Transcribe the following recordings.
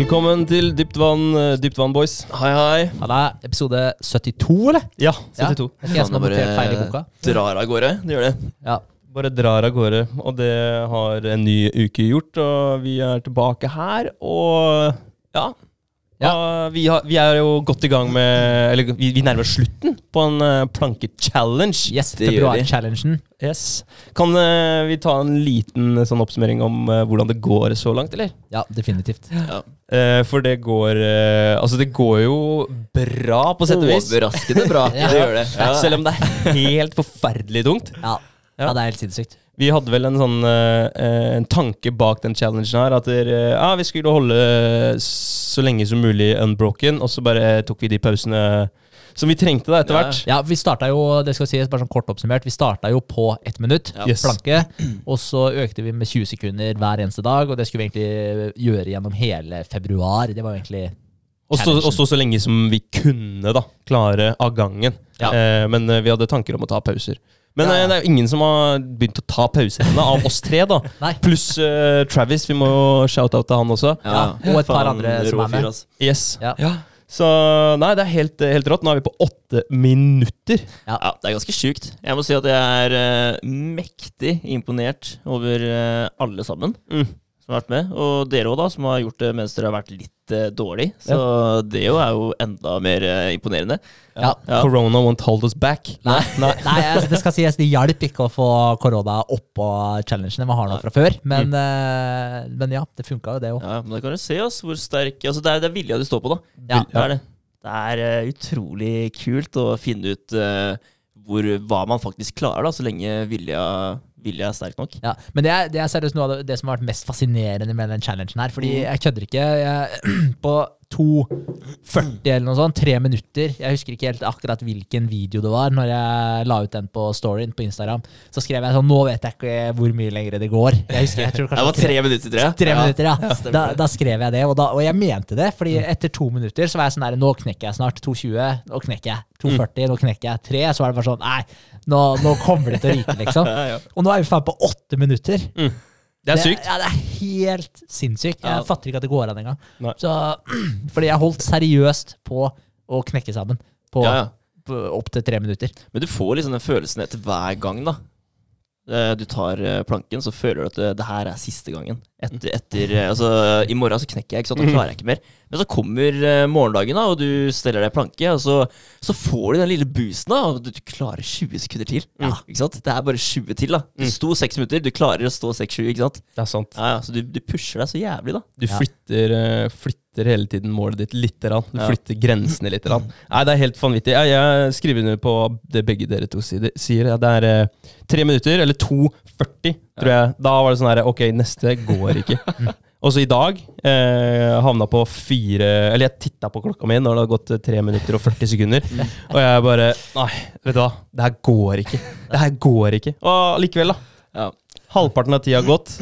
Velkommen til Dypt vann, eh, Dypt vann boys. Hei, hei. Ja, det er episode 72, eller? Ja, Ja. 72. Det er ikke jeg som har notert feil i boka. drar av gårde. Det gjør det. Ja. Bare drar av gårde, og det har en ny uke gjort. Og vi er tilbake her, og ja. Ja. Vi, har, vi er jo godt i gang med Eller vi, vi nærmer oss slutten på en uh, planke-challenge. Yes, Det gjør vi. februar-challengen. Yes. Kan uh, vi ta en liten eh, sånn oppsummering om uh, hvordan det går så langt, eller? Ja, definitivt. Ja. Eh, for det går Altså, det går jo bra, på sett og vis. Overraskende bra. Ja. Det gjør det. Ja. Selv om det er helt forferdelig tungt. Ja, ja det er helt sinnssykt. Vi hadde vel en sånn eh, en tanke bak den challengen her. At der, eh, ja, vi skulle holde så lenge som mulig unbroken, og så bare tok vi de pausene som vi trengte da etter hvert. Ja, vi starta jo det skal sies, bare sånn kort oppsummert, vi starta jo på ett minutt Ja. Yes. planke. Og så økte vi med 20 sekunder hver eneste dag, og det skulle vi egentlig gjøre gjennom hele februar. Det var jo egentlig Og så- så lenge som vi kunne da klare av gangen. Ja. Eh, men eh, vi hadde tanker om å ta pauser. Men Ja, ja. eh, det er jo ingen som har begynt å ta pauser ennå, av oss tre. da Pluss uh, Travis. Vi må jo shout-out til han også. Ja, og et par andre som er med. fyr. Yes. Ja. Så nei, det er helt, helt rått. Nå er vi på åtte minutter. Ja, det er ganske sjukt. Jeg må si at jeg er uh, mektig imponert over uh, alle sammen Mm. Som har vært med. Og dere òg, da, som har gjort det mens dere har vært litt uh, dårlig. Så det jo er jo enda mer eh, imponerende. Ja. Ja. Corona won't hold us back. Nei, nei jeg, det skal sies, det hjalp ikke å få korona oppå challengene vi har noe fra før. Men, eh, men ja, det funka jo, det òg. Ja, men da kan du se oss hvor sterk Altså, det er, det er vilja du står på, da. Ja. Det er det. Det er eh, utrolig kult å finne ut eh, hvor, hva man faktisk klarer, da, så lenge vilja, vilja er sterk nok. Ja, men det er, det er seriøst noe av det, det som har vært mest fascinerende med den challengen her. Fordi jeg kødder ikke. Jeg, på 2.40 eller noe sånt, tre minutter Jeg husker ikke helt akkurat hvilken video det var. Når jeg la ut den på storyen på Instagram, så skrev jeg sånn Nå vet jeg ikke hvor mye lenger det går. Jeg husker, jeg tror Det var tre minutter, tror jeg. Tre minutter, ja. stemmer Da, da skrev jeg det, og, da, og jeg mente det. Fordi etter to minutter så var jeg sånn der Nå knekker jeg snart. 2.20, nå knekker jeg. 2.40, nå knekker jeg. 3, så var det bare sånn Nei, nå, nå kommer det til å ryke, liksom. Ja, ja. Og nå er vi faen på åtte minutter. Det er sykt. Ja, det er helt sinnssykt. Jeg Ja. fatter ikke at det går an engang. Nei. Så, fordi jeg holdt seriøst på å knekke sammen på, Ja, ja. på opp til tre minutter. Men du får liksom den følelsen etter hver gang, da. Eh, Du tar eh, planken, så føler du at det, det her er siste gangen. Etter, etter eh, Altså, i morgen så knekker jeg, ikke sant. Da klarer jeg ikke mer. Men så kommer eh, morgendagen, da, og du steller deg planke, og så, så får du den lille boosten, da, og du, du klarer 20 sekunder til. Ja. Ikke sant? Det er bare 20 til, da. Du sto 6 minutter, du klarer å stå 6-7, ikke sant. Det er sant. Ja, ja, Så du, du pusher deg så jævlig, da. Du flytter, eh, flytter hele tiden målet ditt lite grann. Du flytter grensene lite grann. Nei, det er helt vanvittig. Jeg, jeg skriver under på det begge dere to sier. Det er tre minutter, eller 2,40, tror jeg. Da var det sånn her Ok, neste går ikke. Og så i dag eh, havna på fire Eller jeg titta på klokka mi når det hadde gått eh, tre minutter og 40 sekunder. Og jeg bare Nei, vet du hva. Det her går ikke. Det her går ikke. Og likevel, da. Ja. Halvparten av tida gått.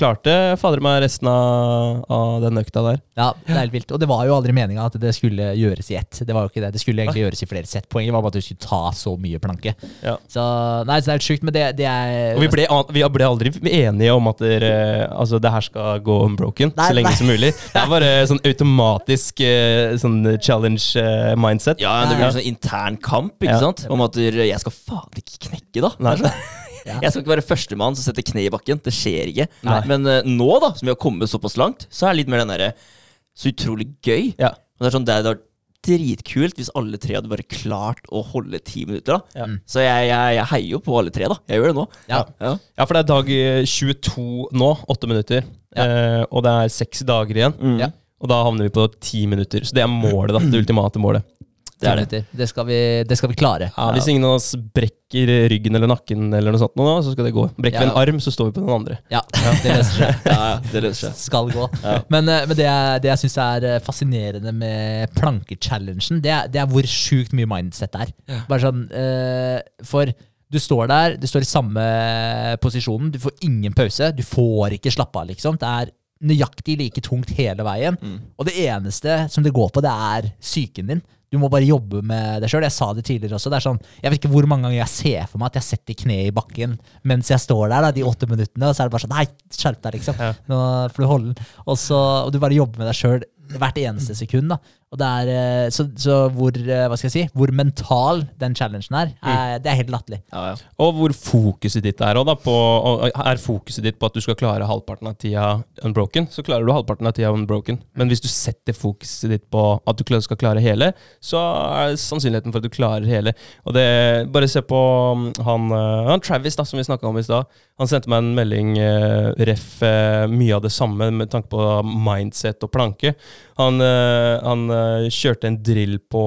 Klarte fader meg resten av, av den økta der. Ja, det er helt vilt. Og det var jo aldri meninga at det skulle gjøres i ett. Det var jo ikke det. Det skulle egentlig gjøres i flere sett. Poenget var bare at du skulle ta så mye planke. Ja. Så nei, så det er helt sjukt, men det, det er Og vi ble, vi ble aldri enige om at dere, altså, det her skal gå unbroken Nei, så lenge nei. som mulig. Det er bare sånn automatisk eh, sånn challenge-mindset. Ja, det blir en sånn intern kamp, ikke Ja. sant? Om at jeg skal faen ikke knekke, da. Nei. Sånn- Jeg skal ikke være førstemann som setter kne i bakken. Det skjer ikke. Nei. Men uh, nå, da, som vi har kommet såpass langt, så er det litt mer den derre Så utrolig gøy. Ja. Og det er sånn, det hadde vært dritkult hvis alle tre hadde bare klart å holde ti minutter. da Ja. Så jeg, jeg, jeg heier jo på alle tre, da. Jeg gjør det nå. Ja. Ja. Ja, for det er dag eh, 22 nå, åtte minutter. Eh, og det er seks dager igjen. Mm. Ja. Og da havner vi på ti minutter. Så det er målet, da. Det ultimate målet. Det er det. Det skal vi, det skal vi klare. Ja, hvis ingen av oss brekker ryggen eller nakken, eller noe sånt, nå, så skal det gå. Brekker vi en arm, så står vi på den andre. Ja, det løser seg. Ja, det løser seg. skal gå. Men, eh, men det, jeg- det jeg syns er eh, fascinerende med plankechallengen, det, det er hvor sjukt mye mindset det er. Bare sånn, eh, For du står der, du står i samme posisjonen, du får ingen pause. Du får ikke slappe av, liksom. Det er nøyaktig like tungt hele veien. Og det eneste som det går på, det er psyken din. Du må bare jobbe med det sjøl. Jeg sa det tidligere også. Det sånn, jeg vet ikke hvor mange ganger jeg ser for meg at jeg setter kneet i bakken mens jeg står der da, de åtte minuttene, og så er det bare sånn Nei, skjerp deg, liksom. Nå får du holde den. Og, så, og du bare jobber med deg sjøl hvert eneste sekund. da. Er, eh, så, så hvor, eh, si, hvor mental den challengen er, er det er helt latterlig. Ja, ja. Og hvor fokuset ditt er på, Er fokuset ditt på at du skal klare halvparten av tida unbroken, så klarer du halvparten av tida unbroken. Men hvis du setter fokuset ditt på at du skal klare hele, så er sannsynligheten for at du klarer hele. Og det, Bare se på um, han, eh, han Travis, da, som vi snakka om i stad. Han sendte meg en melding uh, ref uh, mye av det samme med tanke på mindset og planke. Han, uh, han kjørte en drill på,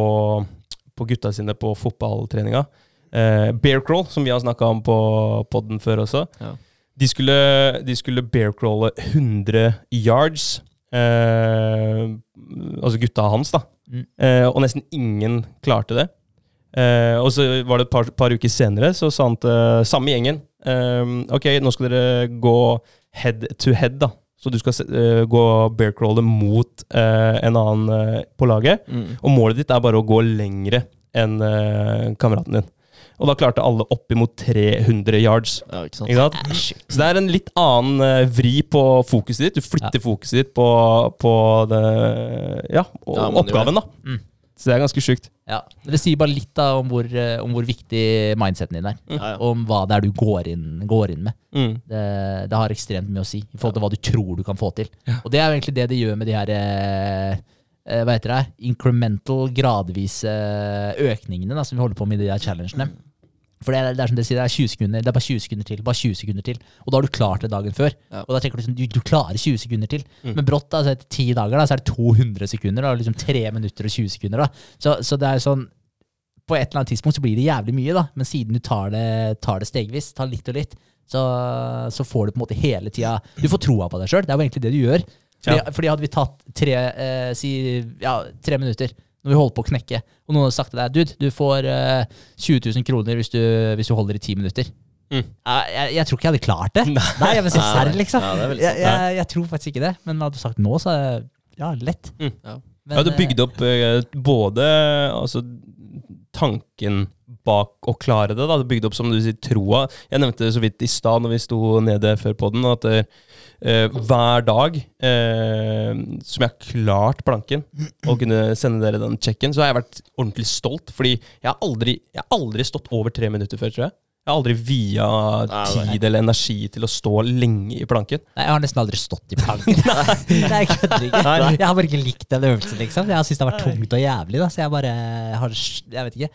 på gutta sine på fotballtreninga. Uh, bear crawl, som vi har snakka om på podden før også. Ja. De skulle, de skulle bear crawle 100 yards. Eh, altså gutta hans, da. Mm. Eh, og nesten ingen klarte det. Eh, og så var det et par, par uker senere, så sa han til samme gjengen eh, Ok, nå skal dere gå head to head, da. Så du skal eh, gå bear crawle mot uh, en annen uh, på laget. Mm. Og målet ditt er bare å gå lengre enn kameraten din. Og da klarte alle oppimot 300 yards. ja, ikke sant? Ikke sant? Så det er en litt annen vri på fokuset ditt. Du flytter fokuset ditt på, på det, ja, og Ja, oppgaven, da. Mm. Så det er ganske sjukt. Ja. Det sier bare litt da om hvor, eh, om hvor viktig mindseten din er. Ja, ja. Om hva det er du går inn, går inn med. Mm. Det, det har ekstremt mye å si i forhold til hva du tror du kan få til. Og det er jo egentlig det det gjør med de her eh, eh, hva heter det, incremental, gradvise økningene da, som vi holder på med i de her challengene. For det er, det er som dere sier, det er 20 sekunder, det er bare 20 sekunder til, bare 20 sekunder til. Og da har du klart det dagen før. Ja. Og da tenker du liksom, du, du klarer 20 sekunder til. Men brått, da, så etter 10 dager, da, så er det 200 sekunder. Da, liksom 3 minutter og 20 sekunder. Da. Så, så det er sånn På et eller annet tidspunkt så blir det jævlig mye, da. Men siden du tar det, tar det stegvis, tar litt og litt, så, så får du på en måte hele tida Du får troa på deg sjøl. Det er jo egentlig det du gjør. Fordi, Ja. fordi hadde vi tatt tre, eh, si, ja, tre minutter når vi holder på å knekke, og noen hadde sagt til deg Dude, du får uh, 20 000 kroner hvis du, hvis du holder i ti minutter. Mm. Jeg, jeg, jeg tror ikke jeg hadde klart det. Nei, jeg vil si serr, liksom. ja, det jeg, jeg, jeg tror faktisk ikke det. Men hadde du sagt nå, så er det ja, lett. Mm. Ja. Men, ja, du eh, bygde opp uh, både altså, tanken bak å klare det. da, Du bygde opp som du sier, troa. Jeg nevnte det så vidt i stad når vi sto nede før podden, at eh, hver dag eh, som jeg har klart planken, og kunne sende dere den checken, så har jeg vært ordentlig stolt. Fordi jeg har aldri, jeg har aldri stått over tre minutter før, tror jeg. Jeg har aldri via tid eller energi til å stå lenge i planken. Nei, jeg har nesten aldri stått i planken. Nei, jeg kødder ikke. Nei. Jeg har bare ikke likt den øvelsen, liksom. Jeg har syntes det har vært tungt og jævlig, da, så jeg bare har Jeg vet ikke.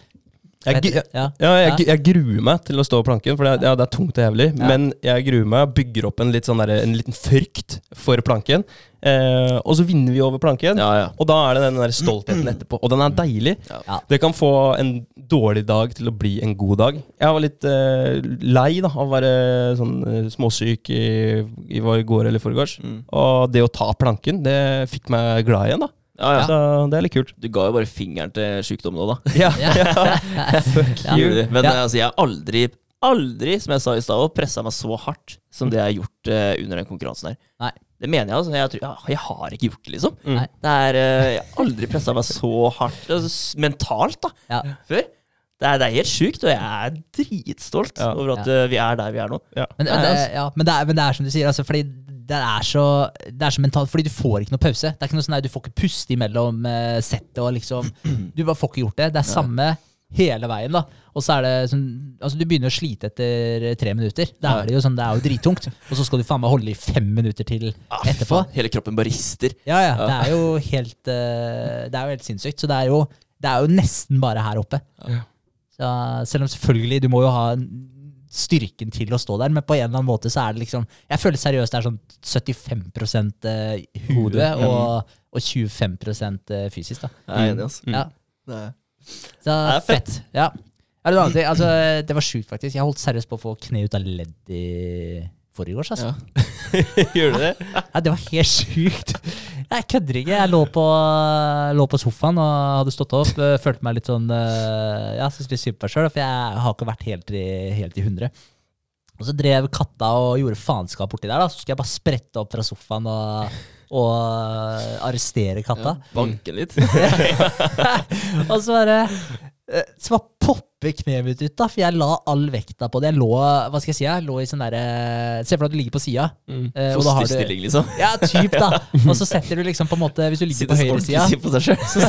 Jeg, jeg, ja. Ja, jeg, jeg gruer meg til å stå på planken, for det, er- ja, det er tungt og jævlig. Ja. Men jeg gruer meg, bygger opp en, litt sånn der, en liten frykt for planken. Eh, og så vinner vi over planken, Ja, ja. og da er det den der stoltheten etterpå. Og den er deilig. Ja. Det kan få en dårlig dag til å bli en god dag. Jeg var litt eh, lei da, av å være sånn eh, småsyk i, i går eller forgårs. Mm. Og det å ta planken, det fikk meg glad igjen, da. Ja, ja. Så det er litt kult. Du ga jo bare fingeren til sykdommen nå, da. Ja, Ja. Ja. Gjorde? Men altså, jeg har aldri, aldri, som jeg sa i stad, pressa meg så hardt som det jeg har gjort uh, under den konkurransen her. Nei. Det mener jeg, altså. Jeg, tror, ja, jeg har ikke gjort det, liksom. Mm. Nei. Det er, uh, jeg har aldri pressa meg så hardt altså, mentalt da, Ja. før. Det er, det er helt sjukt, og jeg er dritstolt Ja. over at eh, vi er der vi er nå. Ja. Men, men, det, altså. ja, men, det er, men det er som du sier, altså, fordi det er, så, det er så mentalt. Fordi du får ikke noe pause. Det er ikke noe sånn der, Du får ikke puste imellom uh, settet og liksom Du bare får ikke gjort det. Det er samme hele veien. da Og så er det sånn Altså Du begynner å slite etter tre minutter. Da er det jo sånn, det er jo drittungt. Og så skal du faen meg holde i fem minutter til Ah, etterpå. faen, Hele kroppen bare rister. Ja, ja. Det er jo helt uh, Det er jo helt sinnssykt. Så det er jo, det er jo nesten bare her oppe. Ja. Så, selv om selvfølgelig du må jo ha styrken til å stå der, men på en eller annen måte så er det liksom Jeg føler seriøst det er sånn 75 eh, hode og, og 25 eh, fysisk. da. Jeg er enig, altså. Ja. Det er- Så er fett. fett. Ja. Er det, noe annet? altså, det var sjukt, faktisk. Jeg holdt seriøst på å få kne ut av ledd i forrige års. Altså. Ja. Gjør du det? Nei, det var helt sjukt. Jeg kødder ikke. Jeg lå på, lå på sofaen og hadde stått opp. Følte meg litt sånn øh, Ja, syntes litt synd på meg sjøl, for jeg har ikke vært helt i, helt i 100. Og så drev katta og gjorde faenskap borti der. da Så skulle jeg bare sprette opp fra sofaen og, og arrestere katta. Banke litt. og så bare øh, Så bare kneet mitt ut, da, for jeg la all vekta på det. Jeg lå hva skal jeg si, jeg lå i sånn derre Se for deg at du ligger på sida. Mm. eh, Fosterstilling, liksom. Ja, typ, da. Og så setter du liksom på en måte Hvis du ligger på høyresida så,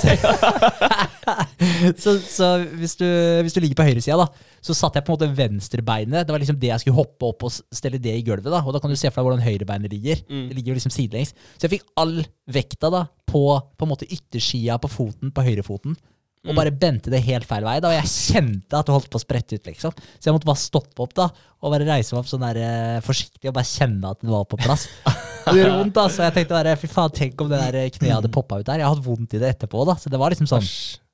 så, så hvis, du, hvis du ligger på høyresida, da, så satte jeg på en måte venstrebeinet. Det var liksom det jeg skulle hoppe opp og stelle det i gulvet. da Og da kan du se for deg hvordan høyrebeinet ligger. Mm. Det ligger jo liksom sidelengs. Så jeg fikk all vekta da på på en måte yttersida på foten, på høyrefoten. Og bare bente det helt feil vei. da Og jeg kjente at det holdt på å sprette ut. liksom Så jeg måtte bare stoppe opp da og bare reise meg opp sånn der eh, forsiktig og bare kjenne at det var på plass. Og det gjorde vondt da Så jeg tenkte bare fy faen, tenk om det der kneet hadde poppa ut der. Jeg hatt vondt i det etterpå. da Så det var liksom sånn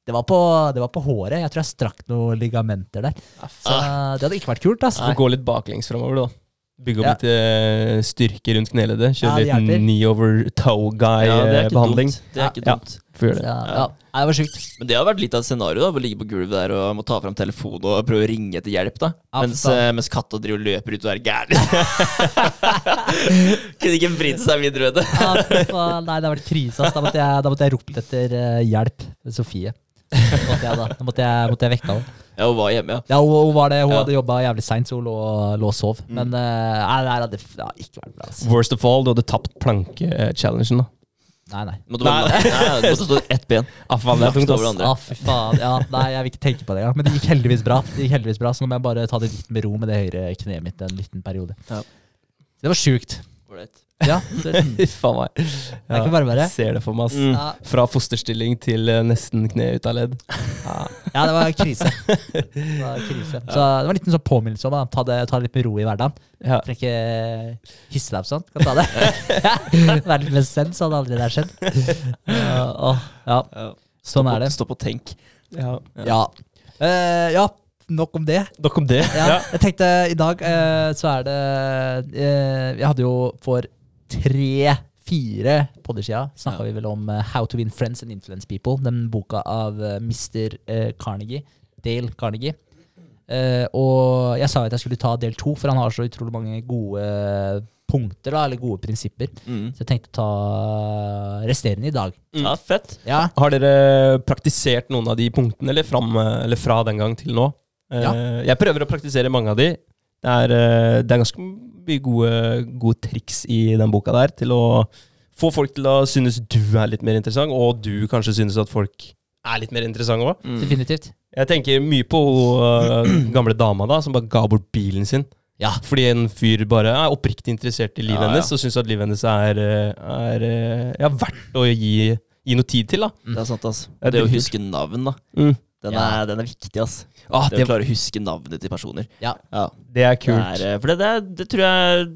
det var, på, det var på håret. Jeg tror jeg strakk noen ligamenter der. Så det hadde ikke vært kult. altså. Så gå litt baklengs framover, da. Bygge opp Ja. litt eh, styrke rundt kneleddet. Det Kjøre ja, litt knee over toe Ja, det er ikke guy-behandling. dumt. Det er ikke dumt. Det. ja. Det var sjukt. Men det har vært litt av et scenario, da, å ligge på gulvet der og må ta fram telefonen og prøve å ringe etter hjelp. da Ja, Mens, eh, mens katta driver og løper ut og er gæren. Kunne ikke vridd seg videre, vet du. Ja. Nei, det har vært krise. Da måtte jeg, da måtte jeg ropt etter eh, hjelp. Sofie. Måtte jeg, da. da måtte jeg, måtte jeg vekke henne. Ja, hun var hjemme, ja. Ja, hun, hun, var det, hun Ja. hadde jobba jævlig seint, så hun lå, lå og sov. Men uh, nei, det hadde ja, ikke vært bra. Altså. Worst of all, du hadde tapt planke-challengen. da Nei, nei. Måtte nei, nei, du måtte stå ett ben. Ah, faen, det er tungt, ass. Ah, fy faen. Ja, nei, jeg vil ikke tenke på det engang. Men det gikk heldigvis bra. Det gikk heldigvis bra Så nå må jeg bare ta det litt med ro med det høyre kneet mitt en liten periode. Ja. Det var sjukt. Ålreit. Ja, det, faen meg. det er ikke bare bare. Ser det for meg, ass. Mm. Ja, Fra fosterstilling til eh, nesten kne ut av ledd. Ja. ja, det var krise. Det var krise. Så det var en liten sånn påminnelse om å ta det, ta det litt med ro i hverdagen. Ja. Trenger ikke hisse deg opp sånn. Kan ta det. Være litt mer sens, så hadde aldri det her skjedd. Ja, åh, ja, Ja. sånn er det. Stopp og tenk. Ja. Ja. Eh, ja, nok om det. Nok om det. Ja, jeg tenkte i dag eh, så er det eh, Jeg hadde jo for tre-fire podder siden snakka Ja. vi vel om eh, How to win friends and influence people. Den boka av eh, Mr. eh, Carnegie. Dale Carnegie. Eh, og jeg sa at jeg skulle ta del to, for han har så utrolig mange gode punkter, da, eller gode prinsipper. Mm. Så jeg tenkte å ta resterende i dag. Ja, fett. Ja, Har dere praktisert noen av de punktene, eller, fram, eller fra den gang til nå? Eh, Ja. Jeg prøver å praktisere mange av de. Det er, eh, det er ganske mye gode, gode triks i den boka der til å få folk til å synes du er litt mer interessant, og du kanskje synes at folk er litt mer interessante òg. Mm. definitivt. Jeg tenker mye på hun eh, gamle dama da, som bare ga bort bilen sin. Ja. Fordi en fyr bare er oppriktig interessert i livet Ja, ja. hennes og syns at livet hennes er, eh, er eh, ja, verdt å gi, gi noe tid til. da. Det er sant, ass. Det er Det å huske navn, da. Mm. Den, Ja. er, den er viktig, ass. Ah, Det det, å klare å huske navnet til personer. Ja. Ja. det er Det kult. er, eh, for det, det, det tror jeg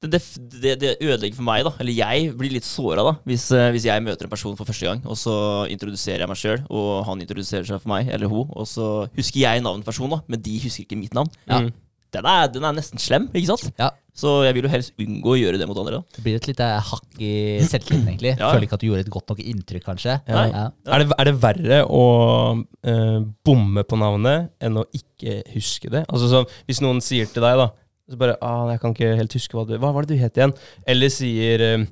det, det, det, det ødelegger for meg, da. Eller jeg blir litt såra, da. Hvis, eh, hvis jeg møter en person for første gang, og så introduserer jeg meg sjøl, og han introduserer seg for meg, eller hun, og så husker jeg navnet på personen, da, men de husker ikke mitt navn. Ja. Mm. Den, er, den er nesten slem, ikke sant? Ja. Så jeg vil jo helst unngå å gjøre det mot andre, da. Det blir et lite hakk i selvtilliten, egentlig. Ja. Føler ikke at du gjorde et godt nok inntrykk, kanskje. Ja. Ja. Er, det, er det verre å uh, bomme på navnet enn å ikke huske det? Altså så, Hvis noen sier til deg da så bare, ah, jeg kan ikke helt huske hva du Hva var det du het igjen? Eller sier uh,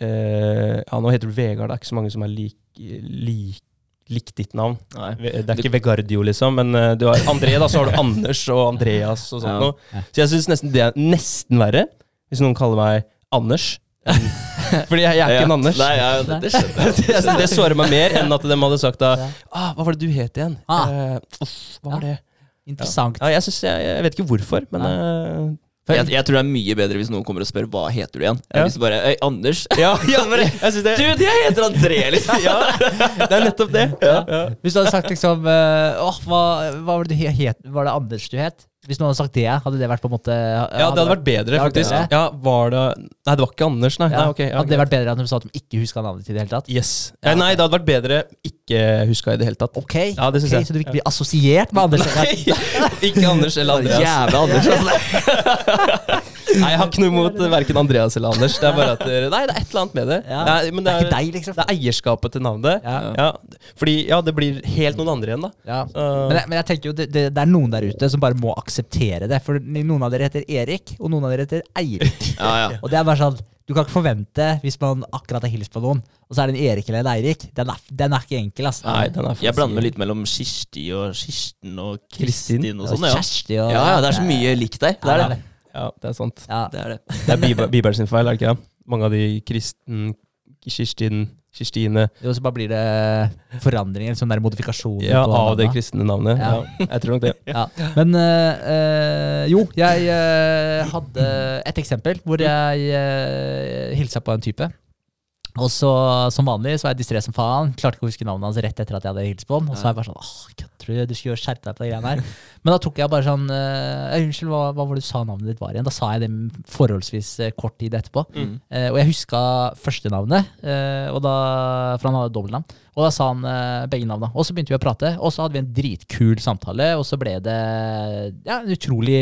eh, Ja, nå heter du Vegard. Det er ikke så mange som er like, lik, likt ditt navn. Nei. Det er ikke Vegardio, liksom, men eh, du har André, da, så har du Anders og Andreas og sånt noe. Ja. Så jeg syns nesten det er nesten verre hvis noen kaller meg Anders. Fordi jeg, jeg er ikke en Anders. Nei, ja, det, det jeg. Det sårer meg mer enn at de hadde sagt da ah, Hva var det du het igjen? Ah. Uh, uff, hva var det? Interessant. Ja, jeg, synes, jeg, jeg vet ikke hvorfor, men Jeg, jeg tror det er mye bedre hvis noen kommer og spør hva heter du igjen. Ja. Hvis du bare Øy, Anders. ja, ja, jeg synes det, Du, jeg heter André, liksom. ja, det er nettopp det. Ja. Ja. Hvis du hadde sagt liksom Åh, hva, hva var det du het? Var det Anders du het? Hvis noen hadde sagt det, hadde det vært på en måte ja, det hadde vært bedre, Det faktisk. bedre. Ja, var det Nei, det var ikke Anders, nei. ja. nei okay, ja, Hadde det vært bedre at de sa at de ikke huska navnet ditt i det hele tatt? Yes. Ja, nei, det hadde vært bedre ikke huska i det hele tatt. Ok, Ja, det synes ok, jeg. Så du vil ikke bli assosiert med Anders? Nei, ikke Anders eller Andreas. Jævla Anders, altså. Nei, jeg har ikke noe imot verken Andreas eller Anders. Det er bare at Nei, det er et eller annet med det. Ja. Nei, men Det er ikke deg, liksom. Det er eierskapet til navnet. Ja. Ja. Fordi ja, det blir helt noen andre igjen, da. Ja. Men, jeg, men jeg tenker jo det, det, det er noen der ute som bare må akseptere det. For noen av dere heter Erik, og noen av dere heter Eirik. Ja, ja. Og det er bare sånn du kan ikke forvente, hvis man akkurat har hilst på noen, og så er det en Erik eller en Eirik. Den er, den er ikke enkel, altså. Nei, den er Jeg blander litt mellom Kirsti og Kirsten og Kristin Kristin. og sånn. Ja. Kjersti og ja, ja, det er så mye likt der. Det er det. Ja, det er sant. Ja. Det er det. Det er Bibel, sin feil, er det ikke det? Mange av de kristen, Kirstin, Kirstine Jo, så bare blir det forandringer, sånn der modifikasjoner. Ja, på av det kristne navnet. Ja. Ja. jeg tror nok det. Ja. Men eh, jo, jeg øh, hadde et eksempel hvor jeg øh, hilsa på en type. Og så, som vanlig, så var jeg distré som faen. Klarte ikke å huske navnet hans rett etter at jeg hadde hilst på han. Og så var jeg bare sånn åh, kødder du? Skulle jo skjerpe deg på de greiene her. Men da tok jeg bare sånn eh, Unnskyld, hva, hva var det du sa navnet ditt var igjen? Da sa jeg det forholdsvis eh, kort tid etterpå. Mm. Eh, og jeg huska førstenavnet, og da, for han hadde dobbeltnavn. Og da sa han eh, begge navnene. Og så begynte vi å prate, og så hadde vi en dritkul samtale. Og så ble det ja, en utrolig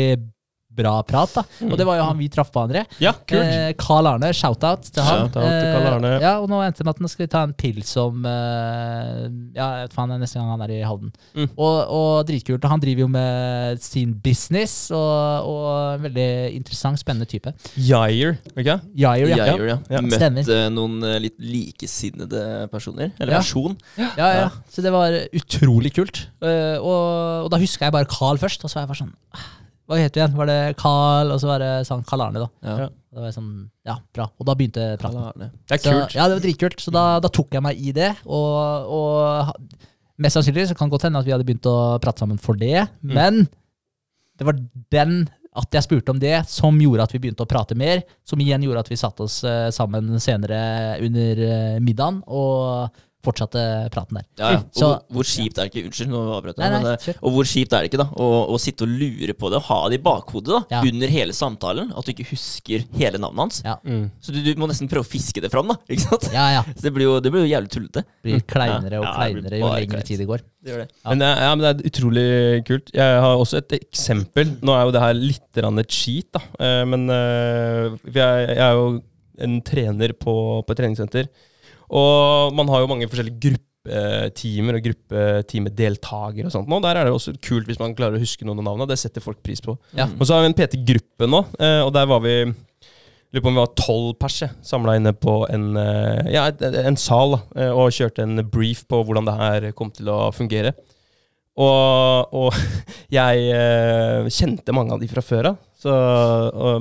bra prat. da. Og det var jo han vi traff på, André. Ja, kult. Eh, Carl Arne, shout-out til han. Shout-out til Carl Arne. Eh, ja, og nå endte det med at nå skal vi ta en pils om eh, Ja, jeg vet faen, neste gang han er i Halden. Mm. Og, og dritkult. Og han driver jo med sin business, og, og en veldig interessant, spennende type. Jair, ikke Jair, ja. Jair, ja. Ja. Møtt Stemmer. eh, noen eh, litt likesinnede personer. Eller Ja. person. Ja, ja. Så det var utrolig kult. Uh, og, og da huska jeg bare Carl først, og så var jeg bare sånn «Ah, Hva het du igjen? Var det Carl, og så var det sånn Carl Arne, da. Ja. Da var jeg sånn, ja, bra. Og da begynte praten. Det er Så, kult. ja, det var dritkult. Så da, da tok jeg meg i det. Og, og mest sannsynlig så kan det godt hende at vi hadde begynt å prate sammen for det. Mm. Men det var den at jeg spurte om det, som gjorde at vi begynte å prate mer. Som igjen gjorde at vi satte oss eh, sammen senere under eh, middagen og fortsatte praten der. Ja, ja. Og Så- hvor, kjipt er det ikke Unnskyld, nå avbrøt jeg. nei, Men, eh, og hvor kjipt er det ikke da å, å sitte og lure på det og ha det i bakhodet da Ja. under hele samtalen? At du ikke husker hele navnet hans. Ja. Mm. Så du, du må nesten prøve å fiske det fram, da. Ikke sant? Ja, ja. Så det blir jo, det blir jo jævlig tullete. Blir kleinere og Ja, kleinere jo lengre tid det går. Det gjør det. Ja. Men, ja, men det er utrolig kult. Jeg har også et eksempel. Nå er jo det her litt cheat, da. Eh, Men eh, jeg, jeg er jo en trener på, på et treningssenter. Og man har jo mange forskjellige gruppetimer og gruppetimedeltakere og sånt. nå. Der er det også kult hvis man klarer å huske noen av navnene. Det setter folk pris på. Ja. Og så har vi en PT-gruppe nå, eh, og der var vi Lurer på om vi var tolv pers samla inne på en, eh, ja, en sal eh, og kjørte en brief på hvordan det her kom til å fungere. Og, og jeg eh, kjente mange av de fra før av,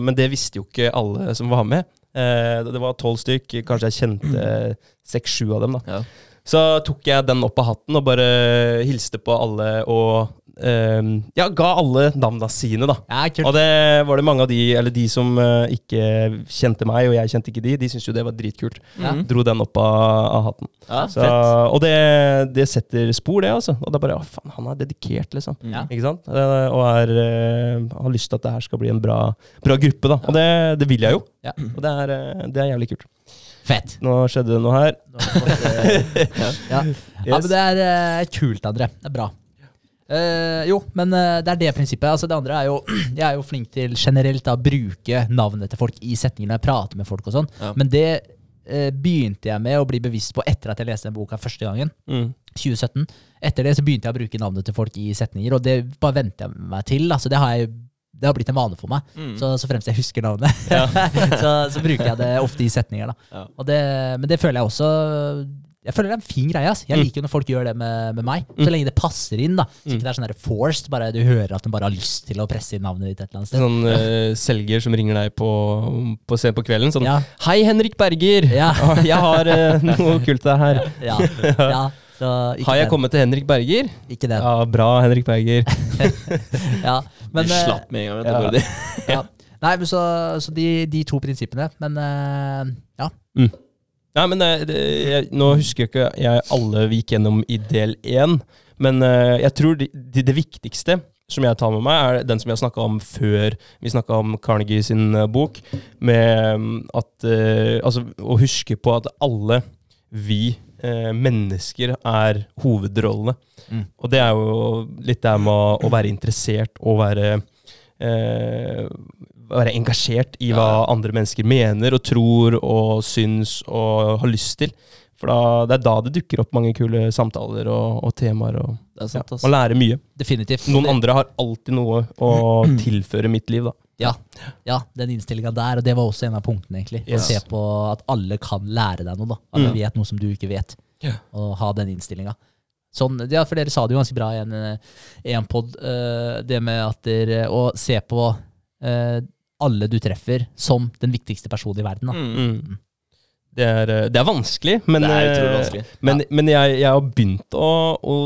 men det visste jo ikke alle som var med. Eh, det var tolv stykk, kanskje jeg kjente seks-sju av dem. da. Ja. Så tok jeg den opp av hatten og bare hilste på alle og ja, ga alle navna sine, da. Ja, kult. Og det var det mange av de, eller de som eh, ikke kjente meg, og jeg kjente ikke de, de syntes jo det var dritkult. Ja. Mhm. Dro den opp av, av hatten. Ja, Så, fett. og det, det setter spor, det, altså. Og det er bare Å, faen, han er dedikert, liksom. Ja. Ikke sant? Eh, Og er, eh, har lyst til at det her skal bli en bra, bra gruppe, da. Og det, det vil jeg jo. Ja. Og det er, det er jævlig kult. Fett. Nå skjedde det noe her. Nå ja. ja. ja, men det er uh, kult, André. Det er bra. Eh, jo, men uh, det er det prinsippet. Altså, det andre er jo Jeg er jo flink til generelt å bruke navnet til folk i setninger når jeg prater med folk og sånn. Ja. Men det uh, begynte jeg med å bli bevisst på etter at jeg leste den boka første gangen. Mm. 2017. Etter det så begynte jeg å bruke navnet til folk i setninger, og det bare venter jeg meg til. Altså, det, har jeg, det har blitt en vane for meg. Mm. Så, så fremst jeg husker navnet, så, så bruker jeg det ofte i setninger. Da. Ja. Og det, men det føler jeg også Jeg føler det er en fin greie. ass. Jeg Mm. liker jo når folk gjør det med, med meg, så lenge det passer inn. da. Så Mm. ikke det er sånn der forced, bare du hører at de bare har lyst til å presse inn navnet ditt et eller annet sted. Sånn eh, selger som ringer deg på, på sent på kvelden. Sånn Ja, 'Hei, Henrik Berger! Ja. Jeg har eh, noe kult til deg her. ja, ja. Så ikke Har jeg den. kommet til Henrik Berger? Ikke den. Ja, bra, Henrik Berger. Ja. Men, du eh, slapp med en gang. vet du, ja. bare det. ja. Nei, men så, så de, de to prinsippene. Men eh, ja. Nei, men eh, det, jeg, Nå husker jeg ikke jeg alle vi gikk gjennom i del én, men uh, jeg tror det, de, det viktigste som jeg tar med meg, er den som jeg snakka om før vi snakka om Carnegie sin eh, bok, med mm, at uh, Altså å huske på at alle vi uh, mennesker er hovedrollene. Mm. Og det er jo litt det med å, å være interessert og være være engasjert i hva Ja. andre mennesker mener og tror og syns og har lyst til. For da, det er da det dukker opp mange kule samtaler og, og temaer. Og, Det ja, sant, ass. man lærer mye. Definitivt. Noen andre har alltid noe å tilføre mitt liv, da. Ja, ja den innstillinga der, og det var også en av punktene, egentlig. Å se på at alle kan lære deg noe, da. Alle Mm. vet noe som du ikke vet. Yeah. Og ha den innstillinga. Sånn, ja, for dere sa det jo ganske bra i en, eh, en pod, uh, det med at dere Å se på eh, alle du treffer, som den viktigste personen i verden. Da. Mm. Mm. Det, er, eh, det er vanskelig, men, Det er eh, vanskelig. men, men jeg, jeg har begynt å, å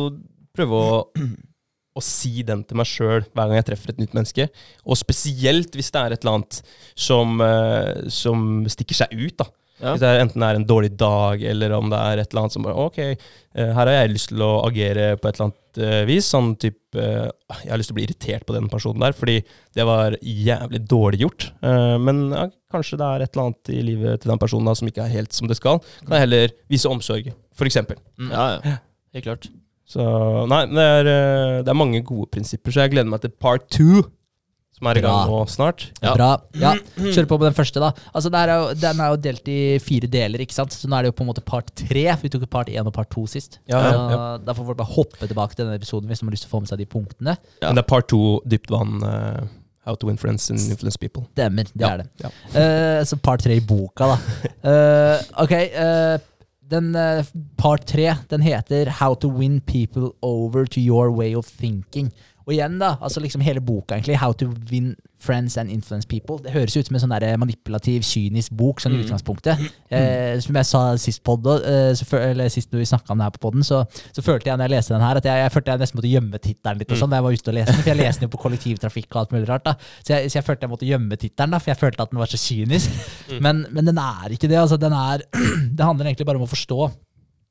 prøve å, å si den til meg sjøl hver gang jeg treffer et nytt menneske. Og spesielt hvis det er et eller annet som, eh, som stikker seg ut. da. Ja. Hvis det er, enten er en dårlig dag, eller om det er et eller annet som bare Ok, eh, her har jeg lyst til å agere på et eller annet eh, vis. Sånn type eh, Jeg har lyst til å bli irritert på den personen der, fordi det var jævlig dårlig gjort. Men ja, kanskje det er et eller annet i livet til den personen da som ikke er helt som det skal. Kan jeg heller vise omsorg, for eksempel. Ja, ja. Helt klart. Så nei, det er, det er mange gode prinsipper, så jeg gleder meg til part two, som er i gang nå snart. Ja. Bra. Ja, Kjør på med den første, da. Altså, er jo, den er jo delt i fire deler, ikke sant? så nå er det jo på en måte part tre. for Vi tok jo part én og part to sist. Ja, ja, ja. Da får folk bare hoppe tilbake til denne episoden hvis de har lyst til å få med seg de punktene. Men det er part to dypt vann, Uh, how to win friends and influence people. Stemmer, det er det. Eh, så part tre i boka, da. Uh, ok, den part tre den heter How to win people over to your way of thinking. Og igjen, da, altså liksom hele boka, egentlig. How to win friends and influence people. Det høres ut som en sånn der manipulativ, kynisk bok sånn i Mm. utgangspunktet. Eh, som jeg sa sist pod, eh, eller sist vi snakka om det her på poden, så, så følte jeg når jeg leste den her, at jeg, jeg følte jeg nesten måtte gjemme tittelen litt. og sånn, da jeg var ute og leste den, For jeg leste den jo på kollektivtrafikk og alt mulig rart. da. Så jeg, så jeg følte jeg måtte gjemme tittelen, da, for jeg følte at den var så kynisk. Men, men den er ikke det. altså den er, Det handler egentlig bare om å forstå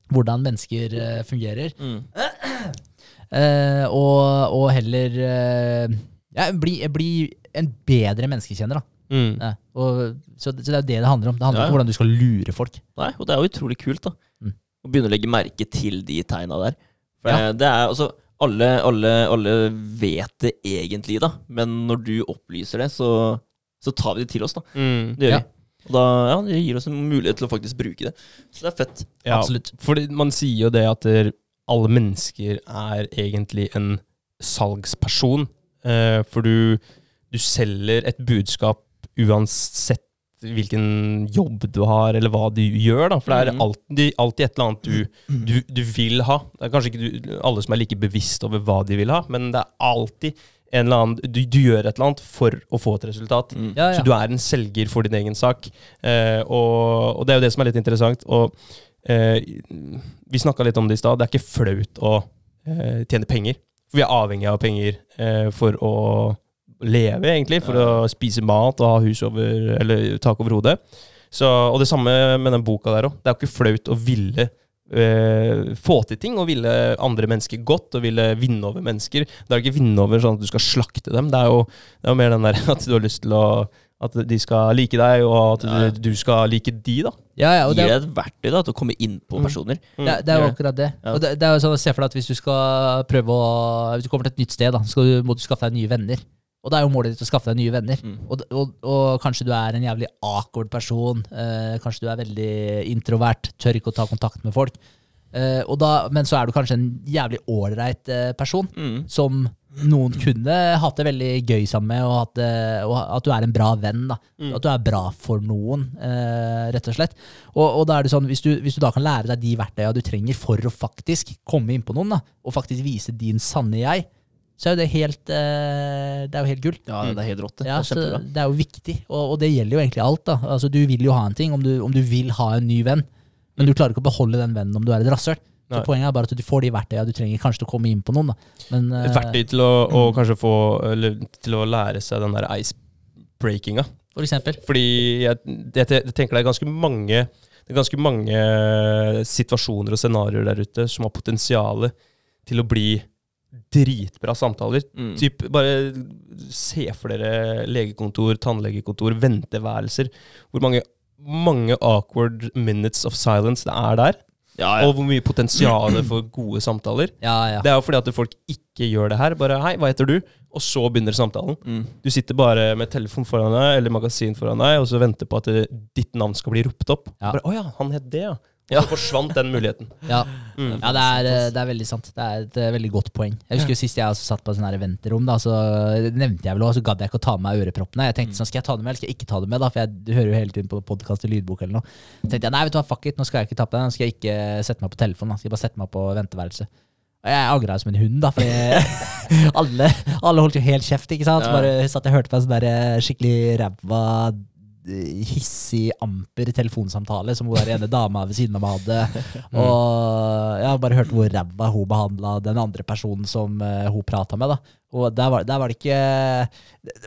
hvordan mennesker eh, fungerer. Mm. Eh, og, og heller eh, ja, bli, bli en bedre menneskekjenner. da. Mm. Ja, og, så, det- så det er jo det det handler om. Det handler Ja, ja. om hvordan du skal lure folk. Nei, og det er jo utrolig kult, da. Mm. Å begynne å legge merke til de tegna der. For Ja. det er altså alle, alle, alle vet det egentlig, da. Men når du opplyser det, så, så tar vi det til oss, da. Mm. Det gjør Ja. vi. Og da, ja, det gir oss en mulighet til å faktisk bruke det. Så det er fett. Ja, Absolutt. Fordi man sier jo det at der, alle mennesker er egentlig en salgsperson. Eh, for du, du selger et budskap uansett hvilken jobb du har, eller hva du gjør. Da. For det er Mhm. alltid, alltid et eller annet du, du, du vil ha. Det er kanskje ikke du, alle som er like bevisst over hva de vil ha, men det er alltid en eller annen, du, du gjør et eller annet for å få et resultat. Mm. Ja, Så du er en selger for din egen sak. Eh, og, og det er jo det som er litt interessant. Og vi snakka litt om det i stad. Det er ikke flaut å eh, tjene penger. For vi er avhengig av penger eh, for å leve, egentlig. For å spise mat og ha hus over, eller tak over hodet. Så, og det samme med den boka der òg. Det er jo ikke flaut å ville eh, få til ting og ville andre mennesker godt og ville vinne over mennesker. Det er ikke vinne over sånn at du skal slakte dem. Det er jo, det er jo mer den der at du har lyst til å At de skal like deg, og at Ja. du, du skal like de, da. Ja, ja, og det, Gir er- deg et verktøy da, til å komme inn på Mm. personer. det, er- det er jo akkurat det. Ja. Og det, det er jo sånn, å Se for deg at hvis du skal prøve å Hvis du kommer til et nytt sted, da, så du, må du skaffe deg nye venner. Og det er jo målet ditt å skaffe deg nye venner. Mm. Og, og, og kanskje du er en jævlig awkward person. Eh, kanskje du er veldig introvert, tør ikke å ta kontakt med folk. Eh, og da, men så er du kanskje en jævlig ålreit eh, person Mm. som noen kunne hatt det veldig gøy sammen med, og, at, og at du er en bra venn. da. Mm. At du er bra for noen, eh, rett og slett. Og, og da er det sånn, hvis du, hvis du da kan lære deg de verktøyene du trenger for å faktisk komme inn på noen, da, og faktisk vise din sanne jeg, så er jo det helt eh, Det er jo helt gull. Ja, det er helt rått. det. Ja, det er så det er jo viktig, og, og det gjelder jo egentlig alt. da. Altså, Du vil jo ha en ting, om du, om du vil ha en ny venn, men du klarer ikke å beholde den vennen om du er et rasshøl. Så Poenget er bare at du får de verktøyene du trenger kanskje til å komme inn på noen. da. Men, eh, verktøy til å, å kanskje få Eller til å lære seg den der icebreakinga. For eksempel. Fordi jeg, jeg, jeg tenker det er ganske mange Det er ganske mange situasjoner og scenarioer der ute som har potensial til å bli dritbra samtaler. Mm. Typ, bare se for dere legekontor, tannlegekontor, venteværelser. Hvor mange, mange awkward minutes of silence det er der. Ja, ja. Og hvor mye potensial for gode samtaler. Ja, ja. Det er jo fordi at folk ikke gjør det her. Bare 'hei, hva heter du?' Og så begynner samtalen. Mm. Du sitter bare med telefon foran deg, eller magasin foran deg, og så venter på at ditt navn skal bli ropt opp. Bare, 'Å ja, han het det, ja'. Og så forsvant den muligheten. Ja, Mm. ja det, er, eh, det er veldig sant. Det er et eh, veldig godt poeng. Jeg husker Sist jeg også satt på sånn her venterom, da, så nevnte jeg vel også, så gadd jeg ikke å ta med meg øreproppene. Jeg tenkte sånn, Skal jeg ta det med, eller skal jeg ikke ta det med? da? For jeg hører jo hele tiden på podkast og lydbok eller noe. Så tenkte jeg nei, vet du hva, fuck it, nå skal jeg ikke ta på den. Nå skal jeg ikke sette meg på telefonen. Da. Skal jeg bare sette meg på venteværelset. Jeg angra som en hund, da, for alle, alle holdt jo helt kjeft. ikke sant? Så bare satt jeg og hørte på en sånn der eh, skikkelig ræva eh, hissig, amper telefonsamtale som hun der ene dama ved siden av meg hadde. Og jeg har bare hørt hvor ræva hun behandla den andre personen som eh, hun prata med. da. Og der var, der var det ikke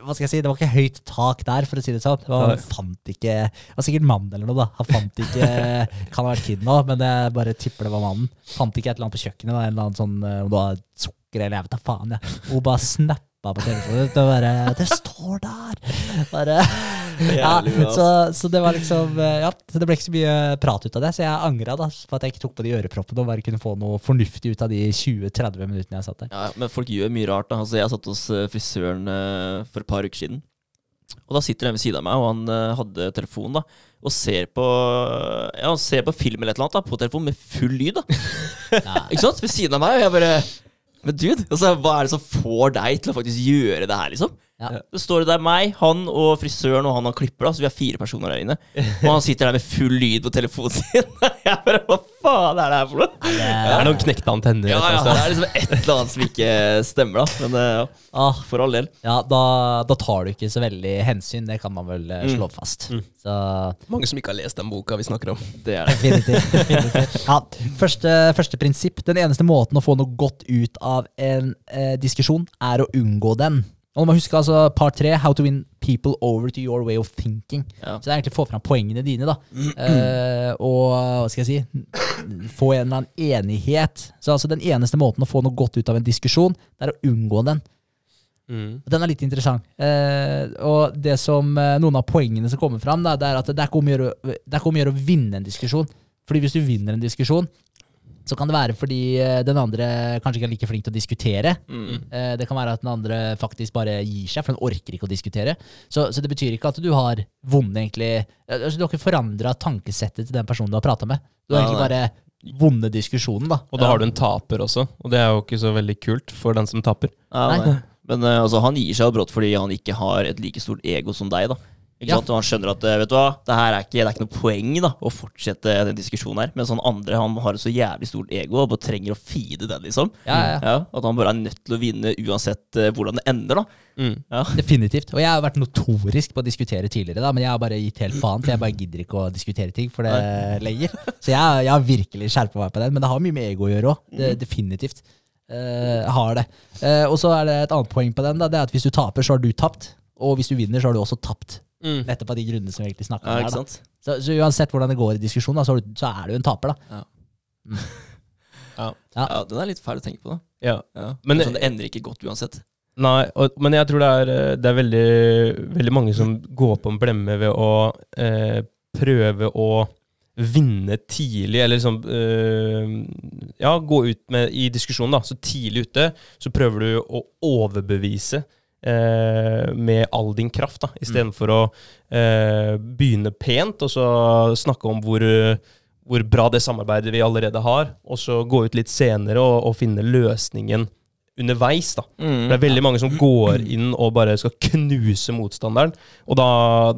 Hva skal jeg si, det var ikke høyt tak der, for å si det sånn. Det var, han fant ikke Det var sikkert mannen eller noe, da. Han fant ikke Kan ha vært kid nå, men jeg bare tipper det var mannen. Fant ikke et eller annet på kjøkkenet, da, en eller annen sånn eh, om det var sukker eller jeg vet da faen. Ja. Hun bare snappa på telefonen. Det, bare, det står der! Bare, ja, så, så det var liksom Ja, så det ble ikke så mye prat ut av det, så jeg angra da, på at jeg ikke tok på de øreproppene og bare kunne få noe fornuftig ut av de 20-30 minuttene jeg satt der. Ja, men folk gjør mye rart. da Altså, Jeg satt hos eh, frisøren eh, for et par uker siden. Og da sitter den ved siden av meg, og han eh, hadde telefon da og ser på Ja, han ser på film eller et eller annet da på telefonen med full lyd. da. Ikke sant? Ved siden av meg, og jeg bare Men dude, altså, hva er det som får deg til å faktisk gjøre det her, liksom? Ja. Det står det der meg, han og frisøren og han han klipper, da, så vi er fire personer der inne. Og han sitter der med full lyd på telefonen sin. Jeg bare, Hva faen er det her for noe? Det er noen knekte antenner. Ja, ja, det er liksom et eller annet som ikke stemmer, da. Men eh, ja, Ah, for all del. ja da, da tar du ikke så veldig hensyn, det kan man vel eh, slå fast. Så. Mange som ikke har lest den boka vi snakker om. Det er det. Definitivt. definitivt. Ja, første, første prinsipp. Den eneste måten å få noe godt ut av en eh, diskusjon, er å unngå den. Og du må huske altså part tre, how to win people over to your way of thinking. Ja. Så det er egentlig å få fram poengene dine, da. Uh, og hva skal jeg si Få en eller annen enighet. Så altså den eneste måten å få noe godt ut av en diskusjon, det er å unngå den. Mm. Den er litt interessant. Uh, og det som uh, noen av poengene som kommer fram, da, det er at det er ikke om å gjøre å vinne en diskusjon. Fordi hvis du vinner en diskusjon, så kan det være fordi eh, den andre kanskje ikke er like flink til å diskutere. Mm. Eh, det kan være at den andre faktisk bare gir seg, for den orker ikke å diskutere. Så, så det betyr ikke at du har vunnet egentlig eh, altså, Du har ikke forandra tankesettet til den personen du har prata med. Du har Ja, egentlig bare vunnet diskusjonen, da. Og da har du en taper også, og det er jo ikke så veldig kult for den som taper. Ja, Nei. Men altså, han gir seg jo brått fordi han ikke har et like stort ego som deg. da ikke Ja. sant? Og han skjønner at eh, vet du hva, det her er ikke, det er ikke noe poeng da å fortsette den diskusjonen her. Mens han andre han har et så jævlig stort ego og bare trenger å feede den, liksom. Ja, ja, ja. At han bare er nødt til å vinne uansett eh, hvordan det ender. da Mm. ja. Definitivt. Og jeg har vært notorisk på å diskutere tidligere, da, men jeg har bare gitt helt faen. For jeg bare gidder ikke å diskutere ting for det lenger. Så jeg, jeg har virkelig skjerpa meg på den. Men det har mye med ego å gjøre òg. Definitivt. Uh, har det. Uh, og så er det et annet poeng på den. Da, det er at Hvis du taper, så har du tapt. Og hvis du vinner, så har du også tapt. Mm. Nettopp av de grunnene som vi egentlig snakka Ja, om her. Så, så uansett hvordan det går i diskusjonen, da, så, så er du en taper. da. Ja. Ja. Ja, Den er litt fæl å tenke på, da. Ja. Ja. Men- sånn, det ender ikke godt uansett. Nei, og, men jeg tror det er, eh, det er veldig, veldig mange som går på en blemme ved å eh, prøve å vinne tidlig, eller liksom eh, Ja, gå ut med i diskusjonen, da. Så tidlig ute så prøver du å overbevise med all din kraft, da, istedenfor å eh, begynne pent og så snakke om hvor hvor bra det samarbeidet vi allerede har, og så gå ut litt senere og, og finne løsningen underveis. da. Mm. Det er veldig mange som går inn og bare skal knuse motstanderen. Og da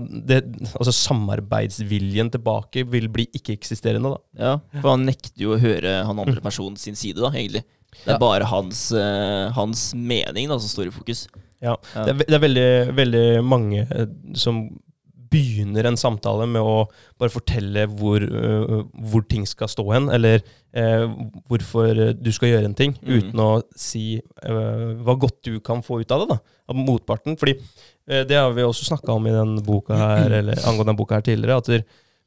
det, Altså samarbeidsviljen tilbake vil bli ikke-eksisterende, da. Ja, for han nekter jo å høre han andre personen sin side, da, egentlig. Det er Ja. bare hans, eh, hans mening da, som står i fokus. Ja. Det, er, det er veldig, veldig mange eh, som begynner en samtale med å bare fortelle hvor, hvor ting skal stå hen, eller eh, hvorfor du skal gjøre en ting, mm. uten å si eh, hva godt du kan få ut av det, da, av motparten. Fordi det har vi også snakka om i den boka her, eller angående den boka her tidligere, at der,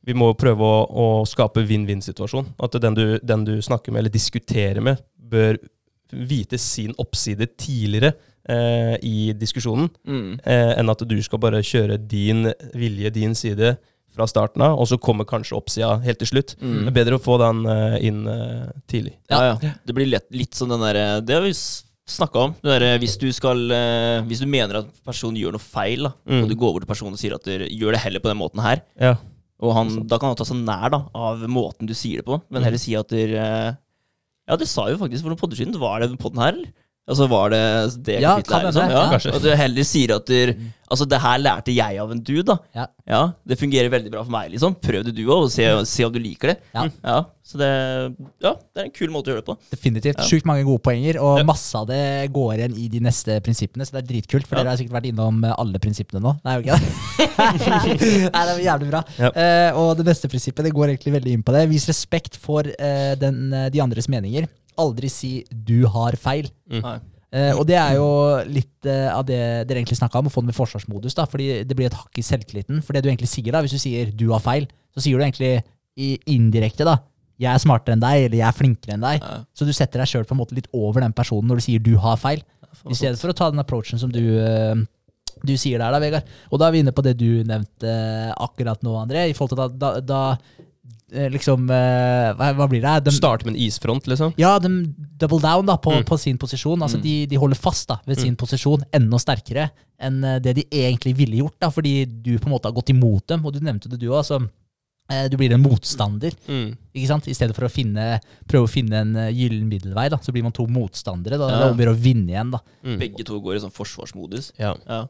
vi må prøve å, å skape vinn-vinn-situasjon. At den du, den du snakker med, eller diskuterer med, bør vite sin oppside tidligere eh, i diskusjonen Mm. eh, enn at du skal bare kjøre din vilje, din side, fra starten av, og så kommer kanskje oppsida helt til slutt. Mm. Det er bedre å få den eh, inn eh, tidlig. Ja, ja. Det blir lett, litt som den derre Det har vi snakka om. Der, hvis du skal eh, Hvis du mener at personen gjør noe feil, da, Mm. og du går over til personen og sier at du gjør det heller på den måten her, Ja. Og han, da kan han ta seg nær da, av måten du sier det på, men heller si at du, eh, Ja, det sa jo faktisk for noen podder siden. Var det podden her, eller? Altså, var det det Ja, kapitlet kan her, liksom? Ja, ja. At du heller sier at du, Altså, det her lærte jeg av en dude, da. Ja. Ja, Det fungerer veldig bra for meg, liksom. Prøv det du òg, og se, se om du liker det. Ja. Så det Ja, det er en kul måte å gjøre det på. Definitivt. Ja. Sjukt mange gode poenger, og Ja. masse av det går igjen i de neste prinsippene, så det er dritkult, for Ja. dere har sikkert vært innom eh, alle prinsippene nå. Nei, jo ikke det? Nei, det er jævlig bra. Ja. Eh, og det neste prinsippet det går egentlig veldig inn på det. Vis respekt for uh, den, de andres meninger. Aldri si 'du har feil'. Mm. Eh, og det er jo litt eh, av det dere egentlig snakka om, å få den med forsvarsmodus. da, fordi det blir et hakk i selvtilliten. For det du egentlig sier da, hvis du sier 'du har feil', så sier du egentlig i indirekte da 'jeg er smartere enn deg', eller 'jeg er flinkere enn deg'. Ja. Så du setter deg sjøl på en måte litt over den personen når du sier 'du har feil'. I stedet for å ta den approachen som du, eh, du sier der, da, Vegard. Og da er vi inne på det du nevnte eh, akkurat nå, André. I forhold til da, da, da liksom eh, hva, hva blir det? De, Starte med en isfront, liksom. ja, de double down da, på, Mm. på sin posisjon. Altså Mm. de, de holder fast da, ved sin posisjon enda sterkere enn eh, det de egentlig ville gjort. da, Fordi du på en måte har gått imot dem, og du nevnte det du òg. Altså, eh, du blir en motstander, Mm. ikke sant? i stedet for å finne, prøve å finne en eh, gyllen middelvei. da, Så blir man to motstandere. da, Ja. Det er om å å vinne igjen. da. Mm. Begge to går i sånn forsvarsmodus. Ja. Ja.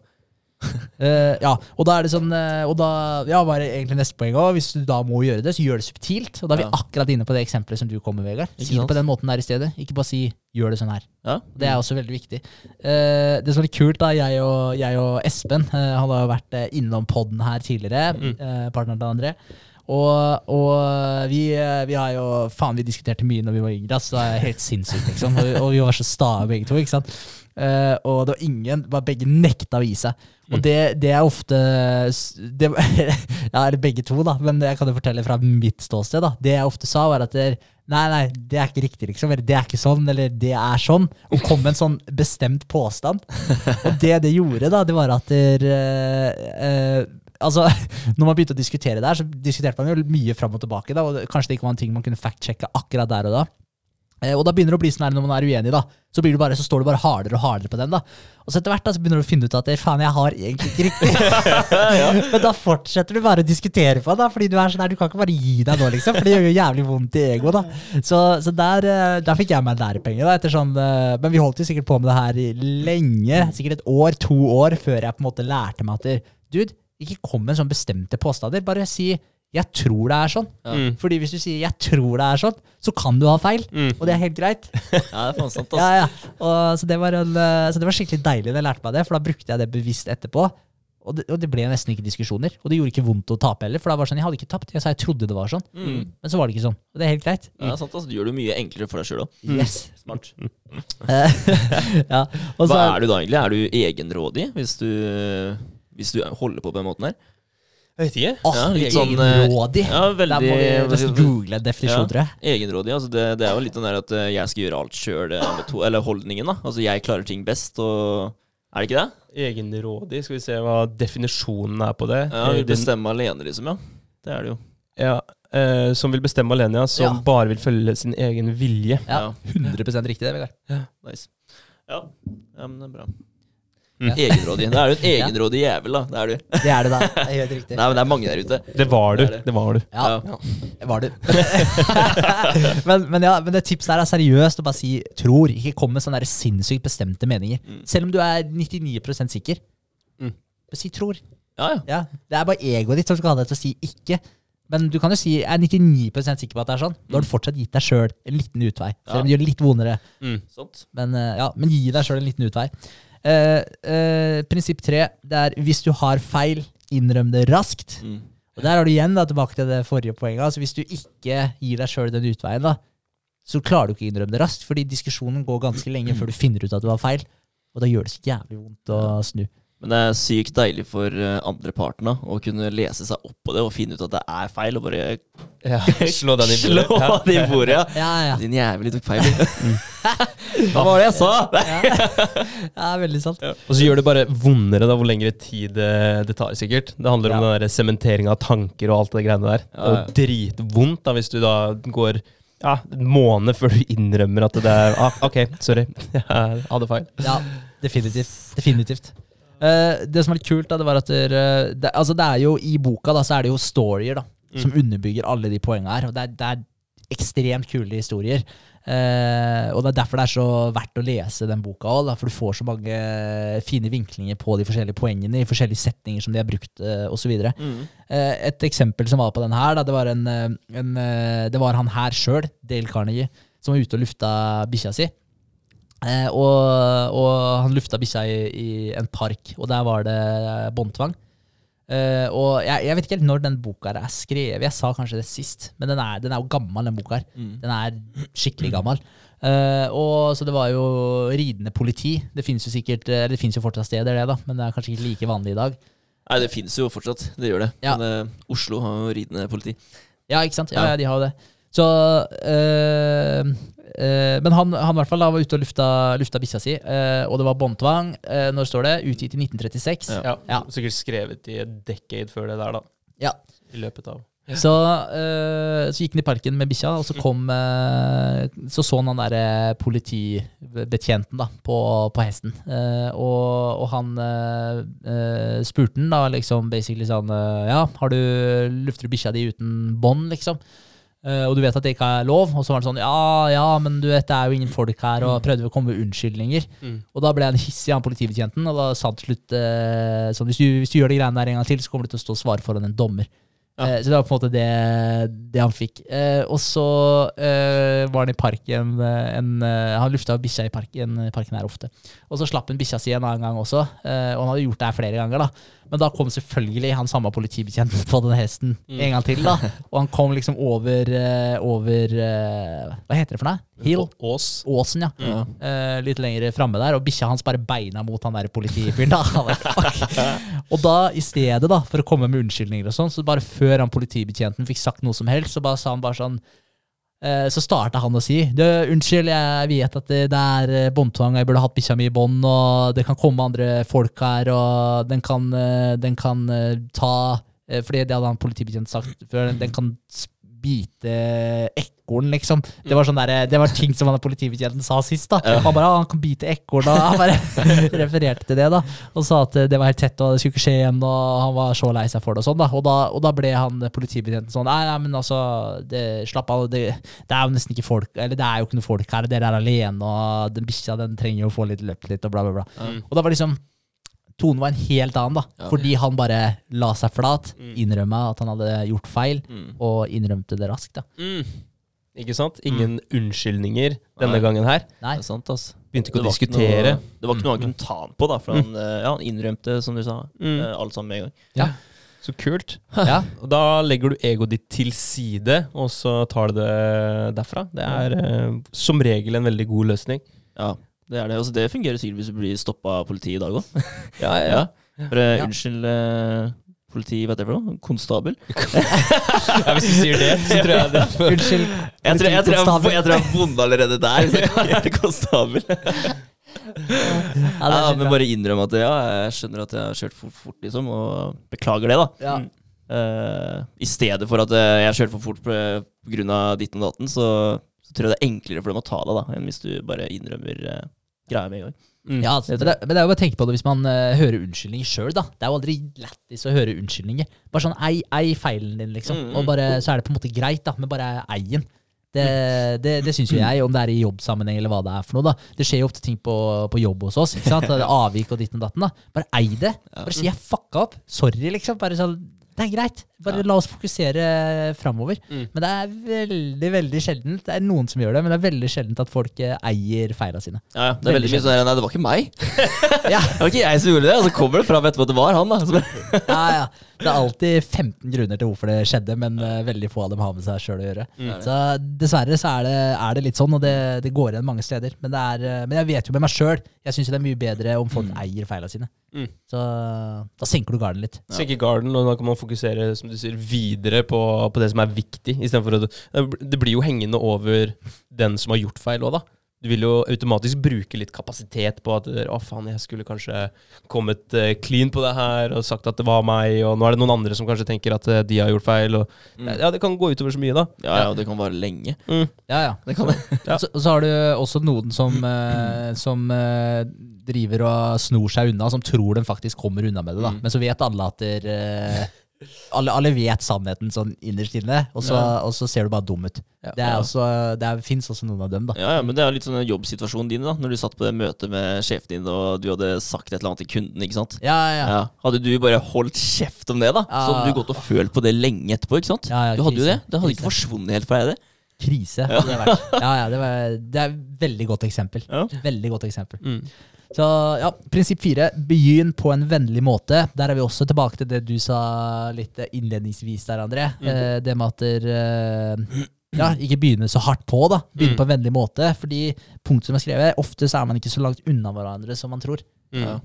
Eh, ja, og da er det sånn eh, Og da ja, var det egentlig neste poeng òg. Hvis du da må gjøre det, så gjør det subtilt. Og da er vi Ja. akkurat inne på det eksempelet som du kom med, Vegard. Si det på den måten der i stedet. Ikke bare si 'gjør det sånn her'. Ja. Det er også veldig viktig. Uh, det som er litt kult, da, jeg og, jeg og Espen uh, Han har jo vært innom podden her tidligere, Mm. partneren til André. Og, og vi, vi har jo Faen, vi diskuterte mye når vi var yngre. Altså, er helt sinnssykt, liksom. Og, og vi var så stae begge to. ikke sant? Og det var ingen Bare begge nekta å gi seg. Og det, det er ofte det, Ja, eller begge to, da, men jeg kan jo fortelle fra mitt ståsted. da Det jeg ofte sa, var at det, Nei, nei, det er ikke riktig, liksom. Eller det er ikke sånn, eller det er sånn. Og kom med en sånn bestemt påstand. Og det det gjorde, da, det var at der, eh, eh, Altså, når man begynte å diskutere der, så diskuterte man jo mye fram og tilbake. da, og Kanskje det ikke var en ting man kunne fact-sjekke akkurat der og da. Eh, og da begynner det å bli sånn her når man er uenig, da. Så, bare, så står du bare hardere og hardere på den. da. Og så etter hvert da, så begynner du å finne ut at eh, faen, jeg har egentlig ikke riktig. Men da fortsetter du bare å diskutere på da, fordi du er sånn her, du kan ikke bare gi deg nå, liksom. For det gjør jo jævlig vondt i ego, da. Så, så der, eh, der fikk jeg meg lærepenger, da. etter sånn, Men vi holdt jo sikkert på med det her i lenge, sikkert et år, to år, før jeg på en måte lærte meg at dude, ikke kom med sånn bestemte påstander. Bare si 'jeg tror det er sånn'. Mm. Fordi hvis du sier 'jeg tror det er sånn', så kan du ha feil. Mm. Og det er helt greit. ja, det er faen sant. Ja, ja. Og, så, det var en, eh, så det var skikkelig deilig da jeg lærte meg det, for da brukte jeg det bevisst etterpå. Og det, og det ble nesten ikke diskusjoner. Og det gjorde ikke vondt å tape heller, for da var det sånn, jeg hadde ikke tapt. Jeg sa jeg trodde det var sånn, Mm. men så var det ikke sånn. Og det er helt greit. Ja, er sant, altså, Du gjør det mye enklere for deg sjøl òg. Yes. Smart. Ja. Og så, Hva er du da egentlig? Er du egenrådig hvis du, hvis du holder på på den måten her? Jeg vet ikke. Oh, Ja, litt sånn, egenrådig. Ja, veldig Der må vi nesten google en definisjon, Ja. tror jeg. Egenrådig. Altså det, det er jo litt den der at eh, jeg skal gjøre alt sjøl, eller holdningen. da Altså jeg klarer ting best, og Er det ikke det? Egenrådig. Skal vi se hva definisjonen er på det. Ja, Eh, Vil bestemme alene, liksom. Ja. Det er det jo. ja, eh, som vil bestemme alene, ja. Som Ja. bare vil følge sin egen vilje. Ja, 100 riktig, det, Vegard. Nice. Ja. ja, men det er bra. Mm. Egenrådig. Da er du en egenrådig jævel, da. Det er du. Det er det, da. Det er helt riktig. Nei, men det er mange der ute. Det var du. Det det. Det var du. Ja, Ja. det var du. men, men, ja, men det tipset her er seriøst å bare si 'tror'. Ikke kom med sånne der sinnssykt bestemte meninger. Mm. Selv om du er 99% sikker. Mm. Bare si 'tror'. Ja, ja. Ja, det er bare egoet ditt som skal ha deg til å si 'ikke'. Men du kan jo si 'jeg er 99% sikker på at det er sånn'. Da har du fortsatt gitt deg sjøl en liten utvei. Selv om det gjør det litt vondere. Mm. Men, eh, ja, men gi deg sjøl en liten utvei. Eh, eh, prinsipp tre det er hvis du har feil, innrøm det raskt. Mm. Og der har du igjen da, tilbake til det forrige poenget. Altså Hvis du ikke gir deg sjøl den utveien, da, så klarer du ikke å innrømme det raskt. Fordi diskusjonen går ganske lenge før du finner ut at du har feil. Og da gjør det så jævlig vondt å snu. Men det er sykt deilig for eh, andre parten da, å kunne lese seg opp på det og finne ut at det er feil, og bare Ja. Slå den i slå bordet. Ja. det i bordet. Ja. Ja, ja. Din jævlig tok feil. Hva var det jeg sa? ja veldig sant. Og så gjør det bare vondere da, hvor lengre tid det, det tar, sikkert. Det handler om Ja. den der sementeringa av tanker og alt det greiene der. Det er Ja, jo dritvondt da, hvis du da går ja, en måned før du innrømmer at det er ah, Ok, sorry. Jeg hadde feil. Ja, definitivt. Definitivt. Eh, det som er litt kult, da, det var at dere- det, altså det er jo i boka da, så er det jo storyer. da. som underbygger alle de poengene her. Og det er, det er ekstremt kule historier. Uh, og det er derfor det er så verdt å lese den boka òg, for du får så mange fine vinklinger på de forskjellige poengene i forskjellige setninger som de har brukt, eh, osv. Mm. Eh, et eksempel som var på den her, da, det, var en, eh, en, eh, det var han her sjøl, Dale Carnegie, som var ute og lufta bikkja si. Eh, og, og han lufta bikkja i, i en park, og der var det båndtvang. Eh, og jeg, jeg vet ikke helt når den boka er skrevet. Jeg sa kanskje det sist, men den er, den er jo gammel, den boka her. Mm. Den er skikkelig gammel. Eh, og Så det var jo ridende politi. Det finnes jo sikkert Eller Det finnes jo fortsatt steder, det, da, men det er kanskje ikke like vanlig i dag. Nei, det fins jo fortsatt. Det gjør det. Ja. Men eh, Oslo har jo ridende politi. Ja, ikke sant? Ja, Ja. ja de har jo det. Så øh, øh, Men han, han i hvert fall da var ute og lufta, lufta bikkja si, øh, og det var båndtvang. Øh, når står det? Utgitt i 1936. Ja. Ja. Sikkert skrevet i et decade før det der, da. Ja. I løpet av Så, øh, så gikk han i parken med bikkja, og så kom øh, Så så han han derre politibetjenten da, på, på hesten. Eh, og, og han spurte han da liksom basically sånn Ja, har du lufter du bikkja di uten bånd, liksom? Eh, og du vet at det ikke er lov? Og så var han sånn Ja, ja, men du vet det er jo ingen folk her, og prøvde å komme med unnskyldninger. Mm. Og da ble han hissig, han politibetjenten, og da sa han til slutt eh, sånn hvis du, hvis du gjør de greiene der en gang til, så kommer du til å stå og svare foran en dommer. Ja. Eh, så det var på en måte det, det han fikk. Eh, og så eh, var han i parken eh, en, Han lufta bikkja i parken, parken her ofte. Og så slapp han bikkja si en annen gang også, og han hadde gjort det her flere ganger. da Men da kom selvfølgelig han samme politibetjenten på den hesten Mm. en gang til. da Og han kom liksom over, eh, over eh, Hva heter det for noe? Hill? Ås. Åsen, ja. Mm. Uh, litt lenger framme der, og bikkja hans bare beina mot han der politifyren. da. Og da, i stedet da, for å komme med unnskyldninger og sånn, så bare før han politibetjenten fikk sagt noe som helst, så bare sa han bare sånn så starta han å si du, 'Unnskyld, jeg vet at det, det er eh, båndtvang, jeg burde hatt bikkja mi i bånd', og det kan komme andre folk her, og den kan, eh, den kan eh, ta eh, Fordi det hadde han politibetjent sagt før, den kan bite bite ekorn, liksom. Det var, sånn der, det var ting som han politibetjenten sa sist. da Han bare ah, 'Han kan bite ekorn', og han bare refererte til det. da Og sa at det var helt tett, og det skulle ikke skje igjen, og han var så lei seg for det. Og sånn da Og da, og da ble han politibetjenten sånn Nei, nei, men altså det, Slapp av, det, det er jo nesten ikke folk Eller det er jo ikke noe folk her, dere er alene, og den bikkja den trenger jo å få litt løpt litt, og bla, bla, bla. Mm. Og da var liksom Tonen var en helt annen, da. Ja. Fordi han bare la seg flat, Mm. innrømma at han hadde gjort feil, Mm. og innrømte det raskt. da Mm. Ikke sant? Ingen unnskyldninger denne Nei. gangen her. Nei. Det er sant, ass. Begynte ikke å diskutere. noe, det var ikke noe han kunne ta han på, da. For han, eh, ja, han innrømte, som du sa, Mm. eh, alt sammen med en gang. Ja. Så kult. Ja. Og da legger du egoet ditt til side, og så tar du det derfra. Det er ja. som regel en veldig god løsning. Ja, det er det. Altså, det fungerer sikkert hvis du blir stoppa av politiet i dag òg. Ja, ja, ja. Bare Ja. unnskyld, eh, politi, hva heter det for noe? Konstabel? ja hvis du sier det, så tror jeg det Unnskyld. Jeg tror jeg, tror jeg, jeg, tror jeg har vunnet allerede der, hvis jeg konstabel. Ja, Ja, er men bra. bare innrømme at ja, jeg skjønner at jeg har kjørt for fort, liksom, og beklager det, da. Ja. Uh, I stedet for at eh, jeg kjørte for fort pga. ditten og datten, så, så tror jeg det er enklere for dem å ta det, da, enn hvis du bare innrømmer uh, greia med en gang. Mm. Ja, altså, men, det, men det er jo bare å tenke på det hvis man uh, hører unnskyldninger sjøl, da. Det er jo aldri lættis å høre unnskyldninger. Bare sånn ei, ei feilen din, liksom. Mm, mm. Og bare, så er det på en måte greit, da, men bare eien. Det, det, det syns jo jeg, om det er i jobbsammenheng eller hva det er for noe. da Det skjer jo ofte ting på, på jobb hos oss. ikke sant? Avvik og ditten og datten. da Bare ei det. Bare si 'jeg fucka opp'. Sorry, liksom. Bare sånn Det er greit. Bare la oss fokusere framover. Mm. Men det er veldig, veldig sjeldent. Det er noen som gjør det, men det er veldig sjeldent at folk eh, eier feila sine. Ja, ja. Det er veldig mye sånn Nei, det var ikke meg. Ja, Det var ikke jeg som gjorde det. Og så kommer det fram etterpå at det var han. da ja, ja. Det er alltid 15 grunner til hvorfor det skjedde, men uh, veldig få av dem har med seg sjøl å gjøre. Mm. Så dessverre så er det, er det litt sånn, og det, det går igjen mange steder. Men, det er, uh, men jeg vet jo med meg sjøl, jeg syns det er mye bedre om folk eier feila sine. Mm. Så da senker du garden litt. Senker garden, og da kan man fokusere som du sier, videre på, på det som er viktig. I stedet å, det blir jo hengende over den som har gjort feil òg, da. Du vil jo automatisk bruke litt kapasitet på at å faen, jeg skulle kanskje kommet eh, clean på det her og sagt at det var meg, og nå er det noen andre som kanskje tenker at eh, de har gjort feil. Og, Mm. Ja, det kan gå utover så mye, da. Ja, ja, det kan vare lenge. Mm. Ja, ja. Det kan det. Ja. Så, så har du også noen som, eh, som eh, driver og snor seg unna, som tror de faktisk kommer unna med det. da. Mm. Men så vet alle at der, eh, alle, alle vet sannheten sånn innerst inne, og så, og så ser du bare dum ut. Ja. Det, Ja. også, det fins også noen av dem, da. Ja, ja, men det er litt sånn jobbsituasjonen din, da. Når du satt på det møtet med sjefen din, og du hadde sagt et eller annet til kunden, ikke sant. Ja, ja, ja. Ja. Hadde du bare holdt kjeft om det, da, så hadde du gått og følt på det lenge etterpå, ikke sant. Ja, ja, du hadde jo det. Det hadde ikke forsvunnet helt fra deg, det. Krise. Det. Ja, ja, det, var, det er et veldig godt eksempel. Ja. Veldig godt eksempel. Mm. Så ja, prinsipp fire, begynn på en vennlig måte. Der er vi også tilbake til det du sa litt innledningsvis der, André. Eh, det med at der, eh, ja, ikke begynne så hardt på, da. Begynne Mm. på en vennlig måte. Fordi punktet som er skrevet, ofte så er man ikke så langt unna hverandre som man tror. Mm. Ja.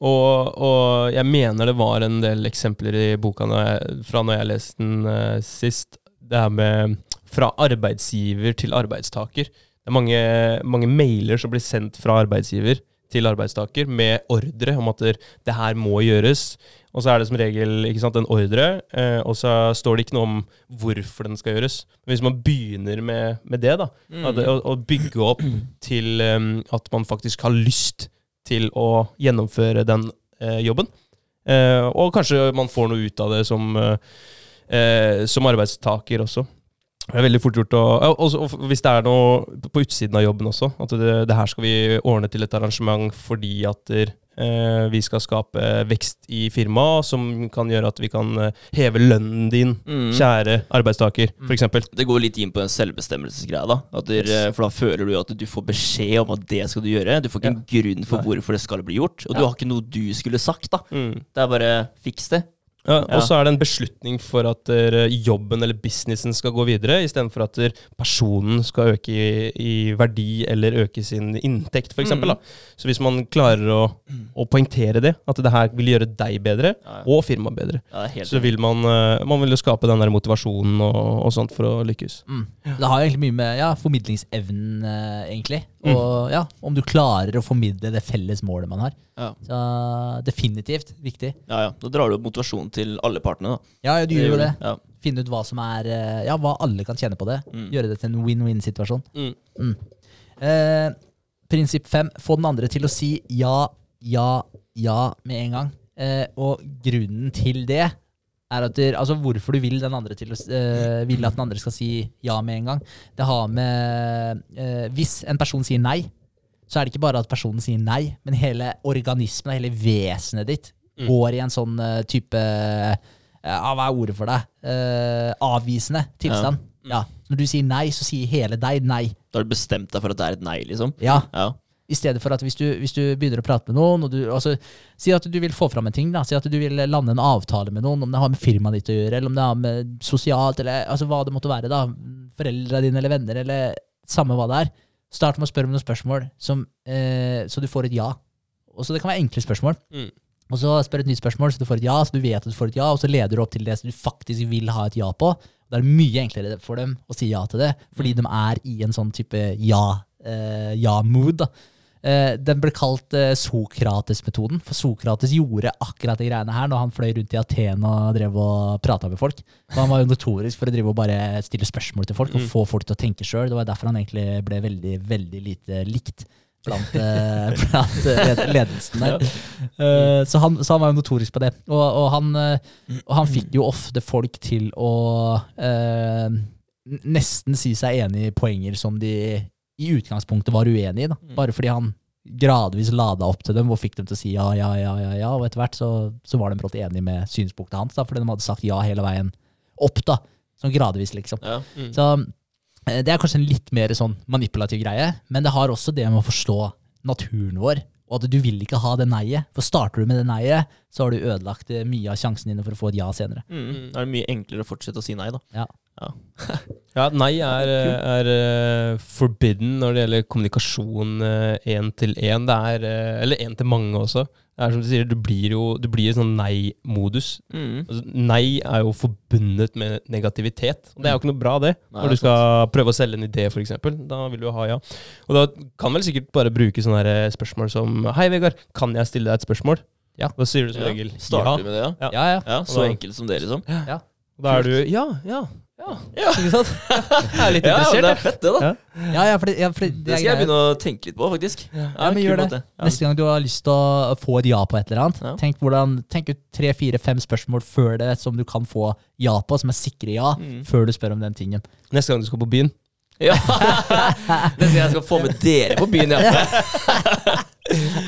Og, og jeg mener det var en del eksempler i boka når jeg, fra når jeg leste den uh, sist. Det her med fra arbeidsgiver til arbeidstaker. Det er mange, mange mailer som blir sendt fra arbeidsgiver til arbeidstaker med ordre om at det, her må gjøres. Og så er det som regel ikke sant, en ordre, eh, og så står det ikke noe om hvorfor den skal gjøres. Men hvis man begynner med, med det, da, at, å, å bygge opp til um, at man faktisk har lyst til å gjennomføre den eh, jobben, eh, og kanskje man får noe ut av det som, eh, som arbeidstaker også. Det er veldig fort gjort å ja, og Hvis det er noe på utsiden av jobben også, at det, det her skal vi ordne til et arrangement fordi at der, eh, vi skal skape vekst i firmaet som kan gjøre at vi kan eh, heve lønnen din, Mm. kjære arbeidstaker, for eksempel. Det går litt inn på en selvbestemmelsesgreie. da der, For da føler du at du får beskjed om at det skal du gjøre. Du får ikke en grunn for Nei. hvorfor det skal bli gjort. Og Ja. du har ikke noe du skulle sagt. da Mm. Det er bare fiks det. Ja, og så er det en beslutning for at jobben eller businessen skal gå videre, istedenfor at personen skal øke i, i verdi eller øke sin inntekt, f.eks. Mm. da. Så hvis man klarer å, å poengtere det, at det her vil gjøre deg bedre, Ja, ja. og firmaet bedre, Ja, så vil man, eh, man vil jo skape den der motivasjonen og, og sånt for å lykkes. Mm. Det har egentlig mye med ja, formidlingsevnen, eh, egentlig. Mm. Og ja, om du klarer å formidle det felles målet man har. Ja. Så definitivt viktig. Ja, ja. Da drar du opp motivasjonen til alle partene. da Ja, du gjør jo det. Ja. Finne ut hva som er eh, Ja, hva alle kan tjene på det. Mm. Gjøre det til en win-win-situasjon. Mm. Eh, prinsipp fem. Få den andre til å si ja, ja, ja med en gang. Eh, og grunnen til det er at du, altså hvorfor du vil, den andre til eh, vil at den andre skal si ja med en gang. Det har med eh, Hvis en person sier nei, så er det ikke bare at personen sier nei, men hele organismen, hele vesenet ditt, Mm. går i en sånn eh, type eh, ja, Hva er ordet for deg? Uh, avvisende tilstand. Ja. Når du sier nei, så sier hele deg nei. Da har du bestemt deg for at det er et nei, liksom. Ja, i stedet for at hvis du, hvis du begynner å prate med noen, du altså, Si at du vil få fram en ting, da. Si at du vil lande en avtale med noen, om det har med firmaet ditt å gjøre, eller om det har med sosialt, eller altså, hva det måtte være. da, Foreldra dine eller venner, eller samme hva det er. Start med å spørre om noen spørsmål, som, eh, så du får et ja. Og så Det kan være enkle spørsmål. Mm. Og så spør et nytt spørsmål, så du får et ja, så du vet at du får et ja, og så leder du opp til det som du faktisk vil ha et ja på. Da er det mye enklere for dem å si ja til det, fordi de er i en sånn type ja, eh, ja-mood. Eh, den ble kalt eh, Sokrates-metoden, for Sokrates gjorde akkurat de greiene her når han fløy rundt i Aten og drev og prata med folk. Og han var jo notorisk for å drive og bare stille spørsmål til folk og Mm. få folk til å tenke sjøl. Det var derfor han egentlig ble veldig, veldig lite likt blant, eh, blant eh, ledelsen der. Eh, så, han, så han var jo notorisk på det. Og, og, han, og han fikk jo ofte folk til å eh, nesten si seg enig i poenger som de i utgangspunktet var uenig i. Da. Bare fordi han gradvis lada opp til dem og fikk dem til å si ja, ja, ja, ja, ja. Og etter hvert så, så var de brått enig med synspunktet hans, da, fordi de hadde sagt ja hele veien opp. da, Sånn gradvis, liksom. Ja. Mm. Så det er kanskje en litt mer sånn manipulativ greie, men det har også det med å forstå naturen vår. Og at du vil ikke ha det nei-et. For starter du med det nei-et, så har du ødelagt eh, mye av sjansen dine for å få et ja senere. Mm. Da er det mye enklere å fortsette å si nei, da. Ja. Ja, nei er, er eh, forbidden når det gjelder kommunikasjon én til én. Det er eh, Eller én til mange også. Det er som du sier, du blir jo du blir i sånn nei-modus. Mm. Altså, nei er jo forbundet med negativitet. Og det er jo ikke noe bra, det. Nei, Når du skal prøve å selge en idé, f.eks. Da vil du ha ja. Og da kan vel sikkert bare bruke sånne spørsmål som Hei, Vegard, kan jeg stille deg et spørsmål? Ja. Da sier du som Ja. regel Starter ja. du med det, ja? Ja. Ja, ja. Så enkelt som det, liksom. Ja. da er du Ja, ja. Ja Ikke sant? Jeg er litt Ja, interessert. det er fett, det, da. Ja. Ja, ja, fordi, ja, fordi Det skal jeg begynne å tenke litt på, faktisk. Ja, Ja, men gjør det. Ja. Neste gang du har lyst til å få et ja på et eller annet, Ja. tenk, hvordan, tenk ut tre, fire, fem spørsmål før det som du kan få ja på, som er sikre ja, Mm. før du spør om den tingen. Neste gang du skal på byen. Ja. Neste gang jeg skal få med dere på byen, ja.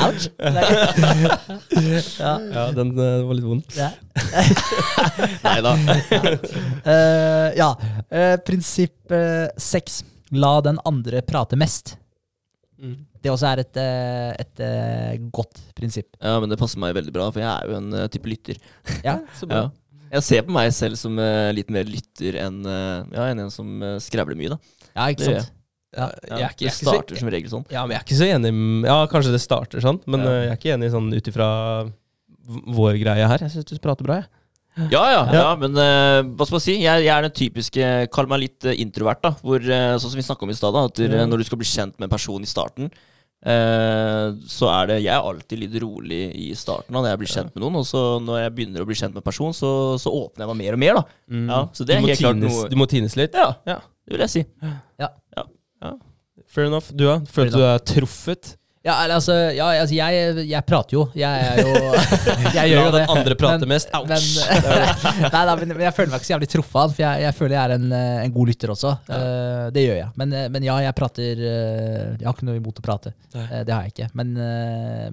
Ouch! ja. Ja, den uh, var litt vond. Ja. Nei da. uh, ja. Uh, prinsipp seks. La den andre prate mest. Mm. Det også er et, et godt prinsipp. Ja, men det passer meg veldig bra, for jeg er jo en type lytter. Ja, Så Ja. Jeg ser på meg selv som litt mer lytter enn ja, enn en som uh, skravler mye, da. ja ikke Det sant? Ja, Ja, ikke, det er starter så, som regel sånn. ja, men jeg er ikke så enig Ja, kanskje det starter sånn, men Ja. eh, jeg er ikke enig sånn ut ifra vår greie her. Jeg syns du prater bra, jeg. Ja, ja, ja. Ja. men uh, hva skal man si? Jeg, jeg er den typiske Kall meg litt eh, introvert, da. Hvor, uh, sånn som vi snakka om i stad, at du, Ja. når du skal bli kjent med en person i starten, uh, så er det Jeg er alltid litt rolig i starten da, når jeg blir kjent med noen. Og så når jeg begynner å bli kjent med en person, så, så åpner jeg meg mer og mer, da. Ja, så det er helt klart noe du må tines litt. Ja, Ja. det vil jeg si. Fair enough. Du, da? Føler du er truffet? Ja, altså, ja, altså jeg, jeg prater jo. Jeg er jo Jeg gjør jo det. andre prater Men- mest. Ouch! Men, nei, da, men, jeg føler meg ikke så jævlig truffet for jeg, jeg føler jeg er en, eh, en god lytter også. Eh, det gjør jeg. Men, eh, men ja, jeg prater Jeg har ikke noe imot å prate. Nei. Eh, det har jeg ikke. Men,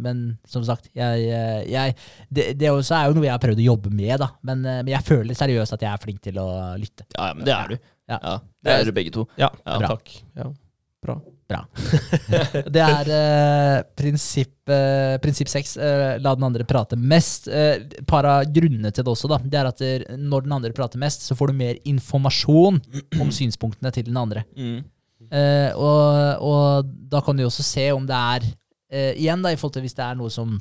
men som sagt, jeg, jeg, det, det også er jo noe jeg har prøvd å jobbe med, da. Men, men jeg føler seriøst at jeg er flink til å lytte. Ja, ja, men det er du. Ja. Ja, det er dere begge to. Ja, Ja, bra. takk. Ja, bra. Det er eh, prinsipp eh, prinsipp seks. eh, la den andre prate mest. Eh, par av grunnene til det også, da, det er at der, når den andre prater mest, så får du mer informasjon om synspunktene til den andre. Mm. Eh, og, og da kan du jo også se om det er eh, Igjen, da, i forhold til hvis det er noe som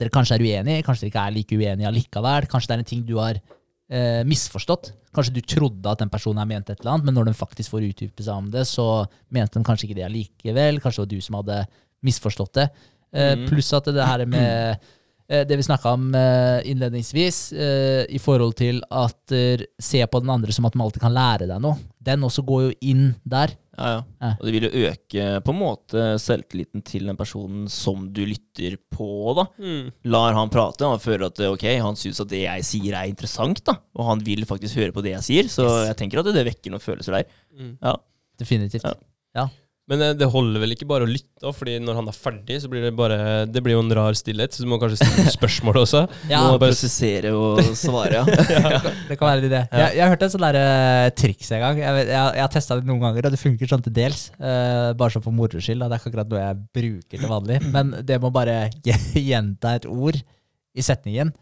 dere kanskje er uenig i, kanskje dere ikke er like uenige allikevel, kanskje det er en ting du har eh, misforstått. Kanskje du trodde at den personen her ment et eller annet, men når den faktisk får utdype seg om det, så mente den kanskje ikke det allikevel. Kanskje det var du som hadde misforstått det. Eh, Mhm. Pluss at det her med det vi snakka om eh, innledningsvis, eh, i forhold til at eh, se på den andre som at man alltid kan lære deg noe. Den også går jo inn der. Ja, ja. Ja. Og det vil jo øke på en måte selvtilliten til den personen som du lytter på, da. Lar han prate, han føler at ok, han syns at det jeg sier er interessant, da. Og han vil faktisk høre på det jeg sier, så Yes. jeg tenker at det vekker noen følelser der. Ja. Definitivt. Ja. Men eh, det holder vel ikke bare å lytte, også, fordi når han er ferdig, så blir det bare Det blir jo en rar stillhet, så du må kanskje stille spørsmål også. Ja, Du må bare Prosessere og svare, ja. Det kan være en idé. Jeg, jeg har hørt et sånt der, eh, triks en gang. Jeg, vet, jeg, jeg har testa det noen ganger, og det funker sånn til dels. Uh, bare sånn for moro skyld. Det er ikke akkurat noe jeg bruker til vanlig. Men det må bare gjenta et ord i setningen.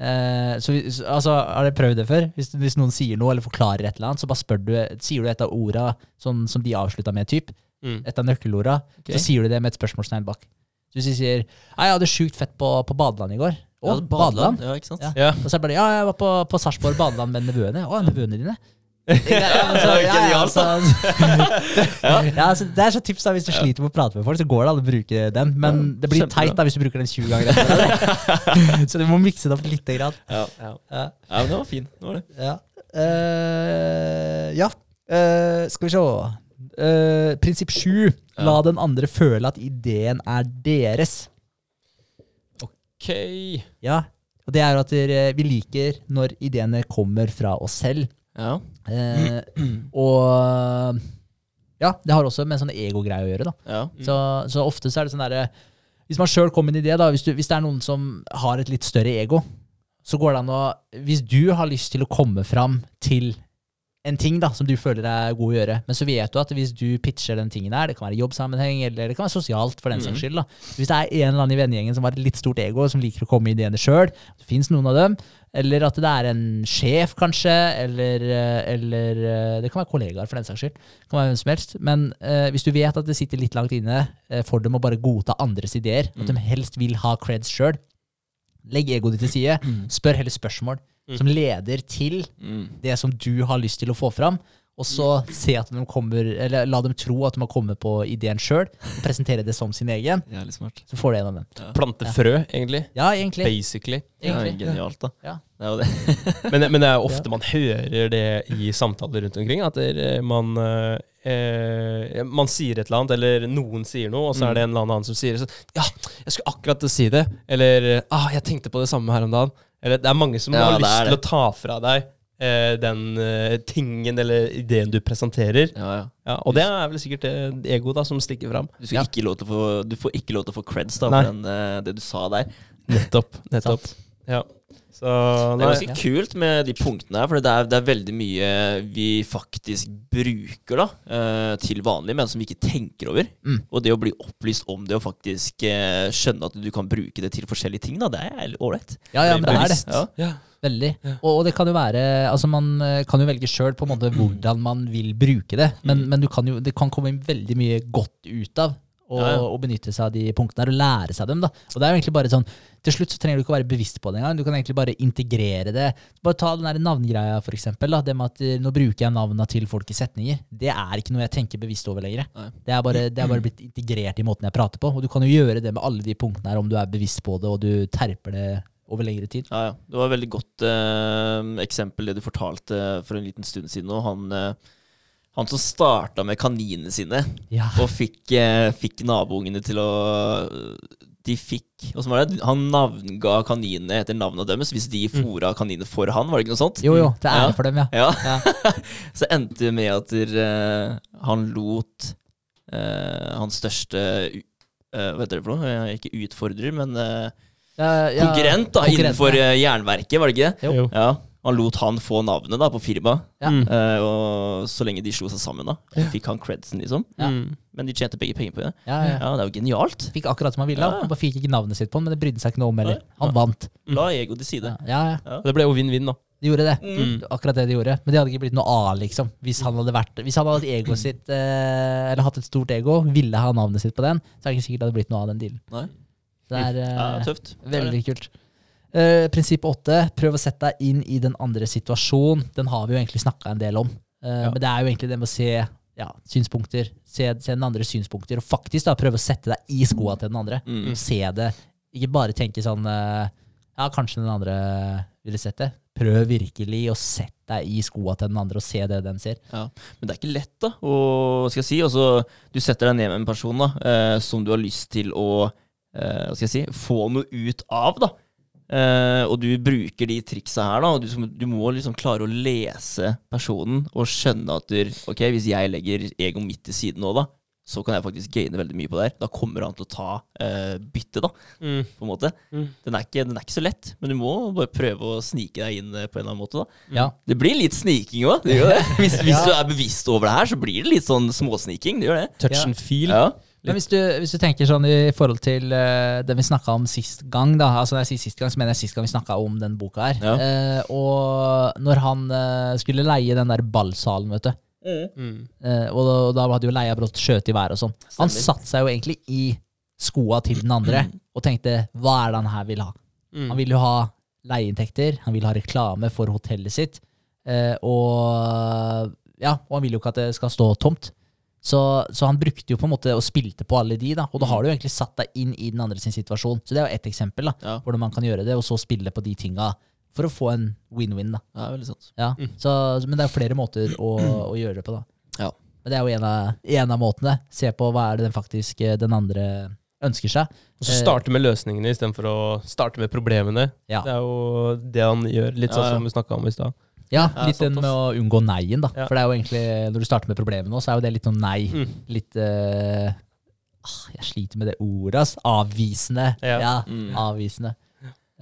Uh, så, altså, Har dere prøvd det før? Hvis, hvis noen sier noe eller forklarer et eller annet, så bare spør du, sier du et av orda sånn, som de avslutta med, typ. Mm. Et av nøkkelorda. okay. Så sier du det med et spørsmålstegn bak. Så hvis de sier «Nei, 'Jeg hadde sjukt fett på, på badeland i går'. Å, Ja, badeland? Ja, ikke sant? Ja. Ja. Og så er det bare Ja, jeg var på, på Sarpsborg badeland med nevøene. Å, nevøene dine? Det er så tips da Hvis du sliter med å prate med folk, så går det an å bruke den. Men det blir teit da hvis du bruker den 20 ganger. så du må mikse det opp lite grann. Ja. Ja. Ja. ja, men det var fint. Det var det. Ja. Uh, ja. Eh, skal vi se. Eh, prinsipp sju. La den andre føle at ideen er deres. Ok. Ja. Og det er jo at dere- vi liker når ideene kommer fra oss selv. Ja. Eh, og ja, det har også med en sånn egogreie å gjøre. da. ja. Så, så ofte så er det sånn derre Hvis man sjøl kommer med en idé, da, hvis, du, hvis det er noen som har et litt større ego, så går det an å Hvis du har lyst til å komme fram til en ting da, som du føler er god å gjøre, men så vet du at hvis du pitcher den tingen der, det kan være jobbsammenheng, eller det kan være sosialt, for den mm. saks skyld. da. Hvis det er en eller annen i vennegjengen som har et litt stort ego, som liker å komme med ideene sjøl, det fins noen av dem, eller at det er en sjef, kanskje, eller, eh, eller eh, Det kan være kollegaer, for den saks skyld. Det kan være hvem som helst. Men eh, hvis du vet at det sitter litt langt inne eh, for dem å bare godta andres ideer, at de helst vil ha creds sjøl, legg egoet ditt til side. Spør heller spørsmål som leder til Mm. det som du har lyst til å få fram. og så se at de kommer, eller la dem tro at de har kommet på ideen sjøl, og presentere det som sin egen. Smart. Så får du en av dem. Plante frø, egentlig. Ja, egentlig. Basically. Ja, egentlig. genialt, da. Ja. Det er jo det. Men, men det er ofte man hører det i samtaler rundt omkring. At man, eh, man sier et eller annet, eller noen sier noe, og så er det en eller annen som sier så, Ja, jeg skulle akkurat si det. Eller ah, jeg tenkte på det samme her om dagen. Eller det er mange som Ja, har lyst til å ta fra deg eh, den eh, tingen eller ideen du presenterer. Ja, ja. Ja, og det er vel sikkert det ego da som stikker fram. Du, å få, du får ikke lov til å få creds da, Nei. for den, eh, det du sa der. Nettopp. nettopp. Ja. Så Det er ganske kult med de punktene her, for det er, det er veldig mye vi faktisk bruker da, eh, til vanlig, men som vi ikke tenker over. Mm. Og det å bli opplyst om det, og faktisk eh, skjønne at du kan bruke det til forskjellige ting, da, det er ålreit. Ja, ja, men det er det. Ja. ja. Veldig. Og, og det kan jo være Altså, man eh, kan jo velge sjøl på en måte hvordan man vil bruke det, men, men du kan jo, det kan komme veldig mye godt ut av å, Ja, ja. å benytte seg av de punktene her og lære seg dem. da. Og det er jo egentlig bare sånn Til slutt så trenger du ikke være bevisst på det engang. Du kan egentlig bare integrere det. Bare ta den der navngreia, for eksempel. Da. Det med at eh, nå bruker jeg navna til folk i setninger. Det er ikke noe jeg tenker bevisst over lenger. Det er, bare, det er bare blitt integrert i måten jeg prater på. Og du kan jo gjøre det med alle de punktene her om du er bevisst på det, og du terper det over lengre tid. Ja, ja. Det var et veldig godt eh, eksempel det du fortalte for en liten stund siden nå. Han, eh, han som starta med kaninene sine, Ja. og fikk, eh, fikk naboungene til å De fikk det? Han navnga kaninene etter navnet deres hvis de fôra kaninene for han, var det ikke noe sånt? Jo, jo. Det er Ja. for dem, ja. Ja. Ja. Så endte det med at eh, han lot eh, hans største u- eh, Hva heter det for noe? Eh, Ikke utfordrer, men konkurrent da, konkurrent, innenfor jernverket, var det ikke det? Jo. Ja, Han lot han få navnet da på firmaet, Ja. Mm. eh, og så lenge de slo seg sammen, da, fikk han credsen, liksom. Ja. Mm. Men de tjente begge penger på det. Ja, ja. Ja, det er jo genialt. Fikk akkurat som han ville. Ja. Han bare fikk ikke navnet sitt på den, men det brydde seg ikke noe om heller. Han vant. La ego til side. Ja, ja, ja. Det ble jo vinn-vinn, da. De gjorde det. Mm. Akkurat det de gjorde. Men det hadde ikke blitt noe av, liksom. Hvis han hadde vært Hvis han hadde hatt egoet sitt, eh, eller hatt et stort ego, ville ha navnet sitt på den, så er det ikke sikkert det hadde blitt noe av den dealen. Nei. Så det er Ja, eh, tøft. Er det. veldig kult. Eh, prinsipp åtte, prøv å sette deg inn i den andre situasjonen. Den har vi jo egentlig snakka en del om. Eh, Ja. Men det er jo egentlig det med å se ja, synspunkter, se, se den andre synspunkter, og faktisk da prøve å sette deg i skoa til den andre. Mm. Og se det. Ikke bare tenke sånn eh, Ja, kanskje den andre ville sett det. Prøv virkelig å sette deg i skoa til den andre og se det den ser. Ja, Men det er ikke lett, da. Og, skal jeg si, altså, du setter deg ned med en person da, eh, som du har lyst til å eh, skal jeg si, få noe ut av. da. Eh, og du bruker de triksa her, da, og du, du må liksom klare å lese personen og skjønne at du, ok, hvis jeg legger ego mitt til siden nå, da, så kan jeg faktisk gaine veldig mye på det her. Da kommer han til å ta uh, bytte, da, Mm. på en måte. Mm. Den, er ikke, den er ikke så lett, men du må bare prøve å snike deg inn eh, på en eller annen måte. da. Ja. Det blir litt sniking òg. Hvis, hvis du er bevisst over det her, så blir det litt sånn småsniking. Det gjør det. Touch Ja. and feel. Ja. Men hvis du, hvis du tenker sånn i forhold til uh, det vi snakka om sist gang, da, altså når jeg sier sist gang, så mener jeg sist gang vi snakka om den boka her. Ja. Uh, og når han uh, skulle leie den der ballsalen, vet du, Mm. eh, og, da, og da hadde jo leia brått skjøt i været og sånn. Han satte seg jo egentlig i skoa til den andre og tenkte hva er det han her vil ha? Mm. Han vil jo ha leieinntekter, han vil ha reklame for hotellet sitt, eh, og, ja, og han vil jo ikke at det skal stå tomt. Så, så han brukte jo på en måte og spilte på alle de, da, og da har du jo egentlig satt deg inn i den andre sin situasjon. Så det er jo ett eksempel, da, Ja. hvordan man kan gjøre det, og så spille på de tinga for å få en win-win. da. Er veldig sant. Ja. Så, men det er flere måter å, å gjøre det på, da. Ja. Men det er jo en av, en av måtene. Se på hva er det den faktisk eh, den andre ønsker seg. Og så starte med løsningene istedenfor å starte med problemene. Ja. Det er jo det han gjør, litt Ja, sånn ja. som vi snakka om i stad. Ja, litt den med å unngå nei-en, da. Ja. For det er jo egentlig, når du starter med problemet nå, så er jo det litt sånn nei. Mm. Litt ah, Jeg sliter med det ordet, ass. Avvisende. Ja. Ja, Mm. avvisende.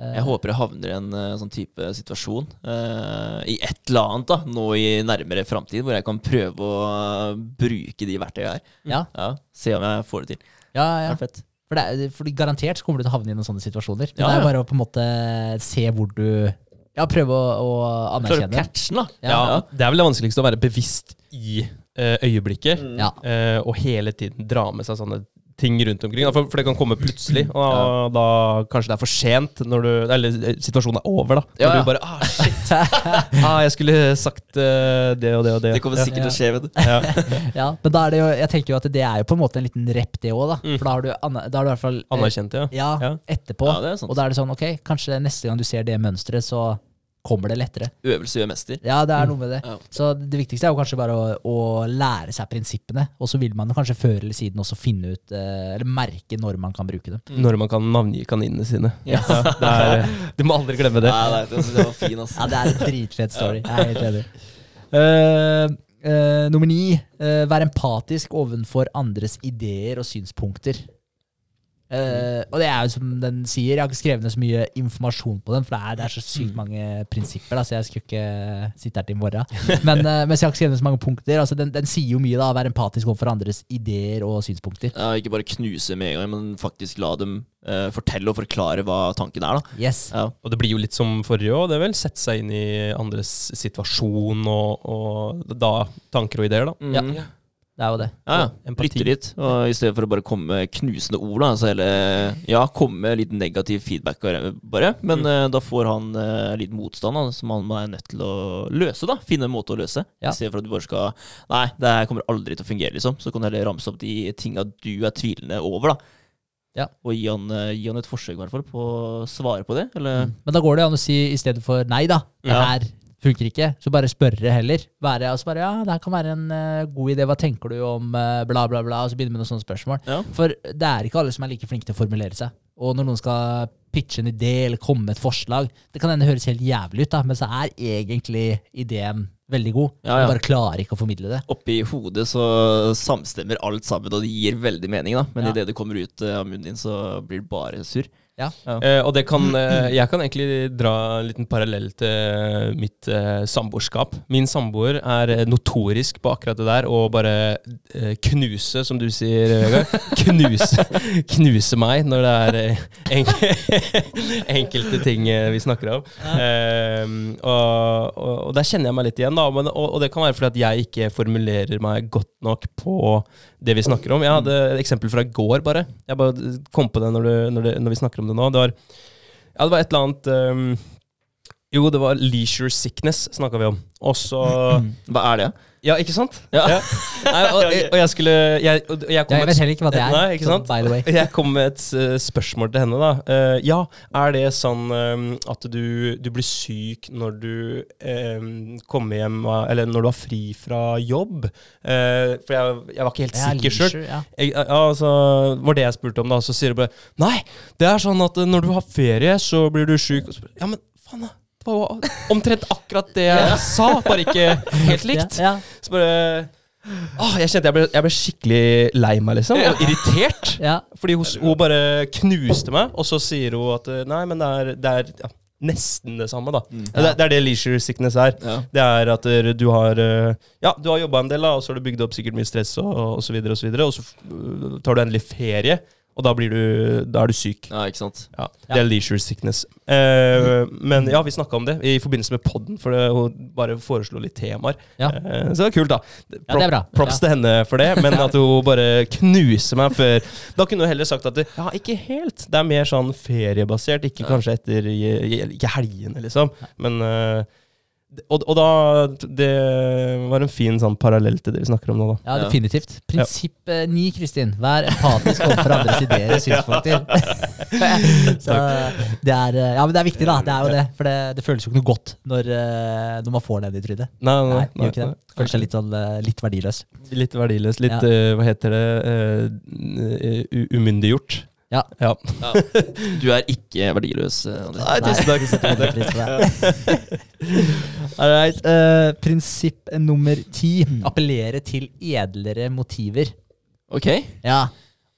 Eh, Jeg håper jeg havner i en uh, sånn type situasjon uh, i et eller annet da, nå i nærmere framtid, hvor jeg kan prøve å uh, bruke de verktøyene her. ja, Ja, Se om jeg får det til. ja, Det ja. er. For det er, fordi garantert så kommer du til å havne i noen sånne situasjoner. Men Ja, det er ja. bare å på en måte se hvor du Ja, prøve å, å anerkjenne. catche den, da. Ja. Ja, Det er vel det vanskeligste å være bevisst i eh, øyeblikket, Mm. Ja. eh, og hele tiden dra med seg sånne ting rundt omkring. For, for det kan komme plutselig, og da kanskje det er for sent når du Eller eh, situasjonen er over, da. Når Ja, ja. du bare ah, shit. ah, jeg skulle sagt uh, det og det og det. Det kommer sikkert til å skje, vet du. ja. Ja, men da er det jo, jeg tenker jo at det er jo på en måte en liten rep, det òg, da. Mm. For da har du, da har du i hvert fall eh, Anerkjent, det, Ja, Ja. etterpå. Ja, det er og da er det sånn, ok, kanskje neste gang du ser det mønsteret, så kommer det lettere. Øvelse gjør mester. Ja, det er noe med det. Ja. Så det viktigste er jo kanskje bare å, å lære seg prinsippene, og så vil man jo kanskje før eller siden også finne ut, eh, eller merke når man kan bruke dem. Når man kan navngi kaninene sine. Ja. Ja, er, du må aldri glemme det. Nei, nei, det, det var fin, altså. Ja, det er en dritfett story. Jeg er helt enig. Uh, eh, nummer ni. Uh, vær empatisk ovenfor andres ideer og synspunkter. Eh, og det er jo som den sier, jeg har ikke skrevet ned så mye informasjon på den, for det er, det er så sykt mange prinsipper, da, så jeg skulle ikke sitte her til i morgen. Men, uh, mens jeg har ikke skrevet ned så mange punkter. Altså, den, den sier jo mye, da, vær empatisk overfor andres ideer og synspunkter. Ja, ikke bare knuse med en gang, men faktisk la dem uh, fortelle og forklare hva tanken er. da. Yes. Ja. Og det blir jo litt som forrige òg, det er vel. Sette seg inn i andres situasjon og, og da tanker og ideer, da. Ja. Mm. Det er jo det. Ja, ja. Lytte litt, og i stedet for å bare komme med knusende ord, da, så heller ja, komme med litt negativ feedback, bare. Men eh, da får han uh, litt motstand, da, som han er nødt til å løse. da, Finne en måte å løse. Ja. I stedet for at du bare skal Nei, det her kommer aldri til å fungere, liksom. Så kan du heller ramse opp de tinga du er tvilende over, da. Ja. Og gi han, eh, gi han et forsøk, i hvert fall, på å svare på det. Eller Men da går det an å si i stedet for nei, da. Det Ja. her funker ikke. Så bare spørre heller. Være, altså bare, ja, det her kan være en uh, god idé. Hva tenker du om uh, bla, bla, bla? Og så begynne med noen sånne spørsmål. Ja. For det er ikke alle som er like flinke til å formulere seg. Og når noen skal pitche en idé eller komme med et forslag, det kan hende høres helt jævlig ut, da, men så er egentlig ideen veldig god. Ja, ja. Bare klarer ikke å formidle det. Oppi hodet så samstemmer alt sammen, og det gir veldig mening, da. Men Ja. idet det kommer ut eh, av munnen din, så blir det bare surr. Ja. Uh, og det kan uh, Jeg kan egentlig dra en liten parallell til mitt uh, samboerskap. Min samboer er eh, notorisk på akkurat det der, og bare eh, knuse, som du sier, Vegard. Knuse, knuse meg når det er eh, enk enkelte ting eh, vi snakker om. Eh, og, og, og der kjenner jeg meg litt igjen, da. Men, og, og det kan være fordi at jeg ikke formulerer meg godt nok på det vi snakker om. Jeg hadde et eksempel fra i går, bare. Jeg bare kom på det når, du, når, det, når vi snakker om det nå. Det var, ja, det var et eller annet ehm, Jo, det var leisure sickness snakka vi om. Og så Hva er det? Ja, ikke sant? Ja. Nei, og, og jeg skulle Jeg, og jeg kom Jeg vet heller ikke hva det er. Nei, ikke sant? By the way. Jeg kom med et eh, spørsmål til henne, da. Uh, ja, er det sånn um, at du, du blir syk når du um, kommer hjem Eller når du har fri fra jobb? Uh, for jeg, jeg var ikke helt sikker sjøl. ja. Ja, altså, var det jeg spurte om, da. Så sier du bare Nei, det er sånn at når du har ferie, så blir du. Og så Ja, men faen, da. Det var omtrent akkurat det jeg sa, bare ikke helt likt. Ja, ja. Så bare Åh, jeg kjente jeg ble, jeg ble skikkelig lei meg, liksom. Og irritert. Ja. Fordi hun, hun bare knuste meg, og så sier hun at eh, nei, men det er, det er ja, nesten det samme, da. Det, er- det er det leisure sickness er. Ja. Det er at eh, du har eh, Ja, du har jobba en del, da, og så har du bygd opp sikkert mye stress, og, og så videre, og så videre, og så tar du endelig ferie, og da blir du Da er du syk. Ja, ikke sant? Ja, Det er leisure sickness. Eh, men ja, vi snakka om det i forbindelse med podden, for det, hun bare foreslo litt temaer. Ja. Eh, så det er kult, da. Ja, det er bra. Props Ja. til henne for det, men at hun bare knuser meg før Da kunne hun heller sagt at det, ja, ikke helt. Det er mer sånn feriebasert, ikke kanskje etter Ikke helgene, liksom. Men eh, og, og da Det var en fin sånn parallell til det vi snakker om nå, da. Ja, definitivt. Prinsipp ja. ni, Kristin. Vær empatisk overfor andres ideer og synspunkter. Så det er, eh, ja, men det er viktig, da. Det er jo det. For det, det føles jo ikke noe godt når, eh, når man får den i trynet. Nei, nei, Nei, nei, gjør ikke det. nei. Føler seg litt, sånn, eh, litt verdiløs. Litt verdiløs. Litt, Ja. uh, hva heter det, uh, umyndiggjort. Ja. ja. Ja. Du er ikke verdiløs, eh, André. Nei, tusen takk. setter pris på det. All right. Uh, prinsipp nummer ti. Appellere til edlere motiver. Ok. Ja,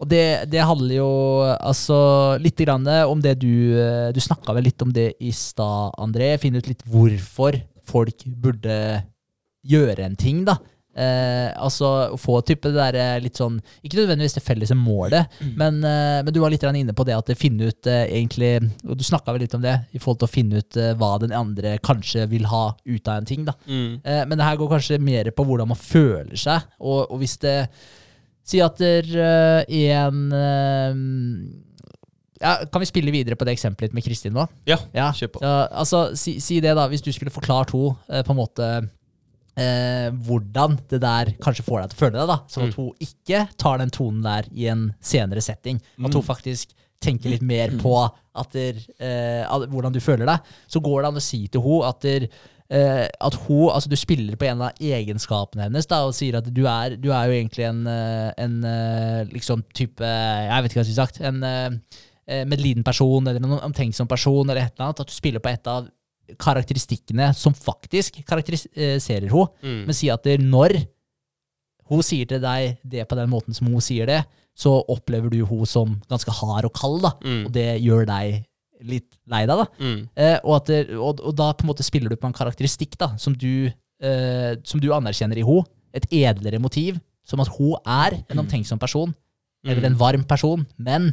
og det, det handler jo altså litt grann om det du eh, Du snakka vel litt om det i stad, André. Finne ut litt hvorfor folk burde gjøre en ting, da. Eh, altså få type det der eh, litt sånn Ikke nødvendigvis det felles målet, men, eh, men du var litt inne på det at det finne ut eh, egentlig Og du snakka vel litt om det, i forhold til å finne ut eh, hva den andre kanskje vil ha ut av en ting. da Mm. Eh, men det her går kanskje mer på hvordan man føler seg. Og, og hvis det Si at der, en ja, Kan vi spille videre på det eksempelet med Kristin nå? Ja, Ja, kjør på. Så, altså, si, si det, da. Hvis du skulle forklart henne på en måte eh, hvordan det der kanskje får deg til å føle deg, da. Sånn at hun ikke tar den tonen der i en senere setting. At hun faktisk tenker litt mer på der, eh, hvordan du føler deg. Så går det an å si til henne at der, Uh, at hun, altså du spiller på en av egenskapene hennes da, og sier at du er, du er jo egentlig en, eh, en eh, liksom type Jeg vet ikke hva jeg skulle sagt. En eh, medliden person eller en omtenksom person eller et eller annet. At du spiller på et av karakteristikkene som faktisk karakteriserer henne. Mm. Men si at når hun sier til deg det på den måten som hun sier det, så opplever du hun som ganske hard og kald, da. Mm. Og det gjør deg litt lei deg, da. Mm. Eh, og, at og, og da på en måte spiller du på en karakteristikk da, som du, eh, som du anerkjenner i henne. Et edlere motiv, som at hun er en omtenksom person, eller en varm person. Men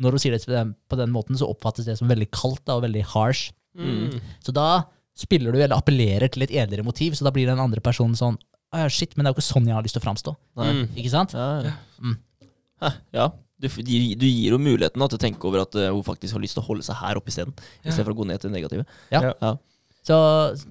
når hun sier det på den, på den måten, så oppfattes det som veldig kaldt da, og veldig harsh. Mm. Så da spiller du, eller appellerer til et edlere motiv, så da blir den andre personen sånn ah, ja, Shit, men det er jo ikke sånn jeg har lyst til å framstå. Mm. Ikke sant? Ja, ja. Mm. Hæ, ja. Du, du, gir jo muligheten da, til å tenke over at eh, hun faktisk har lyst til å holde seg her oppe isteden, istedenfor å gå ned til det negative. Ja. Ja. Så,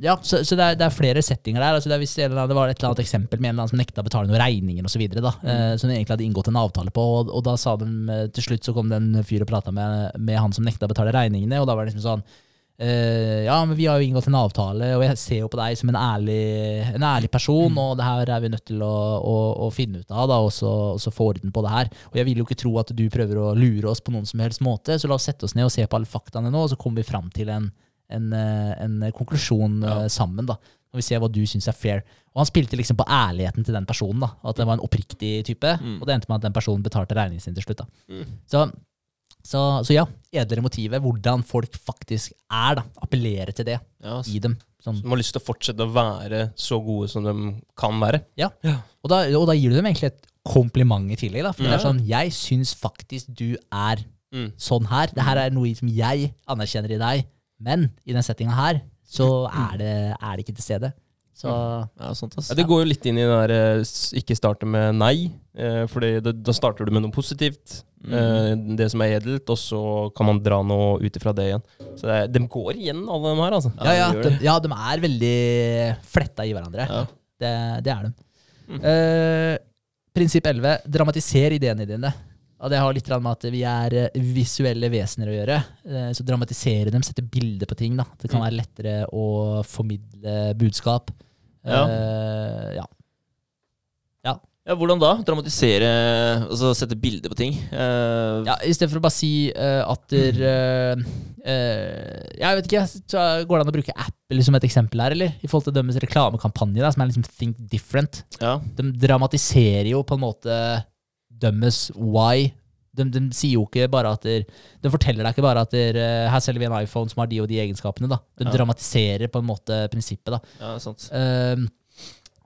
ja, så, så det, er, det er flere settinger der. Altså det, er hvis det, var et eller annet eksempel med en eller annen som nekta å betale noen regninger osv. Eh, som de egentlig hadde inngått en avtale på. Og, og da sa de eh, til slutt så kom det en fyr og prata med, med han som nekta å betale regningene. Og da var det liksom sånn eh, Ja, men vi har jo inngått en avtale, og jeg ser jo på deg som en ærlig, en ærlig person, og det her er vi nødt til å, å, å finne ut av, da, og så, og så få orden på det her. Og jeg vil jo ikke tro at du prøver å lure oss på noen som helst måte, så la oss sette oss ned og se på alle faktaene nå, og så kommer vi fram til en en, eh, en konklusjon eh, sammen. da, og vi ser hva du syns er fair. Og han spilte liksom på ærligheten til den personen. da, At det var en oppriktig type. Og det endte med at den personen betalte regningen sin til slutt. da. Så, så, så ja, edlere motivet. Hvordan folk faktisk er. da, Appellere til det Ja, i dem. Sånn. De har lyst til å fortsette å være så gode som de kan være. Ja. Og, da, og da gir du dem egentlig et kompliment i tillegg. da, For det er sånn Jeg syns faktisk du er Mm. sånn her. Det her er noe som jeg anerkjenner i deg, men i den settinga her så er det, er det ikke til stede. Så ja, sånt. Ja, det går jo litt inn i den der eh, ikke starte med nei, for fordi da starter du med noe positivt. Mm. det som er edelt, og så kan man dra noe ut ifra det igjen. Så det, er- de går igjen, alle de her, altså. ja, ja, de, ja, de er veldig fletta i hverandre. Ja. Det, det er de. Eh, prinsipp 11. Dramatiser ideene dine. Og det har litt med at vi er eh, visuelle vesener å gjøre. Eh, så dramatisere dem, sette bilder på ting. da. Det kan være lettere å formidle budskap. Ja. Eh, ja. Ja, hvordan da? Dramatisere, altså sette bilder på ting? Uh, Ja, I stedet for å bare si uh, at der, uh, eh, Jeg vet ikke, går det an å bruke Apple som et eksempel her, eller? I forhold til deres reklamekampanje, da, som er liksom Think Different. ja. De dramatiserer jo på en måte deres why. De, de sier jo ikke bare at der, De forteller deg ikke bare at der, eh, her selger vi en iPhone som har de og de egenskapene. da. De Ja. dramatiserer på en måte prinsippet. da. ja, sant. Um,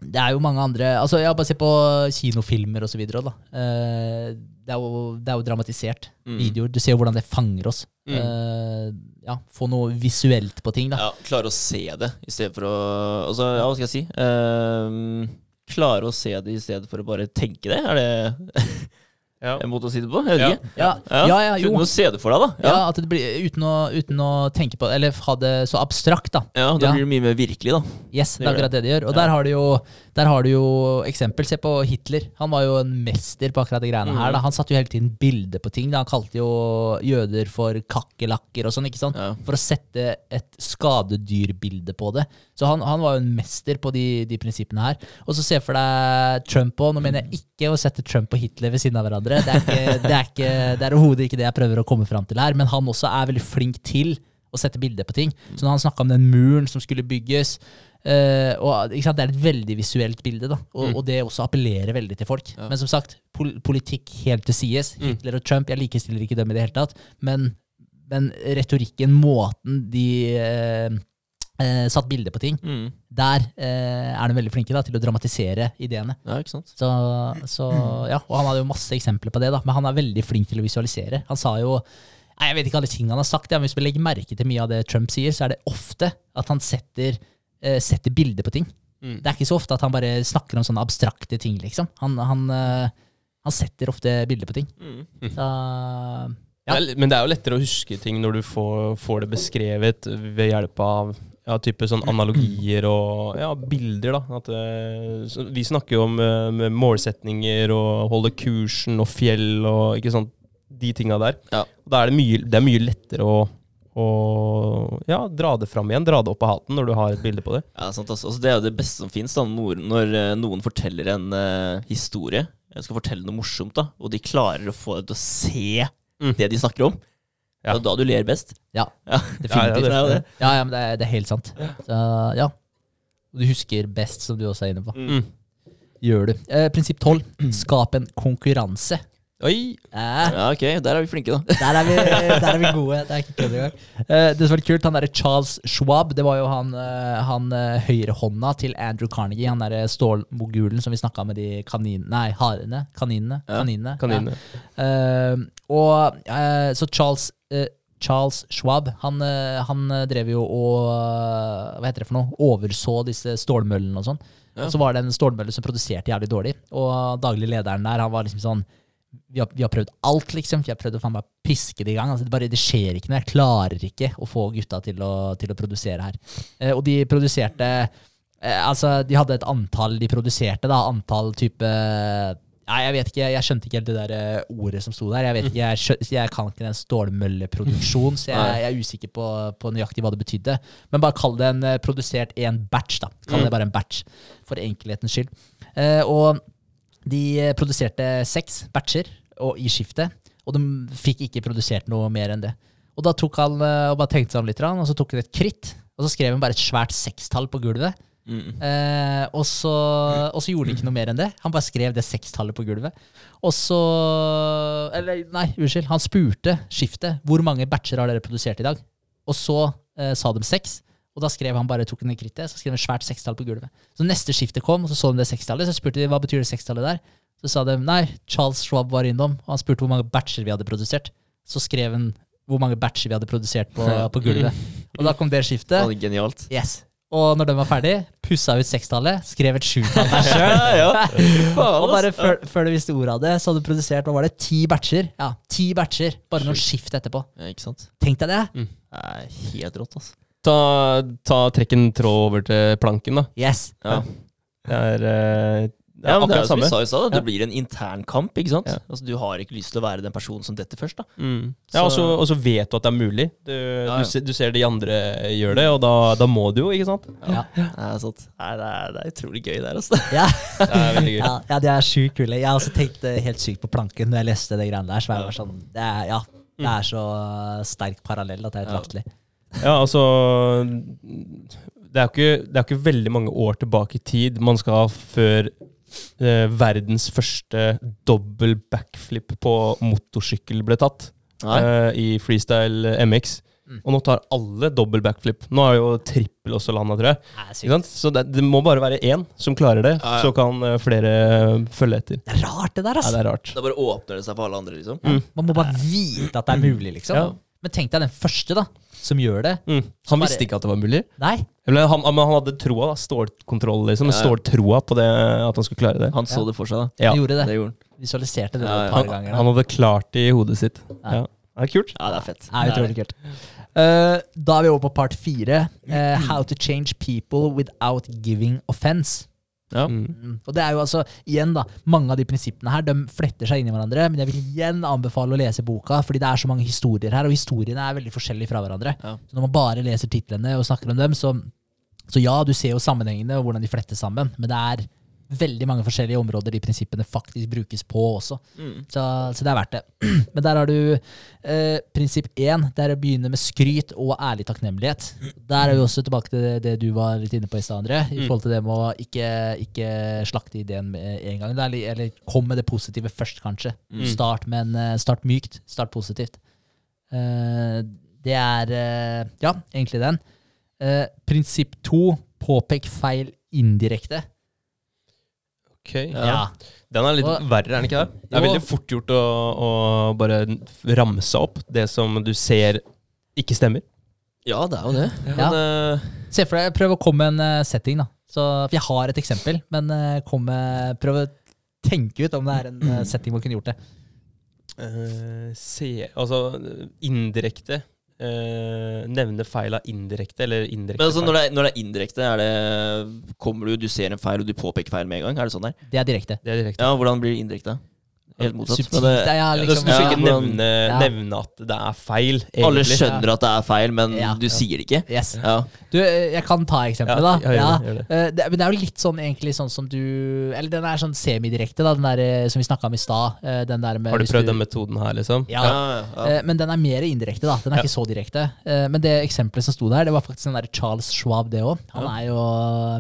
det er jo mange andre altså ja, Bare se på kinofilmer osv. Uh, det, er jo- det er jo dramatisert. Mm. Videoer. Du ser jo hvordan det fanger oss. Mm. Uh, ja, Få noe visuelt på ting. da. Ja, klare å se det i stedet for å Altså, ja, hva skal jeg si? Eh, klare å se det i stedet for å bare tenke det? Er det Ja. en måte å si det på? Jeg vet Ja. ikke. Ja, ja, ja, Du jo. å se det for deg, da. Ja, Ja, at det blir uten å, uten å tenke på Eller ha det så abstrakt, da. ja Da Ja. blir det mye mer virkelig, da. Yes, det Det er akkurat det de gjør. Og Ja. der, har du jo, der har du jo eksempel. Se på Hitler. Han var jo en mester på akkurat de greiene her. Da. Han satte jo hele tiden bilde på ting. Da. Han kalte jo jøder for kakerlakker og sånn. ikke sant? Ja. For å sette et skadedyrbilde på det. Så han, han var jo en mester på de, de prinsippene her. Og så se for deg Trump òg. Nå mener jeg ikke å sette Trump og Hitler ved siden av hverandre. Det er ikke, det er ikke, det er overhodet ikke det jeg prøver å komme fram til her. Men han også er veldig flink til å sette bilder på ting. Så når han snakka om den muren som skulle bygges Uh, og, sant? Det er et veldig visuelt bilde, da. Og, og det også appellerer veldig til folk. Men som sagt, pol politikk helt til sies Hitler og Trump, jeg likestiller ikke dem i det hele tatt. Men, men retorikken, måten de eh, eh, satt bilde på ting, Mm. der eh, er de veldig flinke da, til å dramatisere ideene. Ja, ikke sant? Så, så ja, Og han hadde jo masse eksempler på det, da, men han er veldig flink til å visualisere. Han sa jo Nei, Jeg vet ikke alle ting han har sagt, ja, men hvis vi legger merke til mye av det Trump sier, så er det ofte at han setter, eh, setter bilder på ting. Mm. Det er ikke så ofte at han bare snakker om sånne abstrakte ting, liksom. Han, han, eh, Han setter ofte bilder på ting. Mm. Så Ja. Det er, men det er jo lettere å huske ting når du får, får det beskrevet ved hjelp av ja, type sånn analogier og ja, bilder. da. At, eh, vi snakker jo om med målsetninger og holde kursen og fjell og ikke sant, de tinga der. Ja. Da er det mye, det er mye lettere å, å ja, dra det fram igjen, dra det opp av hatten når du har et bilde på det. Ja, sant, altså. altså, det er jo det beste som fins når, når eh, noen forteller en uh, historie. Jeg skal fortelle noe morsomt, da, og de klarer å få deg til å se Mm. det de snakker om. Ja. Det er da du ler best. Ja, Ja. definitivt. jo det. Ja, ja, men det er, det er helt sant. Så, ja. Du husker best, som du også er inne på. Mm. Gjør du. Eh, prinsipp 12. Skap en konkurranse. Oi! Eh, Ja, ok, der er vi flinke, da. der, er vi, der er vi gode. Det er ikke kødd engang. Eh, det som var litt kult, han derre Charles Schwab, det var jo han, eh, han eh, høyrehånda til Andrew Carnegie. Han derre stålmogulen som vi snakka med de kaninene Nei, harene. Kaninene. Ja, Kaninene. Ja. Eh, og eh, så Charles Charles Schwab, han, eh, han eh, drev jo og eh, Hva heter det for noe? Overså disse stålmøllene og sånn. Ja. Og så var det en stålmølle som produserte jævlig dårlig. Og daglig lederen der, han var liksom sånn vi har, vi har prøvd alt, liksom. Vi har prøvd å faen meg piske det i gang. Altså, det, bare, det skjer ikke noe. Jeg klarer ikke å få gutta til å, til å produsere her. Eh, og de produserte eh, Altså, de hadde et antall de produserte, da. Antall type Nei, jeg vet ikke. Jeg skjønte ikke helt det der eh, ordet som sto der. Jeg vet ikke, jeg, skjønte, jeg kan ikke den stålmølleproduksjon, så jeg, jeg er usikker på, på nøyaktig hva det betydde. Men bare kall det en eh, produsert en batch, da. Kall det bare en batch, for enkelhetens skyld. Eh, og de eh, produserte seks batcher og, i skiftet, og de fikk ikke produsert noe mer enn det. Og da tok han og bare tenkte seg om litt, og så tok han et kritt, og så skrev han bare et svært sekstall på gulvet. Mm. Eh, og, så, og så gjorde han ikke noe mer enn det. Han bare skrev det sekstallet på gulvet. Og så Eller, nei, unnskyld. Han spurte skiftet hvor mange batcher har dere produsert i dag. Og så eh, sa de seks. Og da skrev han bare tok han en krittet, så skrev han svært sekstall på gulvet. Så neste skiftet kom, og så så de det sekstallet. Så spurte de hva betyr det sekstallet der. Så sa de nei, Charles Schwab var innom, og han spurte hvor mange batcher vi hadde produsert. Så skrev han hvor mange batcher vi hadde produsert på, på gulvet. Og da kom det skiftet. Genialt. Yes. Og når den var ferdig, pussa ut sekstallet, skrev et sjutall der sjøl. Og bare før, før du visste ordet av det, så hadde du produsert hva var det, ti batcher. Ja, ti batcher, Bare noen skift etterpå. Ja, ikke sant? Tenk deg det. Det er helt rått, altså. Ta, ta Trekk en tråd over til planken, da. Yes. Ja. Det er, det Ja, er men det er akkurat som vi sa i stad, det Ja. blir en intern kamp. ikke sant? Ja. Altså, Du har ikke lyst til å være den personen som detter først. da. Mm. Ja, og Så- Og så vet du at det er mulig. Du, ja. du, ser, du ser de andre gjør det, og da, da må du jo, ikke sant? Ja. Det er, sant. Nei, det, er, det er utrolig gøy der, altså. Ja. Det er veldig gøy. ja, ja, de er sjukt kule. Jeg har også tenkt eh, helt sykt på planken når jeg leste det greiene der. Så jeg var sånn, det er, ja, det er så sterk parallell at det er helt Ja. latterlig. Ja, altså det er, jo ikke, det er ikke veldig mange år tilbake i tid man skal før eh, verdens første dobbel backflip på motorsykkel ble tatt. Eh, I freestyle MX. Mm. Og nå tar alle dobbel backflip. Nå er jo trippel også landa, tror jeg. Sant? Så det, det må bare være én som klarer det, Ja, ja. så kan eh, flere følge etter. Det er rart, det der, Ja, altså. det er rart. Da bare åpner det seg for alle andre, liksom. Mm. Man må bare vite at det er mulig, liksom. Men tenk deg den første, da, som gjør det. Mm. Han bare- visste ikke at det var mulig. Nei. Eller han, han hadde troa, da. Stålkontroll, liksom. Ja, ja. Ståltroa på det, at han skulle klare det. Han så Ja. det for seg, da. Ja. Han gjorde det. Det gjorde han. Visualiserte det Ja, ja. et par Han, ganger. han hadde klart det i hodet sitt. Ja. Ja. Det er kult. Ja, det er fett. Det er utrolig kult. Uh, da er vi over på part fire. Uh, how to change people without giving offense. Ja. Mm. Mm. Og det er jo altså, igjen da, Mange av de prinsippene her de fletter seg inn i hverandre, men jeg vil igjen anbefale å lese boka, fordi det er så mange historier her, og historiene er veldig forskjellige fra hverandre. Ja. Så når man bare leser titlene og snakker om dem, så, så ja, du ser jo sammenhengene og hvordan de flettes sammen, men det er veldig mange forskjellige områder de prinsippene faktisk brukes på også. Mm. Så, så det er verdt det. Men der har du eh, prinsipp én. Det er å begynne med skryt og ærlig takknemlighet. Der er vi også tilbake til det, det du var litt inne på i stad, André. I Mm. forhold til det med å ikke, ikke slakte ideen med en gang. Det er, eller kom med det positive først, kanskje. Mm. Start, men eh, start mykt. Start positivt. Eh, det er eh, ja, egentlig den. Eh, prinsipp to. Påpek feil indirekte. Ok. Ja. Ja. Den er litt Og- verre, er den ikke det? Det er Jo. veldig fort gjort å, å bare ramse opp det som du ser ikke stemmer. Ja, det er jo det. Ja. Men, uh, Se for deg, prøv å komme med en eh, setting, da. Så, for jeg har et eksempel, men kom med, prøv å tenke ut om det er en setting setting man kunne gjort det. Uh, se, altså indirekte eh, Nevne feil av indirekte, eller indirekte Men altså, feil. når det, er, når det er indirekte, er det, kommer du, du ser en feil, og du påpeker feil med en gang? Er det sånn der? Det er direkte. Det er direkte. Ja, hvordan blir det indirekte? Helt motsatt. Subtilt. Men det, det er Ja, liksom, du skal ikke nevne, Ja. nevne at det er feil, egentlig. alle skjønner at det er feil, men Ja. du sier det ikke? Yes. Ja. Du, eh, jeg kan ta eksempelet, da. Ja, gjør det, gjør det. Eh, men det er jo litt sånn egentlig sånn som du Eller den er sånn semidirekte, da, den der eh, som vi snakka om i stad. Den der med Har du prøvd prøvd den metoden her, liksom? Ja. Ja, ja. Men den er mer indirekte, da. Den er Ja. ikke så direkte. Men det eksempelet som sto der, det var faktisk den der Charles Schwab, det òg. Han er jo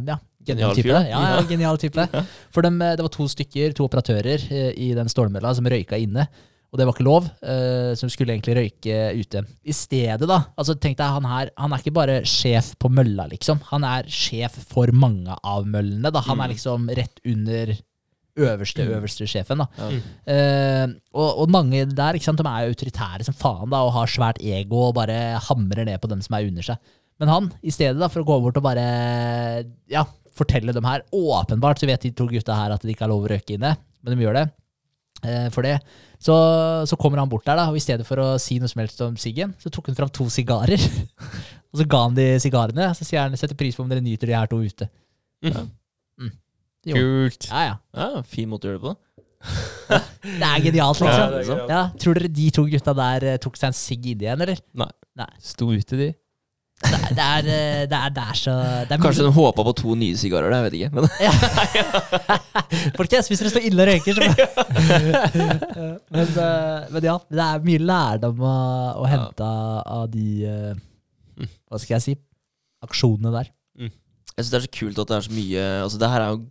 ja, genial type. Ja, ja, genial type. For dem, eh, det var to stykker, to operatører eh, i den stålmølla som røyka inne. Og det var ikke lov, eh, som skulle egentlig røyke ute. I stedet, da. altså tenk deg, Han her, han er ikke bare sjef på mølla, liksom. Han er sjef for mange av møllene. da. Han er liksom rett under øverste, øverste sjefen. da. Eh, og, og mange der ikke sant, de er autoritære som faen da, og har svært ego og bare hamrer ned på dem som er under seg. Men han, i stedet da, for å gå bort og bare ja, fortelle dem her Åpenbart så vet de to gutta her at det ikke er lov å røyke inne, men de gjør det. eh, for det. Så, så kommer han bort der, da, og i stedet for å si noe som helst om siggen, så tok han fram to sigarer. og så ga han de sigarene. Så sier han setter pris på om dere nyter de her to ute. Mm. Mm. Kult. Ja, ja. ja, fin måte å gjøre det på. Det er genialt, liksom. Ja, er genialt. Ja, Tror dere de to gutta der eh, tok seg en sigg inni igjen, eller? Nei. Nei. Sto ute, de. Det er, det er, eh, det er, det er så det er Kanskje hun de håpa på to nye sigarer, jeg vet ikke. Men Folkens, hvis dere står inne og røyker, så men, eh, men ja, det er mye lærdom å, å hente av- de eh, Hva skal jeg si aksjonene der. jeg syns det er så kult at det er så mye Altså, det her er jo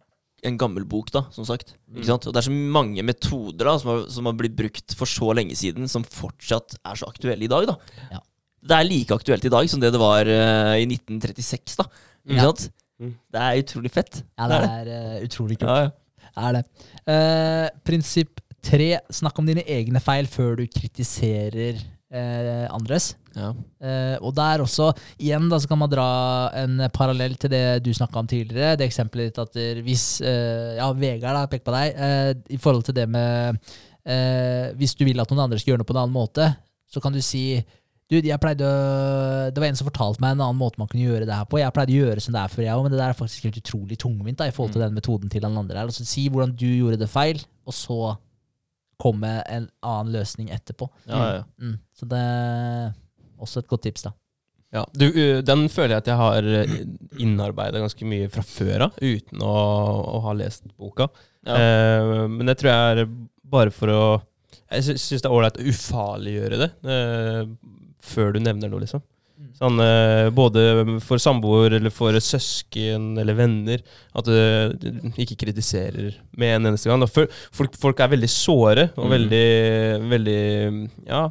en gammel bok, da, som sagt. Ikke sant? Og det er så mange metoder da som har, som har blitt brukt for så lenge siden, som fortsatt er så aktuelle i dag. da Ja. Det er like aktuelt i dag som det det var uh, i 1936. da Ikke sant? Mm. Det er utrolig fett. Ja, det er eh, utrolig kult. Ja, ja. Er det. Uh, prinsipp tre. Snakk om dine egne feil før du kritiserer uh, andres. Ja. Og der også, igjen da, så kan man dra en parallell til det du snakka om tidligere. Det eksempelet ditt at hvis Ja, Vegard da, peker på deg. I forhold til det med Hvis du vil at noen andre skal gjøre noe på en annen måte, så kan du si du, jeg pleide å, Det var en som fortalte meg en annen måte man kunne gjøre det her på. Jeg pleide å gjøre som det er for jeg òg, men det der er faktisk helt utrolig tungvint da, i forhold til den metoden til den andre. her. Altså, si hvordan du gjorde det feil, og så komme en annen løsning etterpå. Ja, ja. Mm. Så det er også et godt tips, da. Ja, du, Den føler jeg at jeg har innarbeida ganske mye fra før av, uten å, å ha lest boka. Ja. Eh, men det tror jeg er bare for å Jeg sy- syns det er ålreit å ufarliggjøre det eh, før du nevner noe, liksom. Mm. Sånn, eh, både for samboer eller for søsken eller venner. At du du ikke kritiserer med en eneste gang. Folk, folk er veldig såre og Mm. veldig, veldig ja,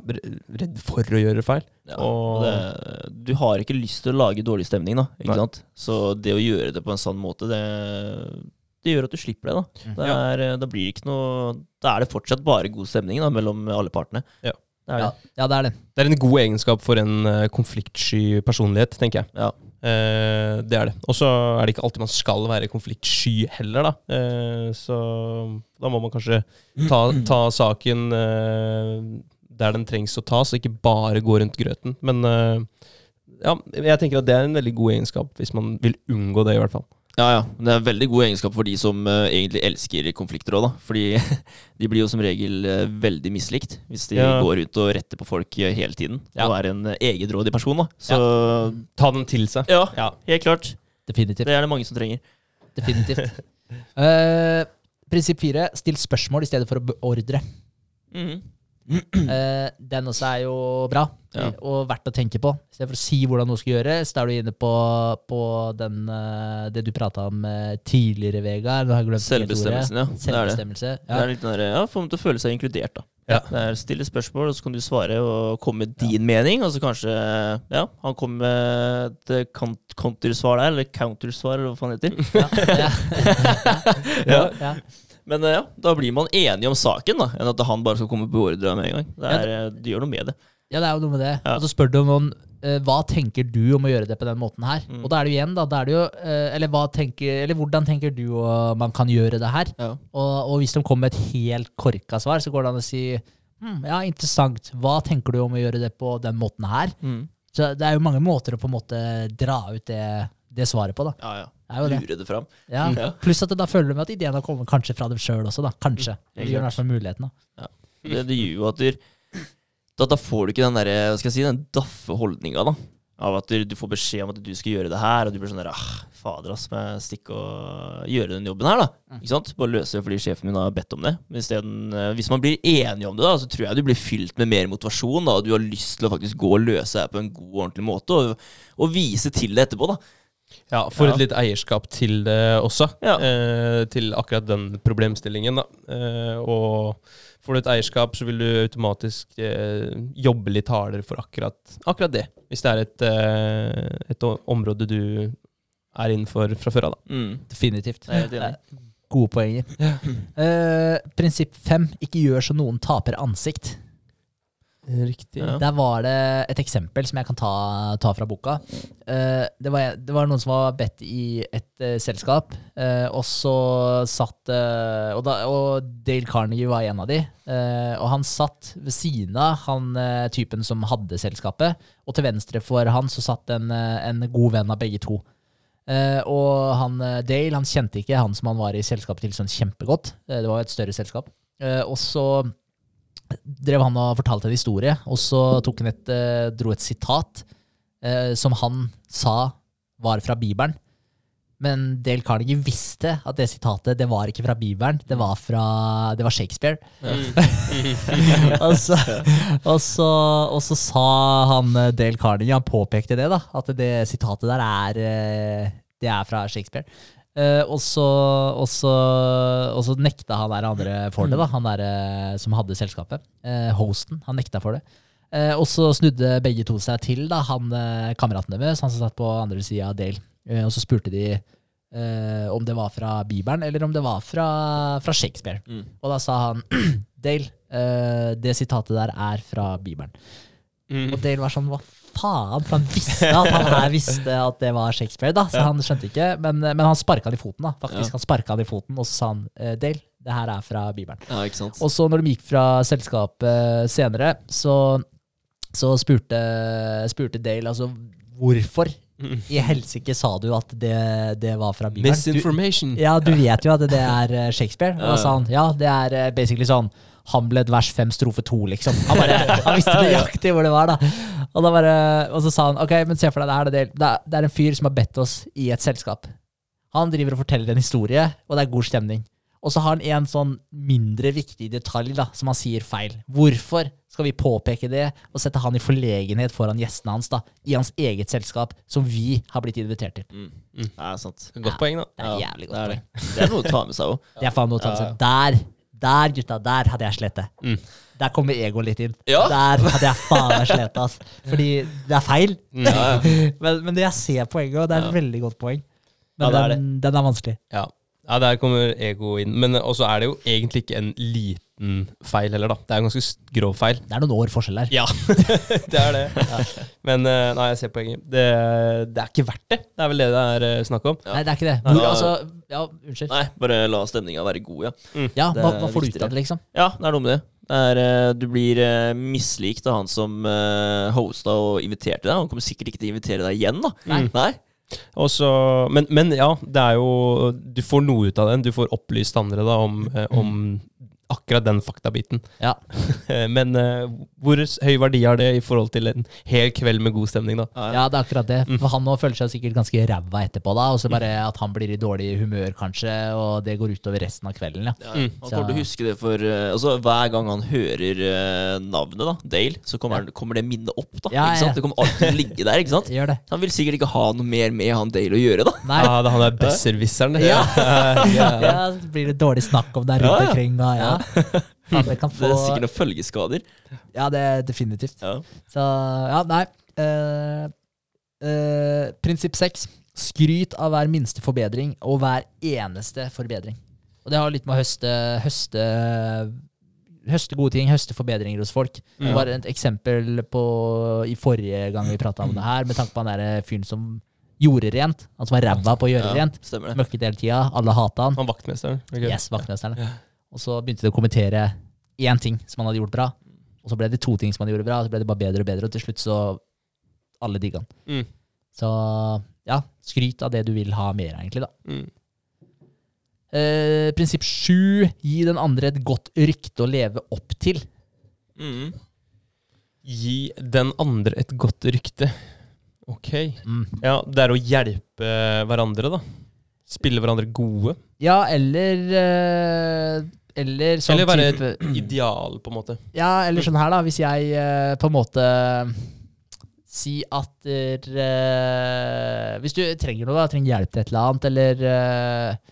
redd for å gjøre feil. Ja, Og- det, du har ikke lyst til å lage dårlig stemning, da. Ikke Nei. sant? Så det å gjøre det på en sann måte, det, det gjør at du slipper det. Da Mm. det er, Da blir det ikke noe Da er det fortsatt bare god stemning da, mellom alle partene. Ja. Det er Ja, ja, det er det. Det er en god egenskap for en uh, konfliktsky personlighet, tenker jeg. Ja. Uh, det er det. Og så er det ikke alltid man skal være konfliktsky heller, da. Uh, så da må man kanskje ta, ta saken uh, der den trengs å tas, og ikke bare gå rundt grøten. Men ja, jeg tenker at det er en veldig god egenskap, hvis man vil unngå det, i hvert fall. Ja, ja. Det er en veldig god egenskap for de som uh, egentlig elsker konflikter òg, da. Fordi de blir jo som regel uh, veldig mislikt hvis de Ja. går ut og retter på folk uh, hele tiden. Ja. Og er en egenrådig person, da. Så Ta den til seg. ja, Ja. helt klart. Definitivt. Det er det mange som trenger. Definitivt. Prinsipp fire. Still spørsmål i stedet for å beordre. Mhm. Eh, den også er jo bra, Ja. og verdt å tenke på. I stedet for å si hvordan noe skal gjøres, da er du inne på, på den, eh, det du prata om eh, tidligere, Vegard. Nå har jeg glemt. Selvbestemmelsen, ja. Det er det. Selvbestemmelse. Det er litt ja, Få dem til å føle seg inkludert. da Ja. Det er Stille spørsmål, og så kan du svare og komme med din mening. Og så kanskje Ja, han kommer med et countersvar der, eller countersvar, eller hva faen det heter. Ja, ja. Ja. Men eh, ja, da blir man enige om saken, da enn at han bare skal komme på ordre med en gang. Det, er, ja, det gjør noe med det. Ja, det er jo noe med det. Ja. Og så spør du om noen eh, hva tenker du om å gjøre det på den måten her? Mm. Og da er det jo igjen, da, da er det jo eh, eller, hva tenker, eller hvordan tenker du man kan gjøre det her? Ja. Og, og hvis de kommer med et helt korka svar, så går det an å si hm, ja, interessant. Hva tenker du om å gjøre det på den måten her? Mm. Så det er jo mange måter å på en måte dra ut det, det svaret på, da. ja, ja. Det er jo det. Lure det fram. Ja. Ja. Pluss at da føler du med at ideen har kommet kanskje fra dem sjøl også, da. Kanskje. Det gir i hvert fall muligheten, da. Det, det gjør jo at du da, da får du ikke den der, hva skal jeg si, den daffe holdninga, da. Av at du, du får beskjed om at du skal gjøre det her, og du blir sånn der ah, Fader, ass, må jeg stikke og gjøre den jobben her, da? Ikke sant? Bare løse det fordi sjefen min har bedt om det. Men isteden, eh, hvis man blir enige om det, da, så tror jeg du blir fylt med mer motivasjon, da, og du har lyst til å faktisk gå og løse det her på en god og ordentlig måte, og, og vise til det etterpå, da. Ja, Får Ja. et litt eierskap til det også. Ja. Eh, til akkurat den problemstillingen. da. Eh, og får du et eierskap, så vil du automatisk eh, jobbe litt hardere for akkurat, akkurat det. Hvis det er et, eh, et område du er innenfor fra før av. da. Mm. Definitivt. Det er Gode poenger. Eh, prinsipp fem, ikke gjør så noen taper ansikt. Riktig. Ja. Der var det et eksempel som jeg kan ta, ta fra boka. Eh, det, var, det var noen som var bedt i et eh, selskap, eh, og så satt og, da, og Dale Carnegie var en av de. eh, og han satt ved siden av han typen som hadde selskapet, og til venstre for han så satt en, en god venn av begge to. Uh, og han, Dale han kjente ikke han som han var i selskapet til sånn kjempegodt. Uh, det var jo et større selskap. Uh, og så drev han og fortalte en historie, og så tok han et, eh, dro et sitat eh, som han sa var fra Bibelen. Men Dale Carnegie visste at det sitatet det var ikke fra Bibelen, det var fra det var Shakespeare. og, så, og, så, og så sa han eh, Dale Carnegie, han påpekte det, da, at det sitatet der er, eh, det er fra Shakespeare. Eh, og, så, og, så, og så nekta han der andre for det, da, han der eh, som hadde selskapet. Eh, hosten. Han nekta for det. Eh, og så snudde begge to seg til da, han kameraten deres, han som satt på andre sida av Dale. Eh, og så spurte de eh, om det var fra Bibelen, eller om det var fra, fra Shakespeare. Mm. Og da sa han Dale, eh, det sitatet der er fra Bibelen. Mm. Og Dale var sånn, hva faen? For han visste at han her visste at det var Shakespeare, da. Så han skjønte ikke. Men, men han sparka han i foten, da. Faktisk, han sparka han i foten, og så sa han eh, Dale, det her er fra Bibelen. Ja, ikke sant? Og så når de gikk fra selskapet senere, så, så spurte, spurte Dale altså hvorfor i helsike sa du at det, det var fra Bibelen? Du, Misinformation. ja, du vet jo at det er eh, Shakespeare. Og da sa han ja, det er eh, basically sånn Hamlet vers 5 strofe 2, liksom. Han, bare, han visste nøyaktig hvor det var, da. Og, da bare, og så sa han ok, men se for deg, det, her, er det, det, er, er en fyr som har bedt oss i et selskap. Han driver og forteller en historie, og det er god stemning. Og så har han en sånn mindre viktig detalj da, som han sier feil. Hvorfor skal vi påpeke det og sette han i forlegenhet foran gjestene hans da, i hans eget selskap, som vi har blitt invitert til? Mm. Ja, sant. Godt poeng, da. Det er Ja, jævlig det godt er poeng. det. Det er noe å ta med seg òg. Det er faen noe å ta med seg. Der, der, gutta, der hadde jeg slettet. Mm. Der kommer egoet litt inn. Ja. Der hadde jeg faen meg slettet, ass. Fordi det er feil. Ja, ja. Men, men det jeg ser poenget, og det er et Ja. veldig godt poeng. Men Ja, det er den, den er vanskelig. Ja. ja, der kommer ego inn. Men også er det jo egentlig ikke en liten feil heller, da. Det er en ganske grov feil. Det er noen år forskjell der. Ja, det er det. Men eh, nei, jeg ser poenget. Det, det er ikke verdt det. Det er vel det det er eh, snakk om. Nei, det er ikke det. Hvor, ja. altså, ja, unnskyld. Nei, bare la stemninga være god, ja. Ja, hva, hva får du ut av det, liksom? Ja, det er noe med det. Er, eh, du blir eh, mislikt av han som uh, hosta og inviterte deg. Han kommer sikkert ikke til å invitere deg igjen, da. Nei. Nei? Også, men, men ja, det er jo Du får noe ut av den. Du får opplyst andre da om, eh, om akkurat den faktabiten. Ja. Men uh, hvor høy verdi har det i forhold til en hel kveld med god stemning, da? Ja, det er akkurat det. Mm. For han nå føler seg sikkert ganske ræva etterpå, da. Og så bare at han blir i dårlig humør, kanskje, og det går utover resten av kvelden. Ja. Ja, Mm. Han kommer til å huske det for uh, altså, Hver gang han hører uh, navnet, da, Dale, så kommer, han, kommer det minnet opp. da Ja, ikke sant? ja. Det kommer alltid til å ligge der. ikke sant? Gjør det. Så Han vil sikkert ikke ha noe mer med han Dale å gjøre. da Nei. Ja, det, han er besserwisseren. det. Ja. ja. Ja, så blir det dårlig snakk om deg rundt omkring. Og, ja. Ja, det kan Det er sikkert noen følgeskader. Ja, det er definitivt. Ja. Så ja, nei. Uh, uh, prinsipp seks. Skryt av hver minste forbedring og hver eneste forbedring. Og det har litt med å høste, høste høste gode ting, høste forbedringer hos folk. Det Mm. var et eksempel på i forrige gang vi prata om det her, med tanke på han der fyren som gjorde rent. Han som var ræva på å gjøre Ja, rent. Møkket hele tida. Alle hata han. Han vaktmesteren. Okay. Yes, vaktmesteren. Ja. Og så begynte de å kommentere én ting som han hadde gjort bra. Og så ble det to ting som han gjorde bra, og så ble det bare bedre og bedre, og til slutt så alle digga han. Mm. Så ja, skryt av det du vil ha mer egentlig, da. Mm. Eh, prinsipp sju, gi den andre et godt rykte å leve opp til. Mm. Gi den andre et godt rykte. Ok. Mm. Ja, det er å hjelpe hverandre, da. Spille hverandre gode. Ja, eller eh, Eller sånn Eller være type et ideal, på en måte. Ja, eller sånn her, da. Hvis jeg eh, på en måte Si at eh, Hvis du trenger noe, da, trenger hjelp til et eller annet, eller eh,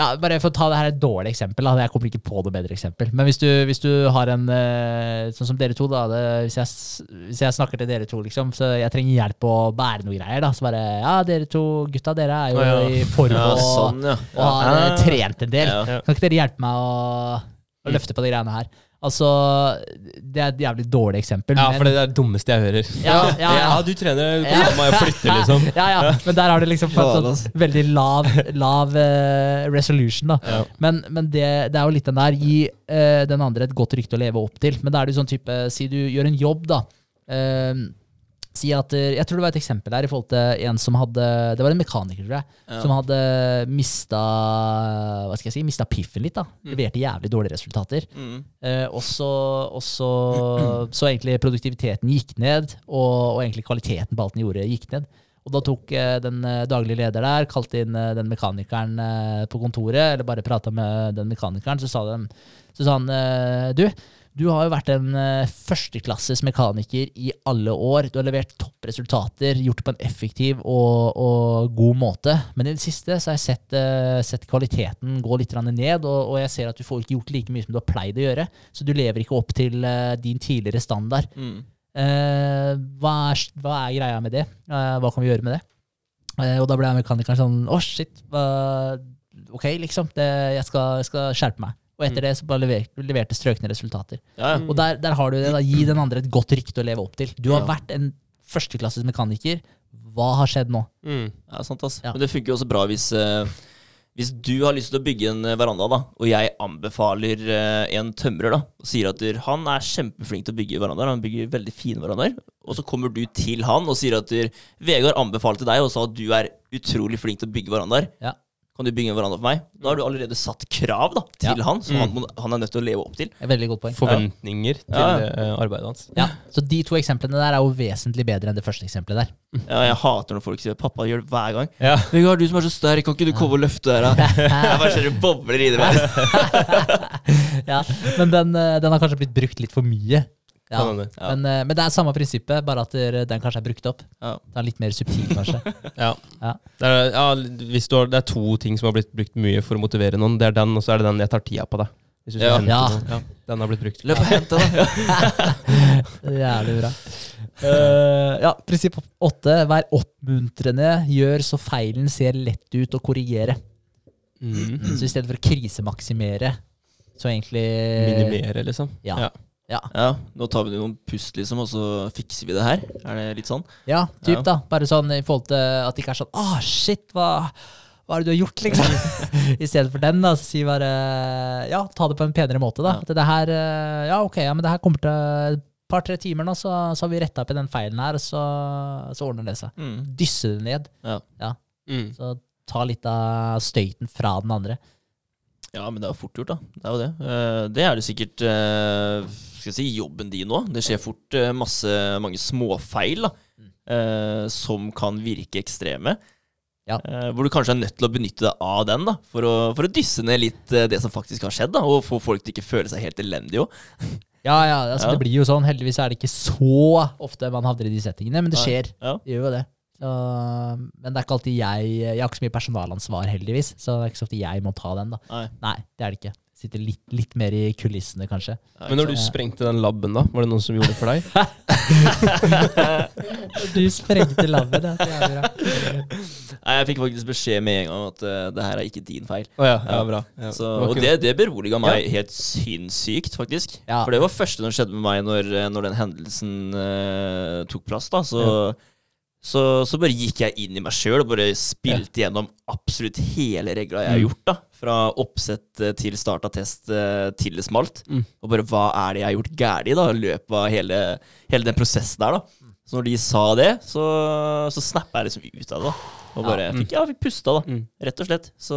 Ja, bare for å ta det her et dårlig eksempel. Da. Jeg kommer ikke på noe bedre eksempel. Men hvis du, hvis du har en eh, Sånn som dere to, da. Det, hvis, jeg, hvis jeg snakker til dere to, liksom, så jeg trenger hjelp å bære noe greier, da. Så bare Ja, dere to gutta, dere er jo ja, ja. i form Ja, og, sånn, ja. og har eh, trent en del. Ja. Ja. Kan ikke dere hjelpe meg å, å løfte på de greiene her? Altså, det er et jævlig dårlig eksempel. Ja, men- for det er det dummeste jeg hører. Ja, ja, ja. du trener, Ja. la meg flytte, liksom. ja, ja, men der har du liksom fått sånn veldig lav, lav uh, resolution, da. Ja. Men, men det, det er jo litt den der, gi uh, den andre et godt rykte å leve opp til. Men da er det jo sånn type, si du gjør en jobb, da. Eh, si at, eh, jeg tror det var et eksempel her i forhold til en som hadde, det var en mekaniker, tror jeg, Ja. som hadde mista, hva skal jeg si, mista piffen litt da. Leverte jævlig dårlige resultater. Mm. Eh, og så, så, så egentlig produktiviteten gikk ned, og, og egentlig kvaliteten på alt den gjorde, gikk ned. Og da tok eh, den eh, daglige leder der, kalte inn eh, den mekanikeren på kontoret, eller bare prata med den mekanikeren, så sa, den, så sa han Du, du har jo vært en eh, førsteklasses mekaniker i alle år. Du har levert toppresultater, gjort det på en effektiv og, og god måte. Men i det siste så har jeg sett, eh, sett kvaliteten gå litt ned, og, og jeg ser at du får ikke gjort like mye som du har pleid å gjøre. Så du lever ikke opp til eh, din tidligere standard. Mm. Eh, hva, er, hva er greia med det? Eh, hva kan vi gjøre med det? Eh, og da ble mekanikeren sånn Å, shit. Hva, ok, liksom. Det, jeg, skal, jeg skal skjerpe meg. Og etter det så bare leverte, leverte strøkne resultater. Ja. Og der, der har du det. da, Gi den andre et godt rykte å leve opp til. Du har vært en førsteklasses mekaniker. Hva har skjedd nå? Mm. Ja, sant ass. Men det funker jo også bra hvis, uh hvis du har lyst til å bygge en eh, veranda, da, og jeg anbefaler eh, en tømrer, da, og sier at han er kjempeflink til å bygge verandaer, han bygger veldig fine verandaer, og så kommer du til han og sier at Vegard anbefalte deg og sa at du er utrolig flink til å bygge verandaer. Ja. Kan du bygge en veranda for meg? Da har du allerede satt krav da, til Ja. han, som han, må- han er nødt til å leve opp til. Veldig godt poeng. Forventninger til Ja. eh, arbeidet hans. Ja, Så de to eksemplene der er jo vesentlig bedre enn det første eksempelet der. Ja, jeg hater når folk sier 'pappa gjør det hver gang'. Ja. Vegard, du som er så sterk, kan ikke du komme og løfte der?' her? da?» Jeg bare ser det bobler i det. Ja, Men den, eh, den har kanskje blitt brukt litt for mye. Ja. Ja. Men, eh, men det er samme prinsippet, bare at den kanskje er brukt opp. Ja. Den er litt mer subtil, kanskje. Ja. Ja. Det, er, ja, hvis du har, det er to ting som har blitt brukt mye for å motivere noen. Det er den, og så er det den 'jeg tar tida på deg'. Hvis du Ja. Ja. ja. Den har blitt brukt. Løp og hent den! da. Jævlig bra. Uh, ja, prinsipp åtte. Vær oppmuntrende. Gjør så feilen ser lett ut å korrigere. Mm. Så i stedet for å krisemaksimere, så egentlig Minimere, liksom. Ja. Ja. Ja, Ja, nå tar vi noen pust, liksom, og så fikser vi det her. Er det litt sånn? ja typ Ja. da. Bare sånn i forhold til at det ikke er sånn Å, shit, hva, hva er det du har gjort, liksom? I stedet for den, da, så si bare Ja, ta det på en penere måte, da. Ja. At det her eh, Ja, ok, ja, men det her kommer til et par-tre timer nå, så, så har vi retta opp i den feilen her, og så, så ordner det seg. Mm. Dysse det ned. Ja. Mm. Så ta litt av støyten fra den andre. ja, men det er fort gjort, da. Det er jo det. Eh, Det er det sikkert eh, skal jeg si, jobben din òg. Det skjer fort eh, masse, mange småfeil da, eh, som kan virke ekstreme. Ja. Eh, Hvor du kanskje er nødt til å benytte deg av den da, for å, for å dysse ned litt eh, det som faktisk har skjedd, da, og få folk til ikke føle seg helt elendige òg. Ja, ja, altså Ja. det blir jo sånn. Heldigvis er det ikke så ofte man havner i de settingene, men det skjer. Ja. Det gjør jo det. Så, men det er ikke alltid jeg Jeg har ikke så mye personalansvar, heldigvis, så det er ikke så ofte jeg må ta den, da. Nei. Nei, det er det ikke. Sitter litt, litt mer i kulissene, kanskje. Men når du sprengte den labben, da, var det noen som gjorde det for deg? Du sprengte labben, ja. Det er bra. Nei, jeg fikk faktisk beskjed med en gang at uh, det her er ikke din feil. Oh, ja, ja, bra. Ja. Så, og det, det beroliga meg helt sinnssykt, faktisk. Ja. For det var første som skjedde med meg når, eh, når den hendelsen uh, tok plass. da Så, så, så bare gikk jeg inn i meg sjøl og bare spilte gjennom absolutt hele regla jeg har Mm. gjort. da Fra oppsett eh, til start av test eh, til det smalt. Mm. Og bare hva er det jeg har gjort galt i da i løpet av hele, hele den prosessen der. da Så når de sa det, så, så snappa jeg liksom ut av det. da Og bare Ja. fikk, ja, fikk pusta, da. Mm. Rett og slett. Så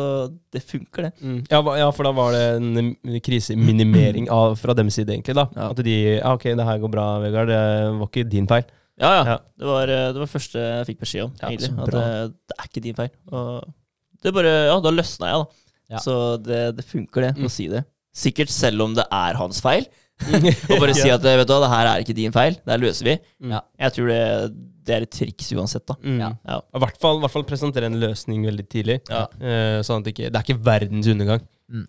det funker, det. Mm. Ja, ja, for da var det en kriseminimering av, fra deres side, egentlig. da Ja. At de Ja, ok, det her går bra, Vegard. Det var ikke din feil. Ja, ja. Det, var, eh, det var første jeg fikk beskjed om, Ja, egentlig. At det, det er ikke din feil. Og det bare Ja, da løsna jeg, da. Ja. Så det, det funker, det, Mm. å si det. Sikkert selv om det er hans feil. Og bare si at vet du det her er ikke din feil. Det her løser vi. Mm. Ja. Jeg tror det, det er et triks uansett, da. Mm. Ja. Ja. I hvert fall, i hvert fall presentere en løsning veldig tidlig. Ja. Eh, sånn at det ikke Det er ikke verdens undergang.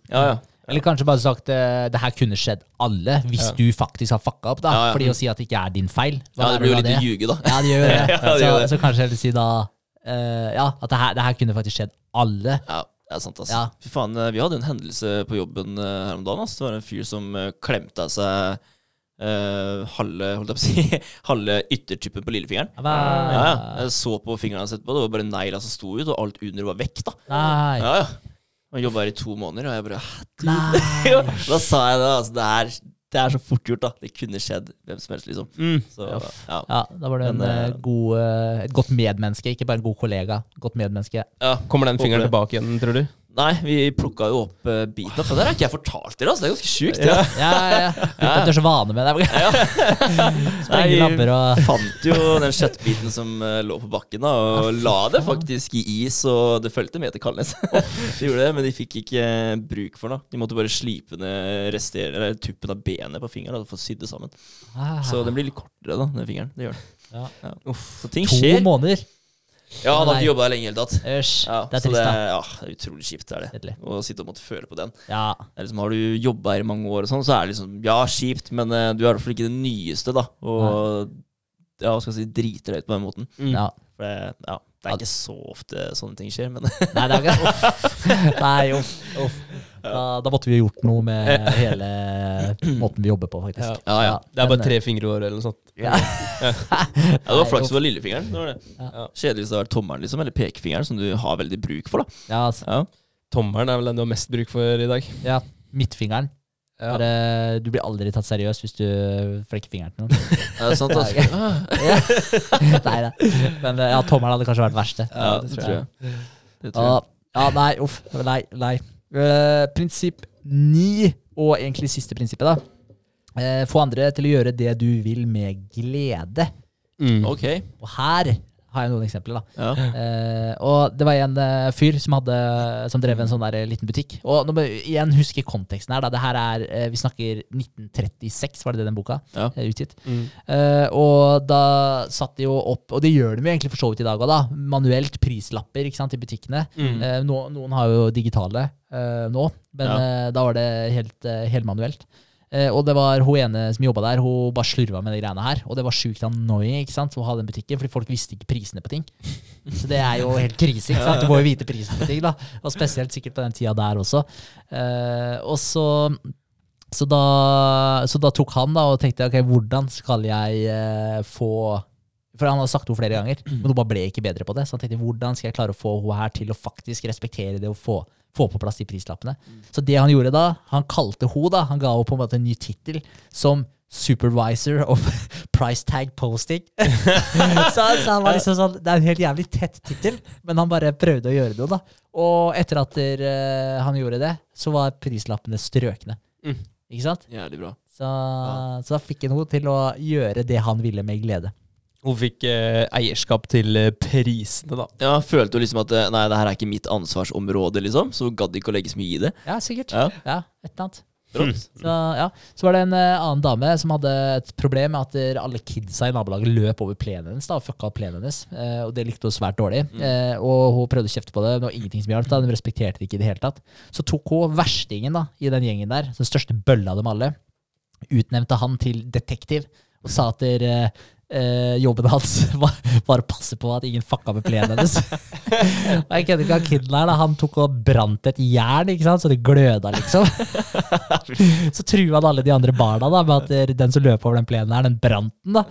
Ja, ja. Eller kanskje bare sagt eh, det her kunne skjedd alle, hvis Ja. du faktisk har fucka opp. da Ja, ja. Fordi å si at det ikke er din feil. ja det blir jo litt å ljuge, da. Ja, det gjør det. Ja, det så, gjør det. så kanskje heller si da eh, Ja, at det her, det her kunne faktisk skjedd alle. Ja, det er sant, altså. Ja. Fy faen, eh, vi hadde en hendelse på jobben eh, her om dagen. Altså. Det var en fyr som eh, klemte av seg Uh, halve, holdt jeg på å si, halve yttertuppen på lillefingeren. Ja, Ja. Jeg så på fingrene hans etterpå, det var bare negla som sto ut, og alt under var vekk. da Nei. Ja, ja. Han jobba her i to måneder, og jeg bare? Nei. Da sa jeg det. altså Det er, det er så fort gjort, da. Det kunne skjedd hvem som helst, liksom. Så, ja. Ja, da var du god, eh, et godt medmenneske, ikke bare en god kollega. Godt medmenneske. ja. Kommer den fingeren tilbake igjen, tror du? Nei, vi plukka jo opp uh, biten. For det har ikke jeg fortalt dere, altså. Det er ganske sjukt. Ja. Ja, ja, ja. At du er så vane med det. Sprenge Nei, labber og fant jo den kjøttbiten som uh, lå på bakken, da, og la det faktisk i is, og det fulgte med til Kalnes. de gjorde det, men de fikk ikke uh, bruk for det. De måtte bare slipe ned rester, eller tuppen av benet på fingeren og få sydd det sammen. Ah, Så den blir litt kortere, da, den fingeren. Det gjør den. Ja. Ja. Så ting To skjer. måneder. Ja, han har ikke jobba lenge i det hele tatt. Æsj. Ja, det er trist, det, da. ja, det er utrolig kjipt, det er det. Kjedelig. Å sitte og måtte føle på den. Ja. Liksom, har du jobba her i mange år, og sånn, så er det liksom Ja, kjipt, men uh, du er i hvert fall ikke den nyeste, da. Og ja, hva skal jeg si, driter deg ut på den måten. ja. For det, ja, det er ikke så ofte sånne ting skjer, men Nei, det er ikke Nei, uff. uff. Da, da måtte vi gjort noe med hele måten vi jobber på, faktisk. Ja. Ja, ja. Det er men, bare tre fingre i året eller noe sånt. Ja. ja, det var flaks det var lillefingeren. Det var det. Ja. Kjedelig hvis det hadde vært tommelen, liksom, eller pekefingeren, som du har veldig bruk for, da. Ja, altså. Ja. Tommelen er vel den du har mest bruk for i dag. ja. Midtfingeren. Ja. Bare, du blir aldri tatt seriøst hvis du flekker fingeren til noen. Er det sant, altså? Ja. Ja. Nei da. Men eh, ja, tommelen hadde kanskje vært verste. Ja, det tror jeg. Det tror Ja, jeg. ja nei, uff. Nei. nei. Eh, prinsipp ni, og egentlig siste prinsippet, da. Eh, få andre til å gjøre det du vil med glede. Mm. Ok. Og her har jeg noen eksempler. da. Ja. Eh, og det var en eh, fyr som, hadde, som drev en sånn der eh, liten butikk. Og nå må jeg igjen huske konteksten her. da. Det her er, eh, Vi snakker 1936, var det det den boka Ja. er utgitt. Mm. Eh, og da satt de jo opp, og det gjør de jo egentlig for så vidt i dag òg, da. Manuelt prislapper ikke sant, i butikkene. Mm. Eh, no, noen har jo digitale eh, nå, men Ja. eh, da var det helt, manuelt. helmanuelt. Eh, og det var hun ene som jobba der, hun bare slurva med de greiene her. Og det var sjukt annoying ikke sant, å ha den butikken, fordi folk visste ikke prisene på ting. Så det er jo helt krise. ikke sant? Du må jo vite prisene på ting, da. Og spesielt sikkert på den tida der også. Eh, og så så da, så da tok han da og tenkte ok, hvordan skal jeg eh, få For han hadde sagt det flere ganger, men hun bare ble ikke bedre på det. Så han tenkte hvordan skal jeg klare å få henne her til å faktisk respektere det og få, få på plass de prislappene. Så det han gjorde da, han kalte ho da, han ga henne på en måte en ny tittel som Supervisor of Price Tag Posting. så, så han var liksom sånn, Det er en helt jævlig tett tittel, men han bare prøvde å gjøre det. da. Og etter at eh, han gjorde det, så var prislappene strøkne. Mm. Ikke sant? Jævlig bra. Så, så da fikk han henne til å gjøre det han ville med glede. Hun fikk eh, eierskap til eh, prisene, da. Ja, følte jo liksom at eh, nei, det her er ikke mitt ansvarsområde, liksom. Så hun gadd ikke å legge så mye i det. Ja, sikkert. Ja. Ja, et eller annet. Rått. Så, ja. så var det en eh, annen dame som hadde et problem med at der alle kidsa i nabolaget løp over plenen hennes da, og fucka opp plenen hennes. Eh, og det likte hun svært dårlig. Eh, og hun prøvde å kjefte på det, men det var ingenting som hjalp. da, De respekterte det ikke i det hele tatt. Så tok hun verstingen da, i den gjengen der, den største bølla av dem alle, utnevnte han til detektiv og sa at der, eh, eh, jobben hans var, bare å passe på at ingen fucka med plenen hennes. og jeg kødder ikke, han kiden her, da, han tok og brant et jern, ikke sant, så det gløda, liksom. så trua han alle de andre barna da, med at den som løp over den plenen her, den brant den. da.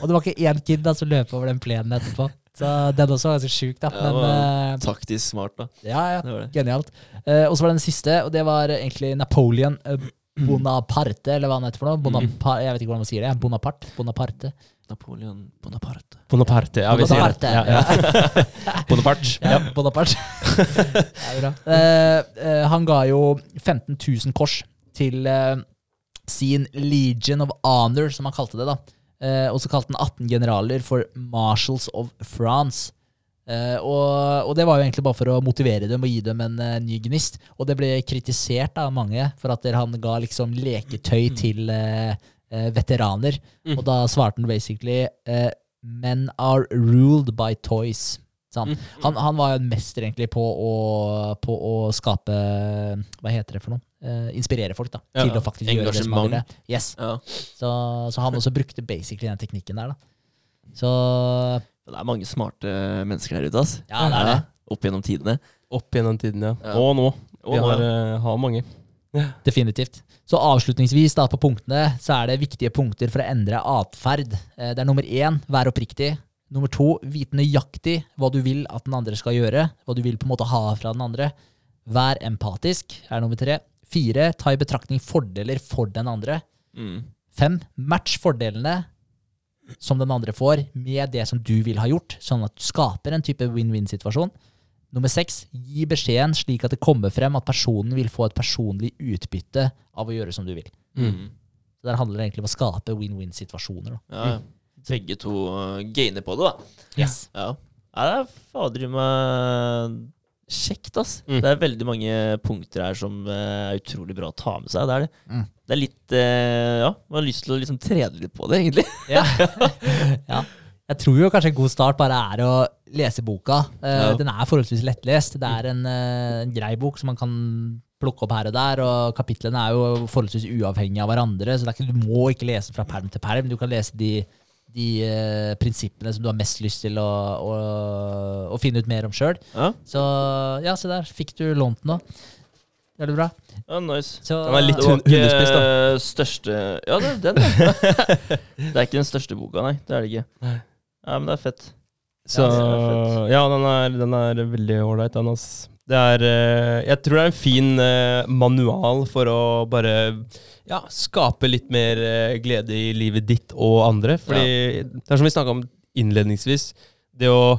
Og det var ikke én kid da, som løp over den plenen etterpå. Så den også var ganske sjuk, da. Ja, Men eh, taktisk smart, da. ja, ja, Det det. genialt. Eh, og så var det den siste, og det var egentlig Napoleon eh, Bonaparte, eller hva han heter for noe. Bonapa jeg vet ikke hvordan man sier det. Bonaparte. Bonaparte. Napoleon Bonaparte. Bonaparte. Ja, vi sier det. Bonaparte. Ja, ja. Bonaparte. Ja, Bonaparte. det er bra. Uh, uh, han ga jo 15 000 kors til uh, sin Legion of Honor, som han kalte det. da. Eh, og så kalte han 18 generaler for Marshals of France. Eh, og, og det var jo egentlig bare for å motivere dem og gi dem en ny gnist. Og det ble kritisert av mange for at han ga liksom leketøy til eh, veteraner. Og da svarte han basically eh, Men are ruled by toys. Han, han, han var jo en mester egentlig på å, på å skape Hva heter det for noe? Eh, inspirere folk da, Ja, til å faktisk gjøre det som engasjement. Yes. Ja. Så, så han også brukte basically den teknikken der. da. Så Det er mange smarte mennesker der ute, ass. Ja, det er det. Opp gjennom tidene. Opp gjennom tidene, ja. Ja. Og nå. Og Vi nå, har, ja. eh, har mange. Definitivt. Så avslutningsvis da på punktene, så er det viktige punkter for å endre atferd. Eh, Det er nummer én, vær oppriktig. Nummer to, vite nøyaktig hva du vil at den andre skal gjøre. Hva du vil på en måte ha fra den andre. Vær empatisk, er nummer tre. Fire, ta i betraktning fordeler for den andre. Mm. Fem, match fordelene som den andre får, med det som du vil ha gjort, sånn at du skaper en type win-win-situasjon. Nummer seks, gi beskjeden slik at det kommer frem at personen vil få et personlig utbytte av å gjøre som du vil. Mm. Så Der handler det egentlig om å skape win-win-situasjoner. Ja, ja. Begge to uh, gainer på det, da. Yes. Ja. ja det er fader i meg kjekt, ass. Mm. Det er veldig mange punkter her som eh, er utrolig bra å ta med seg. Det er det. Mm. Det er litt uh, Ja, man har lyst til å liksom trene litt på det, egentlig. Ja. ja. Jeg tror jo kanskje en god start bare er å lese boka. Eh, Ja. Den er forholdsvis lettlest. Det er en, eh, en grei bok som man kan plukke opp her og der, og kapitlene er jo forholdsvis uavhengige av hverandre, så det er ikke, du må ikke lese fra perm til perm. Du kan lese de, de uh, prinsippene som du har mest lyst til å, å, å finne ut mer om sjøl. Ja, Så ja, se der. Fikk du lånt den nå. Veldig bra. ja nice. Så, Den var litt hun- hundespist, da. største Ja, det er den, ja. det er ikke den største boka, nei. Det er det ikke. Nei. Ja, men det er fett. Så Ja, ja, den er, den er veldig ålreit, den. ass. Det er eh, Jeg tror det er en fin eh, manual for å bare ja, skape litt mer eh, glede i livet ditt og andre. Fordi det er som vi snakka om innledningsvis, det å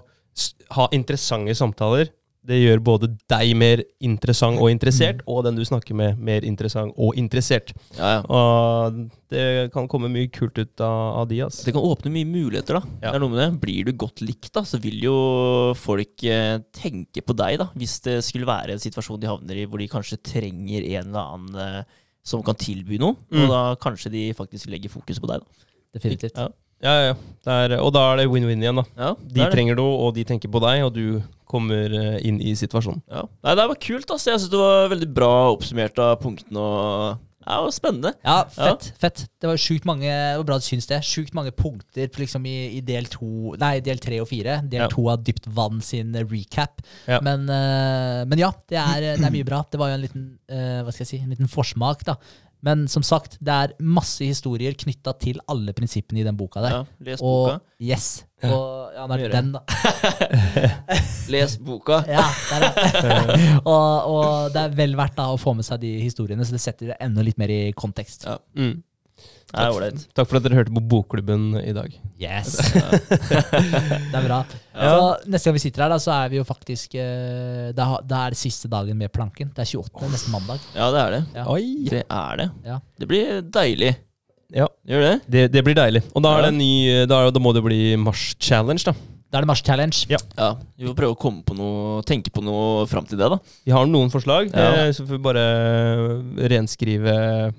ha interessante samtaler. Det gjør både deg mer interessant og interessert, og den du snakker med, mer interessant og interessert. Ja, ja. Og det kan komme mye kult ut av, av de, ass. Det kan åpne mye muligheter, da. Ja. Det er noe med det. Blir du godt likt, da, så vil jo folk eh, tenke på deg, da. Hvis det skulle være en situasjon de havner i hvor de kanskje trenger en eller annen eh, som kan tilby noe. Mm. Og da kanskje de faktisk legger fokus på deg, da. Definitivt. Ja. Ja, ja. Det er, og da er det win-win igjen, da. Ja, De er trenger noe, og de tenker på deg, og du kommer eh, inn i situasjonen. Ja. Nei, det var kult, Altså. Jeg syns det var veldig bra oppsummert av punktene. og Ja, det var spennende. Ja, fett. fett. Det var sjukt mange det var bra du syns det. Sjukt mange punkter liksom i, i del to Nei, del tre og fire. Del Ja. to av Dypt vann sin recap. Ja. Men, uh, men ja, det er, det er mye bra. Det var jo en liten uh, hva skal jeg si, en liten forsmak, da. Men som sagt, det er masse historier knytta til alle prinsippene i den boka der. Ja, les boka. Og yes. Og ja, det er den, da. Les boka. Ja, det er det. og, og det er vel verdt da å få med seg de historiene, så det setter det enda litt mer i kontekst. Ja. Mm. Er. Takk for at dere hørte på Bokklubben i dag. Yes. det er bra. Så neste gang vi sitter her, da, så er vi jo faktisk eh, Da da er det siste dagen med planken. Det er 28. neste mandag. Ja, det er det. Ja. Oi! Det er det. Ja. Det blir deilig. Ja, Gjør det? det, det blir deilig. Og da, er det en ny, da, er- da må det bli Mars-challenge, da. Da er det Mars-challenge. Ja. Ja, Vi får prøve å komme på noe, tenke på noe fram til det, da. Vi har noen forslag, Ja. eh, så får vi bare renskrive,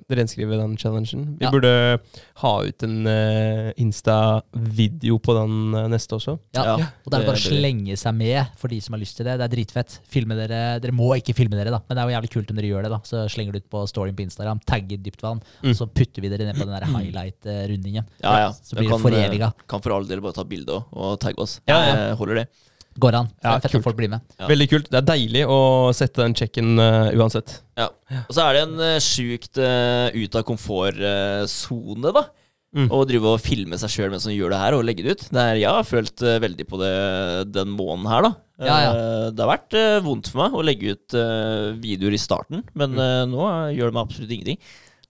renskrive den challengen. Vi Ja. burde ha ut en eh, Insta-video på den eh, neste også. Ja. Ja, Og da er det bare å slenge seg med for de som har lyst til det. Det er dritfett. Filme dere. Dere må ikke filme dere, da, men det er jo jævlig kult om dere gjør det. da Så slenger du ut på storyen på Instagram, tagger dyptvann, Mm. og så putter vi dere ned på den der highlight-rundingen. Ja, ja. Så blir det kan, eh, foreviga. Kan for all del bare ta bilde og, og tagge oss. Ja, ja. Eh, Holder det. Går an. Ja, fett kult. at folk blir med. Ja. Veldig kult. Det er deilig å sette den checken uh, uansett. Ja. Og så er det en uh, sjukt uh, ut av komfortsone, da. Mm. Å drive og filme seg sjøl mens man gjør det her, og legge det ut. Det er, jeg har følt uh, veldig på det den måneden her, da. Ja, ja. Uh, det har vært uh, vondt for meg å legge ut videoer i starten, men eh, nå gjør det meg absolutt ingenting.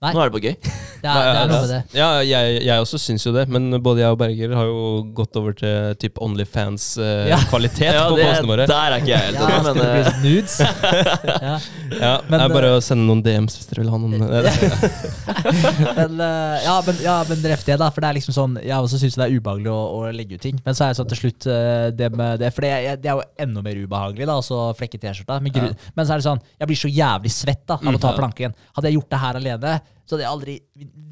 Nei. Nå er det bare gøy. Det er, det er noe med det. Ja, jeg, jeg også syns jo det, men både jeg og Berger har jo gått over til typ Onlyfans-kvalitet Ja, på det, postene våre. der er ikke jeg helt Ja, men det bli eh, nudes? ja. Ja, Men, det er bare eh, å sende noen DMs hvis dere vil ha noen. men, eh, ja, men, ja, men det, da. For det er liksom sånn Jeg også syns det er ubehagelig å, å legge ut ting. Men så er jeg sånn til slutt eh, det med det For det, det er jo enda mer ubehagelig, da, å flekke T-skjorta. Men, men så er det sånn Jeg blir så jævlig svett da av å ta planken. Hadde jeg gjort det her alene, så hadde jeg aldri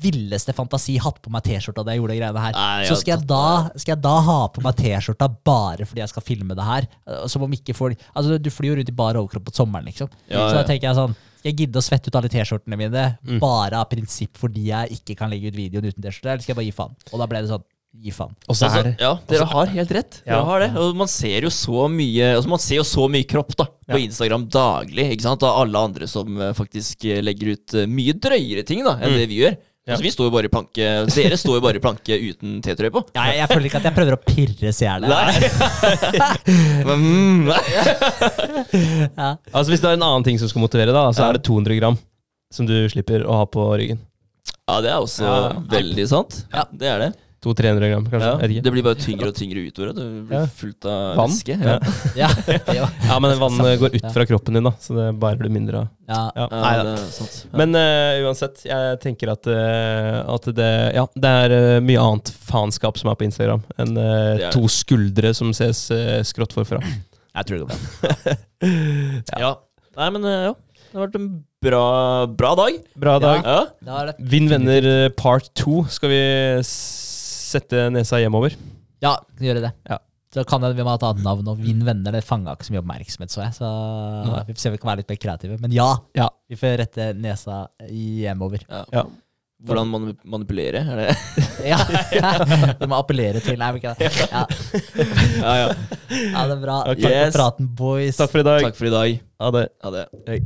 villeste fantasi hatt på meg T-skjorta da jeg gjorde de greiene her. Nei, så skal jeg, da, skal jeg da ha på meg T-skjorta bare fordi jeg skal filme det her? Eh, Som om ikke folk Altså, du flyr jo rundt i bar overkropp på sommeren, liksom. Ja, så da tenker jeg sånn skal jeg gidde å svette ut alle T-skjortene mine Mm. bare av prinsipp fordi jeg ikke kan legge ut videoen uten T-skjorte, eller skal jeg bare gi faen? Og da ble det sånn, gi faen. Og så altså, er ja, dere har helt rett. Dere har det. Og man ser jo så mye altså Man ser jo så mye kropp da på Ja. Instagram daglig ikke sant? av alle andre som eh, faktisk eh, legger ut eh, mye drøyere ting da enn Mm. det vi gjør. Ja. Altså, vi står jo bare i planke Dere står jo bare i planke uten T-trøye på. Ja, jeg, jeg føler ikke at jeg prøver å pirre seerne. Men, mm, ja. Altså Hvis det er en annen ting som skal motivere, da så Ja. er det 200 gram som du slipper å ha på ryggen. Ja, det er også Ja. veldig sant. Ja. Det er det. 200-300 gram, kanskje. Ja. Det blir bare tyngre og tyngre utover. Du blir Ja. fullt av Vann. væske. Ja. Ja. Ja, ja, men vannet går ut fra kroppen din, da, så det bærer du mindre av. ja. Ja. Ja, Nei, det er sant. Ja. Men uh, uansett, jeg tenker at, uh, at det, ja, det er uh, mye annet faenskap som er på Instagram, enn eh, to skuldre som ses uh, skrått forfra. Jeg tror det går bra. ja. Nei, men eh, ja. Det har vært en bra, bra dag. Bra dag. Ja. Det. Vinn venner eh, part to Skal vi s- sette nesa hjemover? Ja, gjøre det. Ja. Så kan det vi må ha et annet navn og Vinn venner. Det fanga ikke så mye oppmerksomhet, så jeg. Så Nei. vi får se om vi kan være litt mer kreative. Men ja, Ja. vi får rette nesa hjemover. Ja. Ja. Hvordan man manipulere? Er det Ja, du må appellere til Nei, ikke det. Ja, Ja, ja. ja det er bra. Takk Yes. for praten, boys. Takk for i dag. Takk for i dag. Ha det. Ha det. Hei.